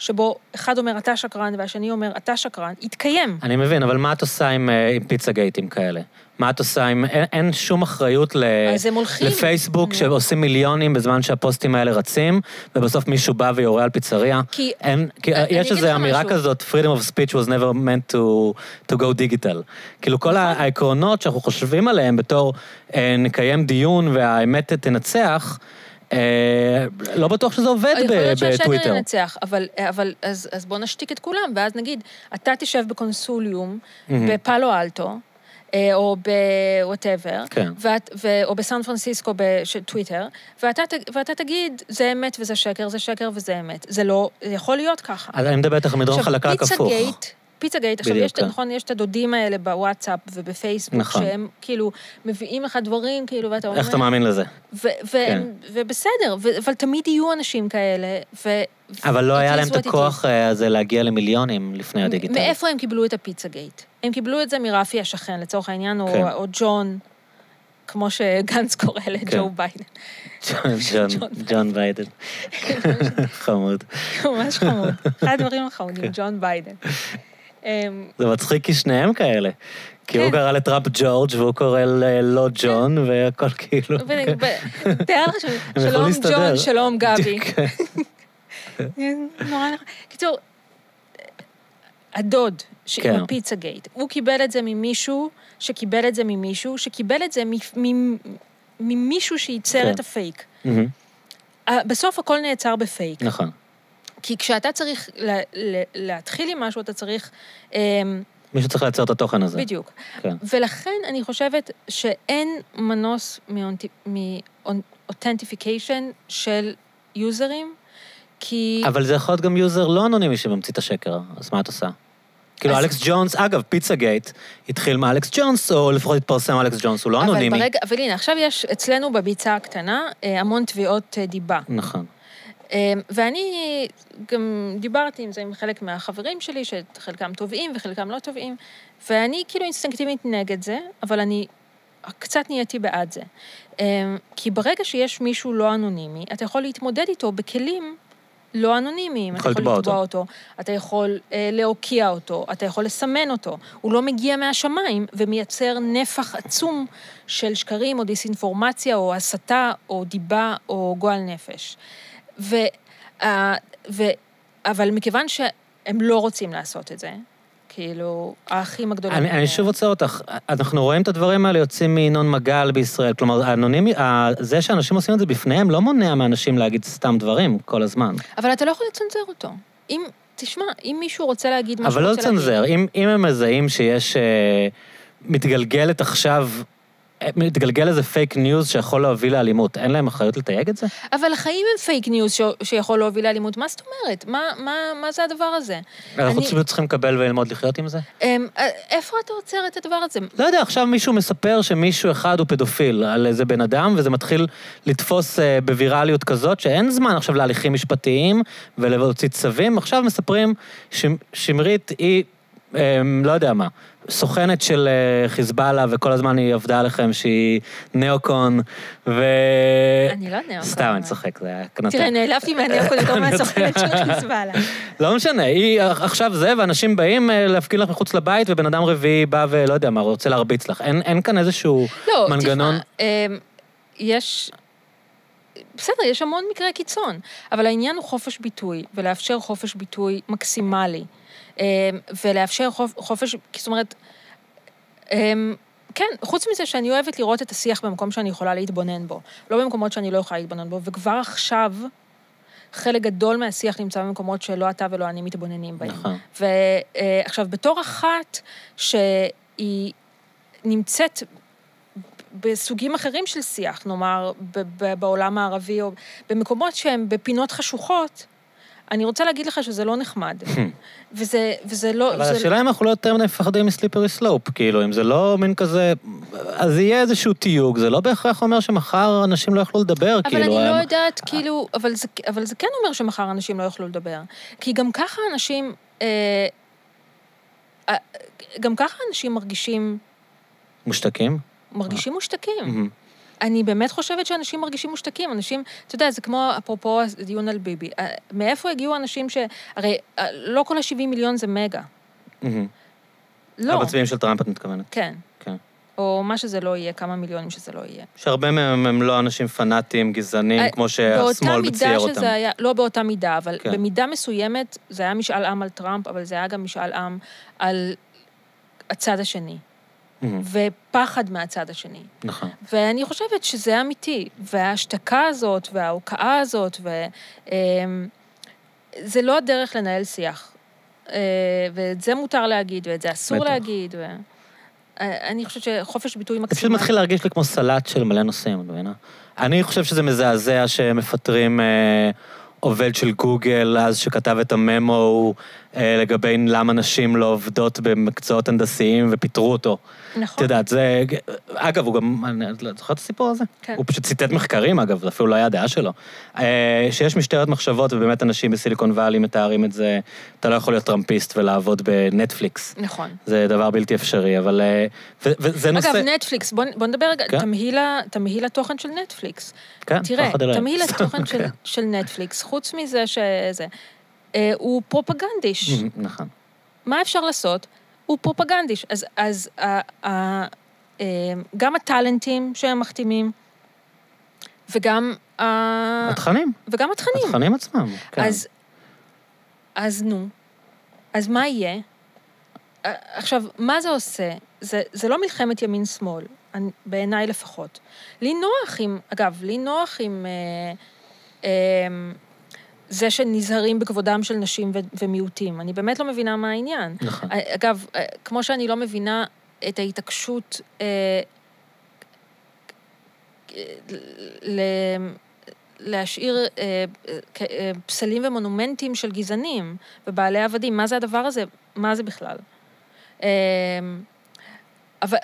שבו אחד אומר אתה שקרן והשני אומר אתה שקרן, יתקיים. אני מבין, אבל מה את עושה עם, אה, עם פיצה גייטים כאלה? מה את עושה עם... אין, אין שום אחריות ל... לפייסבוק נו. שעושים מיליונים בזמן שהפוסטים האלה רצים, ובסוף מישהו בא ויורה על פיצריה. כי... אין, כי אני יש איזו אמירה משהו. כזאת, freedom of speech was never meant to, to go digital. כאילו כל נכון. העקרונות שאנחנו חושבים עליהם בתור אה, נקיים דיון והאמת תנצח, לא בטוח שזה עובד יכול ב- להיות שהשקר בטוויטר. ינצח, אבל, אבל אז, אז בוא נשתיק את כולם, ואז נגיד, אתה תשב בקונסורטיום. בפאלו אלטו, אה, או ב whatever, כן. ואת, ו, או בסן פרנסיסקו בטוויטר, ואתה, ואתה תגיד, זה אמת וזה שקר, זה שקר וזה אמת. זה לא, זה יכול להיות ככה. אז אני מדבר איתך על מדרון חלקלק פיצה הפוך. גייט, פיצה גייט, עכשיו יש, כן. נכון, יש את הדודים האלה בוואטסאפ ובפייסבוק, נכון. שהם כאילו מביאים לך דברים, כאילו, ואתה אומר... איך אתה מאמין לזה? ו- והם- ובסדר, ו- אבל תמיד יהיו אנשים כאלה, ו... אבל לא היה להם את. הכוח אה, הזה להגיע למיליונים לפני הדיגיטל. מאיפה הם קיבלו את הפיצה גייט? הם קיבלו את זה מרפי השכן, לצורך העניין, או, כן. או ג'ון כמו שגנץ קורא לג'ו *laughs* ביידן. ג'ון, ביידן. *laughs* חמוד. ממש חמוד. אחד הדברים החמודים, ג'ון ביידן. אמ, זה מצחיק כי שניהם כאלה. כי הוא כן. קרא לטראמפ ג'ורג' והוא קורא לו ג'ון, והכל כאילו... תאר לך, שלום. ג'ון, שלום גבי. *laughs* כן. נורא נכון. קיצור, הדוד, כן. עם הפיצה גייט, הוא קיבל את זה ממישהו, שקיבל את זה ממישהו, שקיבל את זה ממישהו שייצר כן. את הפייק. בסוף הכל נעצר בפייק. נכון. כי כשאתה צריך לה- לה- להתחיל עם משהו, אתה צריך... אמ, מישהו צריך לייצר את התוכן הזה. בדיוק. כן. ולכן אני חושבת שאין מנוס מ authentification של יוזרים, כי... אבל זה יכול להיות גם יוזר לא אנונימי שממציא את השקר, אז מה את עושה? כאילו אלכס ג'ונס, אגב, פיצה גייט התחיל מאלכס ג'ונס, או לפחות התפרסם אלכס ג'ונס, הוא לא אנונימי. אבל ברגע, אבל הנה, עכשיו יש אצלנו בביצה הקטנה אה, המון תביעות אה, דיבה. נכון. אה, ואני גם דיברתי עם זה עם חלק מהחברים שלי, שחלקם תובעים וחלקם לא תובעים, ואני כאילו אינסטינקטיבית נגד זה, אבל אני קצת נהייתי בעד זה. אה, כי ברגע שיש מישהו לא אנונימי, אתה יכול להתמודד איתו בכלים לא אנונימיים. אתה יכול לתבוע אותו, אתה יכול אה, להוקיע אותו, אתה יכול לסמן אותו. הוא לא מגיע מהשמיים ומייצר נפח עצום של שקרים או דיסאינפורמציה או הסתה או דיבה או גועל נפש. ו, אה, ו, אבל מכיוון שהם לא רוצים לעשות את זה, כאילו, האחים הגדולים... אני, אני שוב עוצר אותך, אנחנו רואים את הדברים האלה יוצאים מינון מגל בישראל, כלומר, האנונימי, זה שאנשים עושים את זה בפניהם לא מונע מאנשים להגיד סתם דברים כל הזמן. אבל אתה לא יכול לצנזר אותו. אם, תשמע, אם מישהו רוצה להגיד מה שהוא אבל לא רוצה להגיד... לצנזר, אם, אם הם מזהים שיש... אה, מתגלגלת עכשיו, מתגלגל איזה פייק ניוז שיכול להוביל לאלימות, אין להם אחריות לתייג את זה? אבל החיים הם פייק ניוז ש... שיכול להוביל לאלימות. מה זאת אומרת? מה, מה, מה זה הדבר הזה? אנחנו אני- צריכים לקבל וללמוד לחיות עם זה? אמ, אה, איפה אתה עוצר את הדבר הזה? לא יודע, עכשיו מישהו מספר שמישהו אחד הוא פדופיל על איזה בן אדם, וזה מתחיל לתפוס אה, בווירליות כזאת, שאין זמן עכשיו להליכים משפטיים ולהוציא צווים. עכשיו מספרים ששמרית היא, לא יודע מה, סוכנת של אה, חיזבאללה, וכל הזמן היא עבדה עליכם שהיא ניאו-קון, ו... אני לא יודעת. סתם, אני צוחק, זה היה קנטה. תראה, נעלבתי מהניאקון *laughs* יותר מהסוכנת של. חיזבאללה. לא משנה, היא עכשיו זה, ואנשים באים אה, להפגין לך מחוץ לבית, ובן אדם רביעי בא ולא יודע מה, רוצה להרביץ לך. אין, כאן איזשהו לא, מנגנון... תשמע, אמ, יש... בסדר, יש המון מקרי קיצון, אבל העניין הוא חופש ביטוי, ולאפשר חופש ביטוי מקסימלי, אמ, ולאפשר חופ- חופש, זאת אומרת, אמ, כן, חוץ מזה שאני אוהבת לראות את השיח במקום שאני יכולה להתבונן בו, לא במקומות שאני לא יכולה להתבונן בו, וכבר עכשיו, חלק גדול מהשיח נמצא במקומות שלא אתה ולא אני מתבוננים בהם. נכון. ועכשיו, בתור אחת שהיא נמצאת בסוגים אחרים של שיח, נאמר, בעולם הערבי, או במקומות שהם בפינות חשוכות, אני רוצה להגיד לך שזה לא נחמד. *laughs* וזה, וזה לא... אבל זה- השאלה אם אנחנו לא יותר מדי מפחדים מסליפרי סלופ, כאילו, אם זה לא מין כזה... אז יהיה איזשהו תיוג, זה לא בהכרח אומר שמחר אנשים לא יוכלו לדבר, אבל כאילו... אני לא הם- יודעת, כאילו, אבל זה, אבל זה כן אומר שמחר אנשים לא יוכלו לדבר. כי גם ככה אנשים, אה, אה, גם ככה אנשים מרגישים, מושתקים? מרגישים מושתקים. אני באמת חושבת שאנשים מרגישים מושתקים. אנשים, אתה יודע, זה כמו, אפרופו הדיון על ביבי. אה, מאיפה הגיעו אנשים ש... הרי אה, לא כל ה-70 מיליון זה מגה. לא. המצביעים של טראמפ, את מתכוונת. כן. כן. או מה שזה לא יהיה, כמה מיליונים שזה לא יהיה. שהרבה מהם הם לא אנשים פנאטים, גזענים, אה, כמו שהשמאל באותה מצייר מידה אותם. שזה היה, לא באותה מידה, אבל. כן. במידה מסוימת זה היה משאל עם על טראמפ, אבל זה היה גם משאל עם על הצד השני, מהמם. ופחד מהצד השני. נכון. ואני חושבת שזה אמיתי, וההשתקה הזאת, וההוקעה הזאת, ו... אמ, זה לא הדרך לנהל שיח. אה, ואת זה מותר להגיד, ואת זה אסור בטח. להגיד, ו... אה, אני חושבת שחופש ביטוי זה פשוט. מתחיל להרגיש לי כמו סלט של מלא נושאים, את מבינה? אני חושב שזה מזעזע שמפטרים אה, עובד של גוגל אז שכתב את הממו אה, לגבי למה נשים לא עובדות במקצועות הנדסיים ופיטרו אותו. את נכון. יודעת, זה... אגב, הוא גם... אני- את זוכרת את הסיפור הזה? כן. הוא פשוט ציטט מחקרים, אגב, זה אפילו לא היה הדעה שלו. אה, שיש משטרת מחשבות, ובאמת אנשים בסיליקון וואלי מתארים את זה, אתה לא יכול להיות טראמפיסט ולעבוד בנטפליקס. נכון. זה דבר בלתי אפשרי, אבל... אה, ו- וזה נושא... אגב, נטפליקס, בוא, בוא נדבר רגע, כן. תמהיל, תמהיל התוכן של נטפליקס. כן, תראה. תמהיל התוכן *laughs* של, כן. של נטפליקס, חוץ מזה שזה, אה, הוא פרופגנדיש. נכון. מה אפשר לעשות? הוא פרופגנדיש. אז, אז ה, ה, אה, גם הטאלנטים שהם מחתימים, וגם, ה, התכנים, וגם התכנים. התכנים עצמם. כן. אז, אז נו, אז מה יהיה? אה, עכשיו, מה זה עושה? זה, זה לא מלחמת ימין-שמאל, בעיניי לפחות. לי נוח עם, אגב, לי נוח עם אה, אה, זה שנזהרים בכבודם של נשים ו- ומיעוטים. אני באמת לא מבינה מה העניין. נכון. אה, אגב, אה, כמו שאני לא מבינה את ההתעקשות אה, ל- להשאיר אה, אה, אה, פסלים ומונומנטים של גזענים ובעלי עבדים, מה זה הדבר הזה? מה זה בכלל? אה, אבל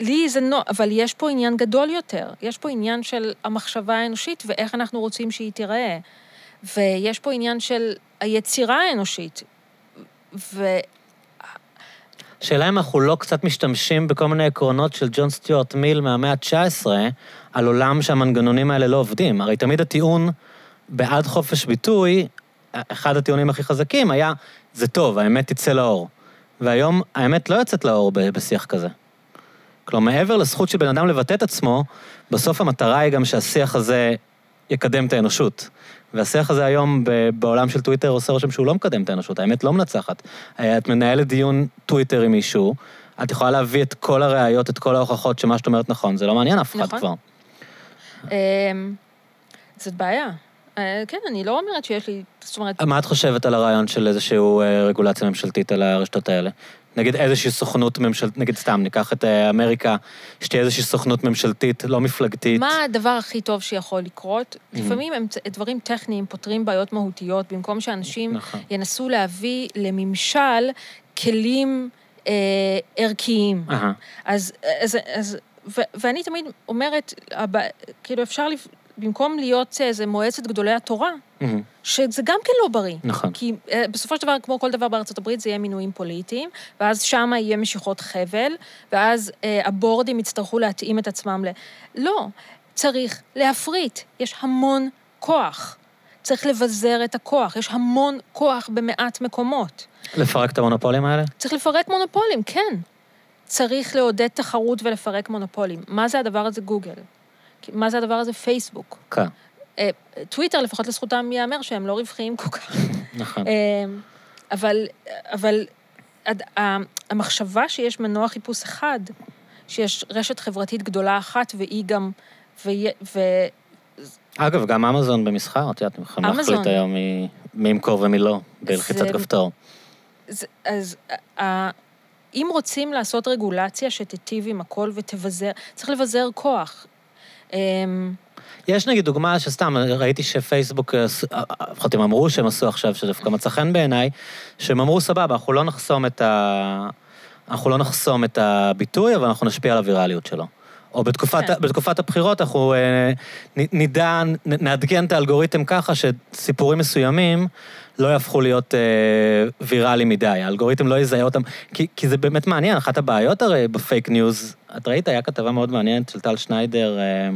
לי זה נו... אבל יש פה עניין גדול יותר. יש פה עניין של המחשבה האנושית ואיך אנחנו רוצים שהיא תיראה. ויש פה עניין של היצירה האנושית. ו... שאלה אם אנחנו לא קצת משתמשים בכל מיני עקרונות של ג'ון סטיוארט מיל מהמאה ה-19, על עולם שהמנגנונים האלה לא עובדים. הרי תמיד הטיעון בעד חופש ביטוי, אחד הטיעונים הכי חזקים היה, זה טוב, האמת תצא לאור. והיום האמת לא יוצאת לאור בשיח כזה. כלומר, מעבר לזכות של בן אדם לבטא את עצמו, בסוף המטרה היא גם שהשיח הזה יקדם את האנושות. והשיח הזה היום בעולם של טוויטר עושה רושם שהוא לא מקדם את האנושות, האמת לא מנצחת. אה, את מנהלת דיון טוויטר עם מישהו, את יכולה להביא את כל הראיות, את כל ההוכחות שמה שאת אומרת נכון, זה לא מעניין אף אחד נכון. כבר. אמ, זאת בעיה. אה, כן, אני לא אומרת שיש לי, זאת אומרת, מה את חושבת על הרעיון של איזושהי אה, רגולציה ממשלתית על הרשתות האלה? נגיד איזושהי סוכנות ממשלתית, נגיד סתם, ניקח את אה, אמריקה, שתהיה איזושהי סוכנות ממשלתית, לא מפלגתית. מה הדבר הכי טוב שיכול לקרות? Mm-hmm. לפעמים הם דברים טכניים פותרים בעיות מהותיות, במקום שאנשים נכון. ינסו להביא לממשל כלים אה, ערכיים. אהה, אז, אז, אז ו, ואני תמיד אומרת, הבא, כאילו אפשר, לפ, במקום להיות איזה מועצת גדולי התורה, מהמם, שזה גם כן לא בריא. נכון. כי אה, בסופו של דבר, כמו כל דבר בארצות הברית, זה יהיה מינויים פוליטיים, ואז שם יהיה משיכות חבל, ואז אה, הבורדים יצטרכו להתאים את עצמם ל... לא, צריך להפריט. יש המון כוח. צריך לבזר את הכוח. יש המון כוח במעט מקומות. לפרק את המונופולים האלה? צריך לפרק מונופולים, כן. צריך לעודד תחרות ולפרק מונופולים. מה זה הדבר הזה גוגל? מה זה הדבר הזה פייסבוק? כן, אה, טוויטר, לפחות לזכותם ייאמר שהם לא רווחיים כל כך. נכון. אה, אבל, אבל הד- המחשבה שיש מנוע חיפוש אחד, שיש רשת חברתית גדולה אחת, והיא גם... ויה- ו... אגב, גם אמזון במסחר, את יודעת, הם יכולים. להחליט היום מי- ימכור ומי לא, בלחיצת זה- כפתור. אז, אז ה- אם רוצים לעשות רגולציה שתיטיב עם הכל ותבזר, צריך לבזר כוח. אמ, יש נגיד דוגמה שסתם, ראיתי שפייסבוק, אה, אה, אה, לפחות הם אמרו שהם עשו עכשיו, שדווקא מצא חן בעיניי, שהם אמרו, סבבה, אנחנו לא נחסום את ה... אנחנו לא נחסום את הביטוי, אבל אנחנו נשפיע על הווירליות שלו. או בתקופת, כן. בתקופת הבחירות אנחנו אה, נדע, נעדכן את האלגוריתם ככה שסיפורים מסוימים לא יהפכו להיות אה, ויראליים מדי, האלגוריתם לא יזהה אותם, כי, כי זה באמת מעניין, אחת הבעיות הרי בפייק ניוז, את ראית, היה כתבה מאוד מעניינת של טל שניידר אה,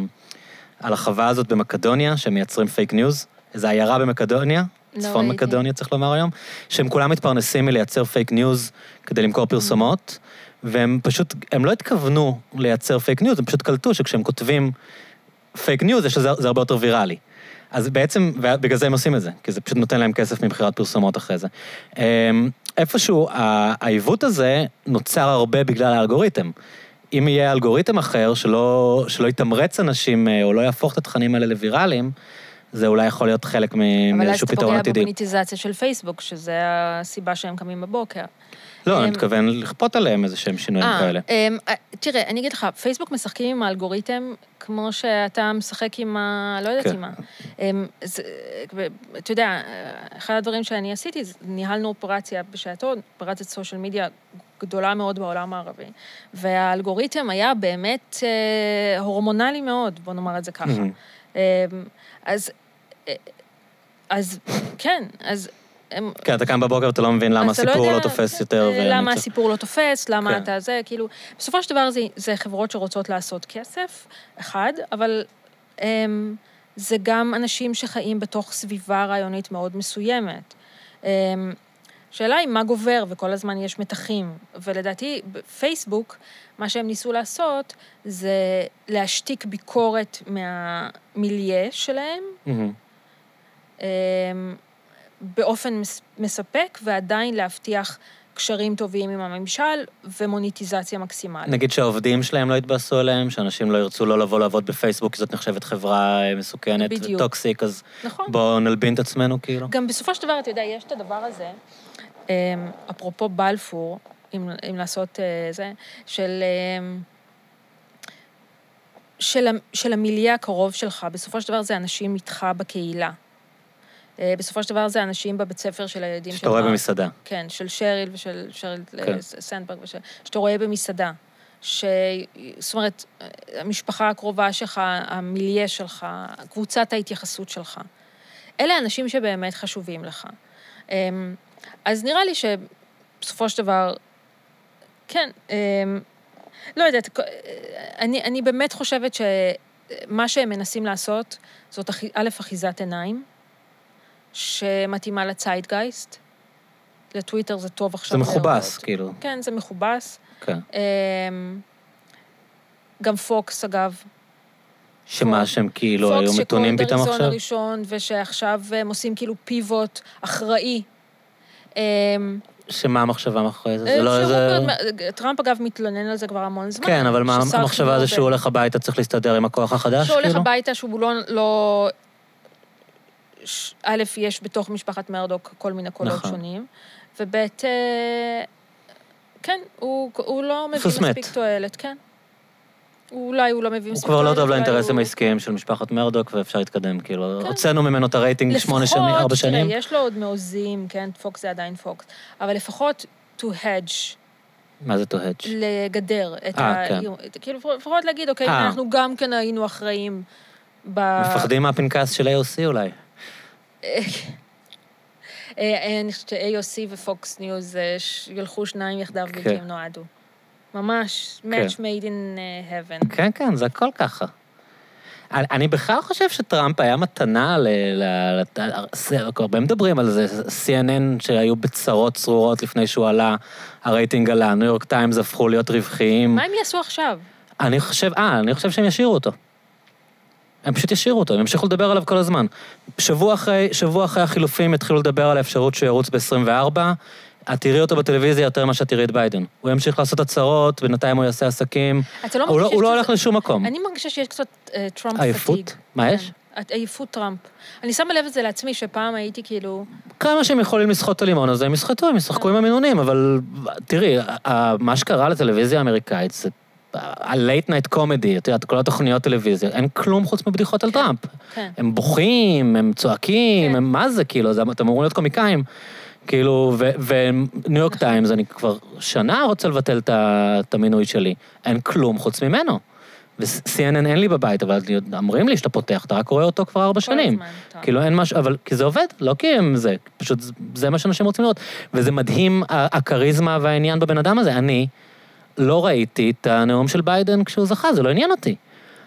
על החווה הזאת במקדוניה, שהם מייצרים פייק ניוז, איזו עיירה במקדוניה, לא צפון ראיתי. מקדוניה צריך לומר היום, שהם כולם מתפרנסים מלייצר פייק ניוז כדי למכור פרסומות, והם פשוט, הם לא התכוונו לייצר פייק ניוז, הם פשוט קלטו שכשהם כותבים פייק ניוז, זה הרבה יותר ויראלי. אז בעצם, ובגלל זה הם עושים את זה, כי זה פשוט נותן להם כסף ממכירת פרסומות אחרי זה. אמ, איפשהו, העיוות הזה נוצר הרבה בגלל האלגוריתם. אם יהיה אלגוריתם אחר שלא, שלא יתמרץ אנשים אה, או לא יהפוך את התכנים האלה לוויראליים, זה אולי יכול להיות חלק מ- אבל אז מאיזשהו אתה פתרון פוגע עתידי. במוניטיזציה של פייסבוק, שזה הסיבה שהם קמים בבוקר. לא, אני אמ, מתכוון לכפות עליהם איזה שהם שינויים אה, כאלה. אמ, אה, תראה, אני אגיד לך, פייסבוק משחקים עם האלגוריתם כמו שאתה משחק עם ה... לא יודעת כן. עם מה. אמ, אתה יודע, אחד הדברים שאני עשיתי, ניהלנו אופרציה בשעתו, אופרציית סושיאל מדיה גדולה מאוד בעולם הערבי, והאלגוריתם היה באמת אה, הורמונלי מאוד, בוא נאמר את זה ככה. מהמם. אמ, אז, אה, אז כן, אז הם... כן, אתה קם בבוקר ואתה לא מבין למה לא הסיפור לא יודע, תופס אה, יותר. למה צריך- הסיפור לא תופס, למה כן. אתה זה, כאילו... בסופו של דבר זה, זה חברות שרוצות לעשות כסף, אחד, אבל הם, זה גם אנשים שחיים בתוך סביבה רעיונית מאוד מסוימת. הם, השאלה היא מה גובר, וכל הזמן יש מתחים. ולדעתי, בפייסבוק, מה שהם ניסו לעשות זה להשתיק ביקורת מהמיליה שלהם, מהמם. באופן מס- מספק, ועדיין להבטיח קשרים טובים עם הממשל ומוניטיזציה מקסימלית. נגיד שהעובדים שלהם לא יתבאסו עליהם, שאנשים לא ירצו לא לבוא לעבוד בפייסבוק, כי זאת נחשבת חברה אה, מסוכנת בדיוק. וטוקסיק, אז נכון. בואו נלבין את עצמנו, כאילו. גם בסופו של דבר, אתה יודע, יש את הדבר הזה, אמ, אפרופו בלפור, אם, אם לעשות אה, זה, של, אמ, של, של המיליה הקרוב שלך, בסופו של דבר זה אנשים איתך בקהילה. אה, בסופו של דבר זה אנשים בבית ספר של הילדים שלך. שאתה רואה במסעדה. כן, של שריל ושל שריל כן. כן. סנדברג, ושל, שאתה רואה במסעדה. ש... זאת אומרת, המשפחה הקרובה שלך, המיליה שלך, קבוצת ההתייחסות שלך. אלה האנשים שבאמת חשובים לך. אמ, אז נראה לי שבסופו של דבר, כן, אמ, לא יודעת, אני, אני באמת חושבת שמה שהם מנסים לעשות, זאת א', אחיזת עיניים, שמתאימה לציידגייסט. לטוויטר זה טוב עכשיו. זה מכובס. כאילו. כן, זה מכובס. כן. אמ, גם פוקס, אגב. שמה שהם כאילו היו מתונים פתאום פוקס עכשיו? שקולד הראשון, ושעכשיו הם עושים כאילו פיבוט אחראי. אמ, שמה המחשבה מאחורי זה? אה, זה לא איזה... שרופרט- טראמפ אגב מתלונן על זה כבר המון זמן. כן, אבל מה המחשבה זה שהוא הולך הביתה, צריך להסתדר עם הכוח החדש, שהוא הולך כאילו? הביתה, שהוא לא... לא... ש- א', יש בתוך משפחת מרדוק כל מיני קולות נכון. שונים, וב', אה, כן, הוא, הוא לא מביא. מספיק תועלת, כן. הוא- אולי הוא לא מביא הוא מספיק כבר תועלת. לא טוב לאינטרסים הוא- העסקיים של משפחת מרדוק, ואפשר להתקדם, כאילו. כן. הוצאנו ממנו את הרייטינג שמונה שנים, ארבע לפחות, שנים. תראה, יש לו עוד מעוזים, כן, פוקס זה עדיין פוקס, אבל לפחות to hedge, מה זה טוהץ'? לגדר את אה, ה... כן. כאילו, לפחות להגיד, אוקיי, אה. אנחנו גם כן היינו אחראים ב... מפחדים מהפנקס של AOC אולי. אה, אני חושבת ש-AOC ופוקס ניוז אה, ילכו שניים יחדיו כן. בלתי הם נועדו. ממש, match made in heaven. כן, כן, זה הכל ככה. אני, בכלל חושב שטראמפ היה מתנה ל... הרבה מדברים על זה, CNN שהיו בצרות צרורות לפני שהוא עלה, הרייטינג עלה, ניו יורק טיימס הפכו להיות רווחיים. מה הם יעשו עכשיו? אני חושב, אה, אני חושב שהם ישאירו אותו. הם פשוט ישאירו אותו, הם ימשיכו לדבר עליו כל הזמן. שבוע אחרי, שבוע אחרי החילופים התחילו לדבר על האפשרות שהוא ירוץ ב-24, את תראי אותו בטלוויזיה יותר ממה שאת תראי את ביידן. הוא ימשיך לעשות הצהרות, בינתיים הוא יעשה עסקים. לא הוא לא, הוא לא הולך לשום מקום. אני מרגישה שיש קצת אה, טראמפ עייפות? פתיג. מה יש? כן, עייפות טראמפ. אני שמה לב את זה לעצמי, שפעם הייתי כאילו... כמה שהם יכולים לסחוט את הלימון הזה, הם יסחטו, הם ישחקו עם המינונים, אבל תראי, מה שקרה לטלוויזיה האמריקאית זה ה-late night comedy, את יודעת, כל התוכניות טלוויזיה, אין כלום חוץ מבדיחות על. טראמפ. כן. הם בוכים, הם צועקים, כן. הם מה זה, כאילו, זה- אתם אמורים להיות קומיקאים. כאילו, וניו יורק טיימס, אני כבר שנה רוצה לבטל את המינוי שלי. אין כלום חוץ ממנו. ו-CNN אין לי בבית, אבל אומרים לי שאתה פותח, אתה רק רואה אותו כבר ארבע כל שנים. הזמן, טראמפ. כאילו אין משהו, אבל כי זה עובד, לא כי הם זה, פשוט זה מה שאנשים רוצים לראות. וזה מדהים, הכריזמה והעניין בבן אדם הזה. אני לא ראיתי את הנאום של ביידן כשהוא זכה, זה לא עניין אותי.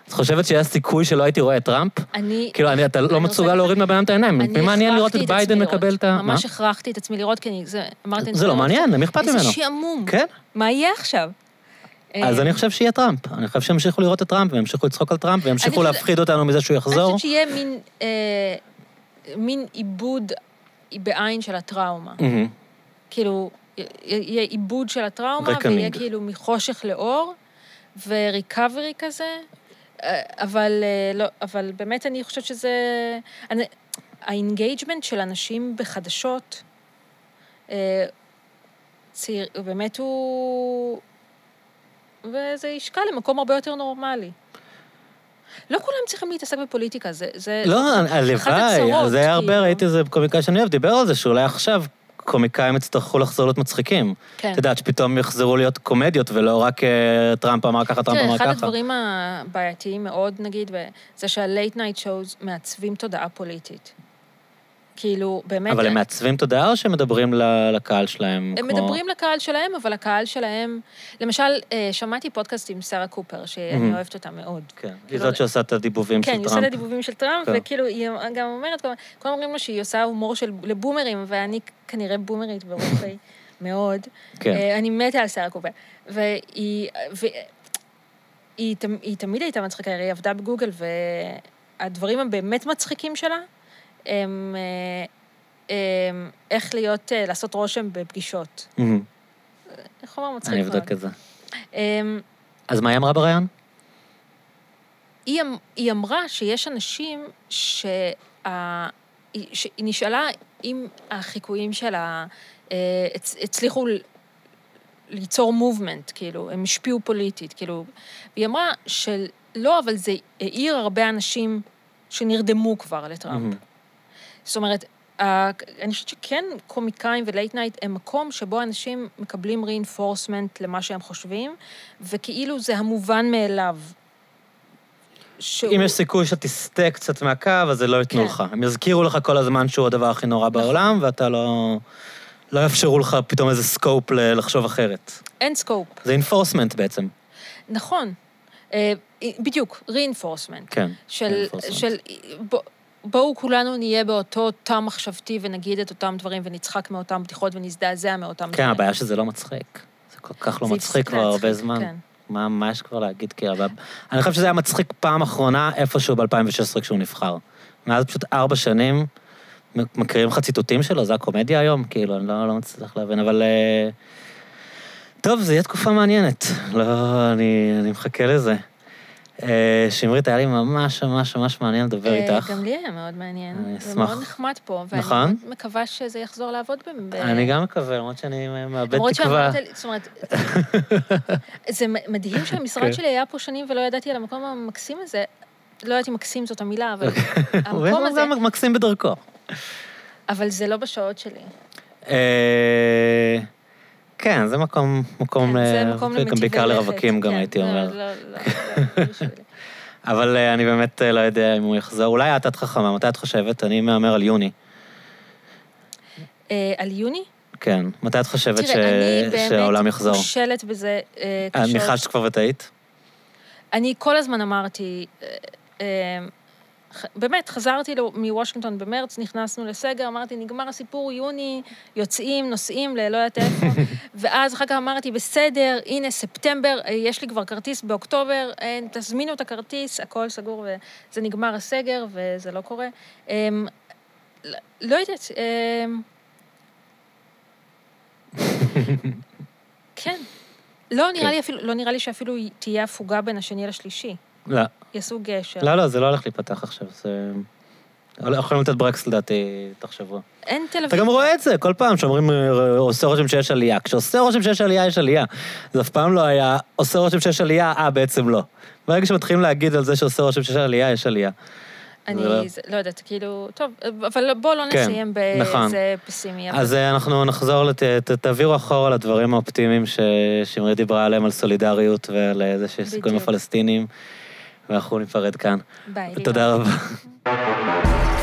את חושבת שיש סיכוי שלא הייתי רואה את טראמפ? אני... כאילו, אני, אתה אני לא מסוגל להוריד מהבן אדם את העיניים. אני מי מעניין לראות את ביידן. מקבל את ה... ממש מה? הכרחתי את עצמי לראות, כי אני... זה... אמרתי... אני זה לא צריכה מעניין, למי אכפת איזה ממנו? שעמום. כן. מה יהיה עכשיו? אז אה, אני חושב שיהיה טראמפ. אני חושב שימשיכו לראות את טראמפ, וימשיכו לצחוק על טראמפ, וימשיכו להפחיד אותנו מזה שהוא אני יחזור. חושבת שיהיה מין, אה, מין עיבוד בעין של הטראומה. כאילו, יהיה עיבוד של הטראומה, reckoning. ויהיה כאילו מחושך לאור, ו recovery כזה, אה, אבל, אה, לא, אבל באמת אני חושבת שזה... אני, ה engagement של אנשים בחדשות, אה, צעיר, באמת הוא... וזה ישקע למקום הרבה יותר נורמלי. לא כולם צריכים להתעסק בפוליטיקה, זה... זה לא, זה הלוואי, זה היה הרבה, כאילו. ראיתי איזה קומיקאי שאני אוהב, דיבר על זה, שאולי עכשיו קומיקאים יצטרכו לחזור להיות מצחיקים. כן. את יודעת, שפתאום יחזרו להיות קומדיות, ולא רק אה, טראמפ אמר ככה, טראמפ אמר אחד ככה. הדברים הבעייתיים מאוד, נגיד, זה שה-late night shows מעצבים תודעה פוליטית. כאילו, באמת... אבל הם מעצבים תודעה או שהם מדברים לקהל שלהם? הם כמו- מדברים לקהל שלהם, אבל הקהל שלהם... למשל, אה, שמעתי פודקאסט עם שרה קופר, שאני מהמם. אוהבת אותה מאוד. כן, היא כאילו- זאת שעושה את הדיבובים של כן, טראמפ. היא עושה את הדיבובים של טראמפ, כן. וכאילו, היא גם אומרת, כולם אומרים לו שהיא עושה הומור של לבומרים, ואני כנראה בומרית ברופאי *laughs* מאוד. כן. אה, אני מתה על שרה קופר. והיא... ו- היא, היא תמיד הייתה מצחיקה, היא עבדה בגוגל, והדברים הבאמת מצחיקים שלה, הם, אה, הם איך להיות, אה, לעשות רושם בפגישות. מהמם. חומר מצחיק אני מאוד. אבדוק את זה. אמ, אז מה היא אמרה בריאיון? היא, אמ- היא אמרה שיש אנשים שה... שהיא נשאלה אם החיקויים שלה אה, הצ, הצליחו ליצור מובמנט, כאילו, הם השפיעו פוליטית, כאילו, והיא אמרה שלא, אבל זה העיר הרבה אנשים שנרדמו כבר לטראמפ. מהמם. זאת אומרת, אני חושבת שכן קומיקאים ו late night הם מקום שבו אנשים מקבלים reinforcement למה שהם חושבים, וכאילו זה המובן מאליו. שהוא... אם יש סיכוי שתסטה קצת מהקו, אז זה לא ייתנו כן. לך. הם יזכירו לך כל הזמן שהוא הדבר הכי נורא בעולם, ואתה לא... לא יאפשרו לך פתאום איזה scope לחשוב אחרת. אין scope. זה enforcement בעצם. נכון. אה, בדיוק, reinforcement. כן. של, reinforcement. של בוא, בואו כולנו נהיה באותו תא מחשבתי ונגיד את אותם דברים ונצחק מאותם בדיחות ונזדעזע מאותם כן, דברים. הבעיה שזה לא מצחיק. זה כל כך לא מצחיק כבר הרבה זמן. כן. מה, מה יש כבר להגיד? אבל... אני חושב שזה היה מצחיק פעם אחרונה איפשהו ב-2016 כשהוא נבחר. מאז פשוט ארבע שנים מקריאים לך ציטוטים שלו, זה הקומדיה היום? כאילו, אני לא, לא מצליח להבין, אבל... אה, טוב, זו תהיה תקופה מעניינת. לא, אני, אני מחכה לזה. אה, שמרית, היה לי ממש ממש ממש מעניין לדבר אה, איתך. גם לי היה מאוד מעניין. אני זה אשמח. מאוד נחמד פה, ואני נכון? מאוד מקווה שזה יחזור לעבוד ב... אני גם מקווה, למרות שאני מאבד תקווה. זאת אומרת, *laughs* זה מדהים כן. שהמשרד שלי היה פה שנים ולא ידעתי על המקום המקסים הזה. לא יודעת אם מקסים זאת המילה, אבל המקום הוא הזה, גם מקסים בדרכו. אבל זה לא בשעות שלי. אה, כן, זה מקום, מקום, כן, זה ל- מקום בעיקר לרווקים גם כן, הייתי לא, אומר. לא, לא, לא, לא. *laughs* אבל אה, אני באמת אה, לא יודע אם הוא יחזור. אולי את את חכמה, מתי את חושבת? אני מהמר על יוני. אה, על יוני? כן. מתי את חושבת ש- תראה, אני שהעולם באמת יחזור? כושלת בזה אה, אני קשות. ניחשת כבר וטעית? אני כל הזמן אמרתי, אה, אה, באמת, חזרתי מוושינגטון במרץ, נכנסנו לסגר, אמרתי, נגמר הסיפור, יוני, יוצאים, נוסעים ללא יודעת איפה, *laughs* ואז אחר כך אמרתי, בסדר, הנה, ספטמבר, אה, יש לי כבר כרטיס באוקטובר, תזמינו את הכרטיס, הכל סגור, וזה נגמר הסגר, וזה לא קורה. אה, לא- לא יודעת, אה, *laughs* כן. לא נראה כן. לי אפילו, לא נראה לי שאפילו תהיה הפוגה בין השני לשלישי. לא. יעשו גשר. לא, לא, זה לא הולך להיפתח עכשיו. זה... יכולים לתת ברקס לדעתי תוך שבוע. אין תל אביב. אתה גם רואה את זה, כל פעם שאומרים, אה, עושה רושם שיש עלייה. כשעושה רושם שיש עלייה, יש עלייה. זה אף פעם לא היה, עושה רושם שיש עלייה, אה, בעצם לא. ברגע שמתחילים להגיד על זה שעושה רושם שיש עלייה, יש עלייה. אני לא- לא יודעת, כאילו, טוב, אבל בואו לא כן, נסיים נכון. באיזה פסימי. אבל- אז אה, אנחנו נחזור, לת... תעבירו אחורה לדברים האופטימיים ששמרית דיברה עליהם, על סולידריות ועל אה, זה שיש סיכויים בדיוק. ואנחנו ניפרד כאן. ביי. תודה רבה. *laughs*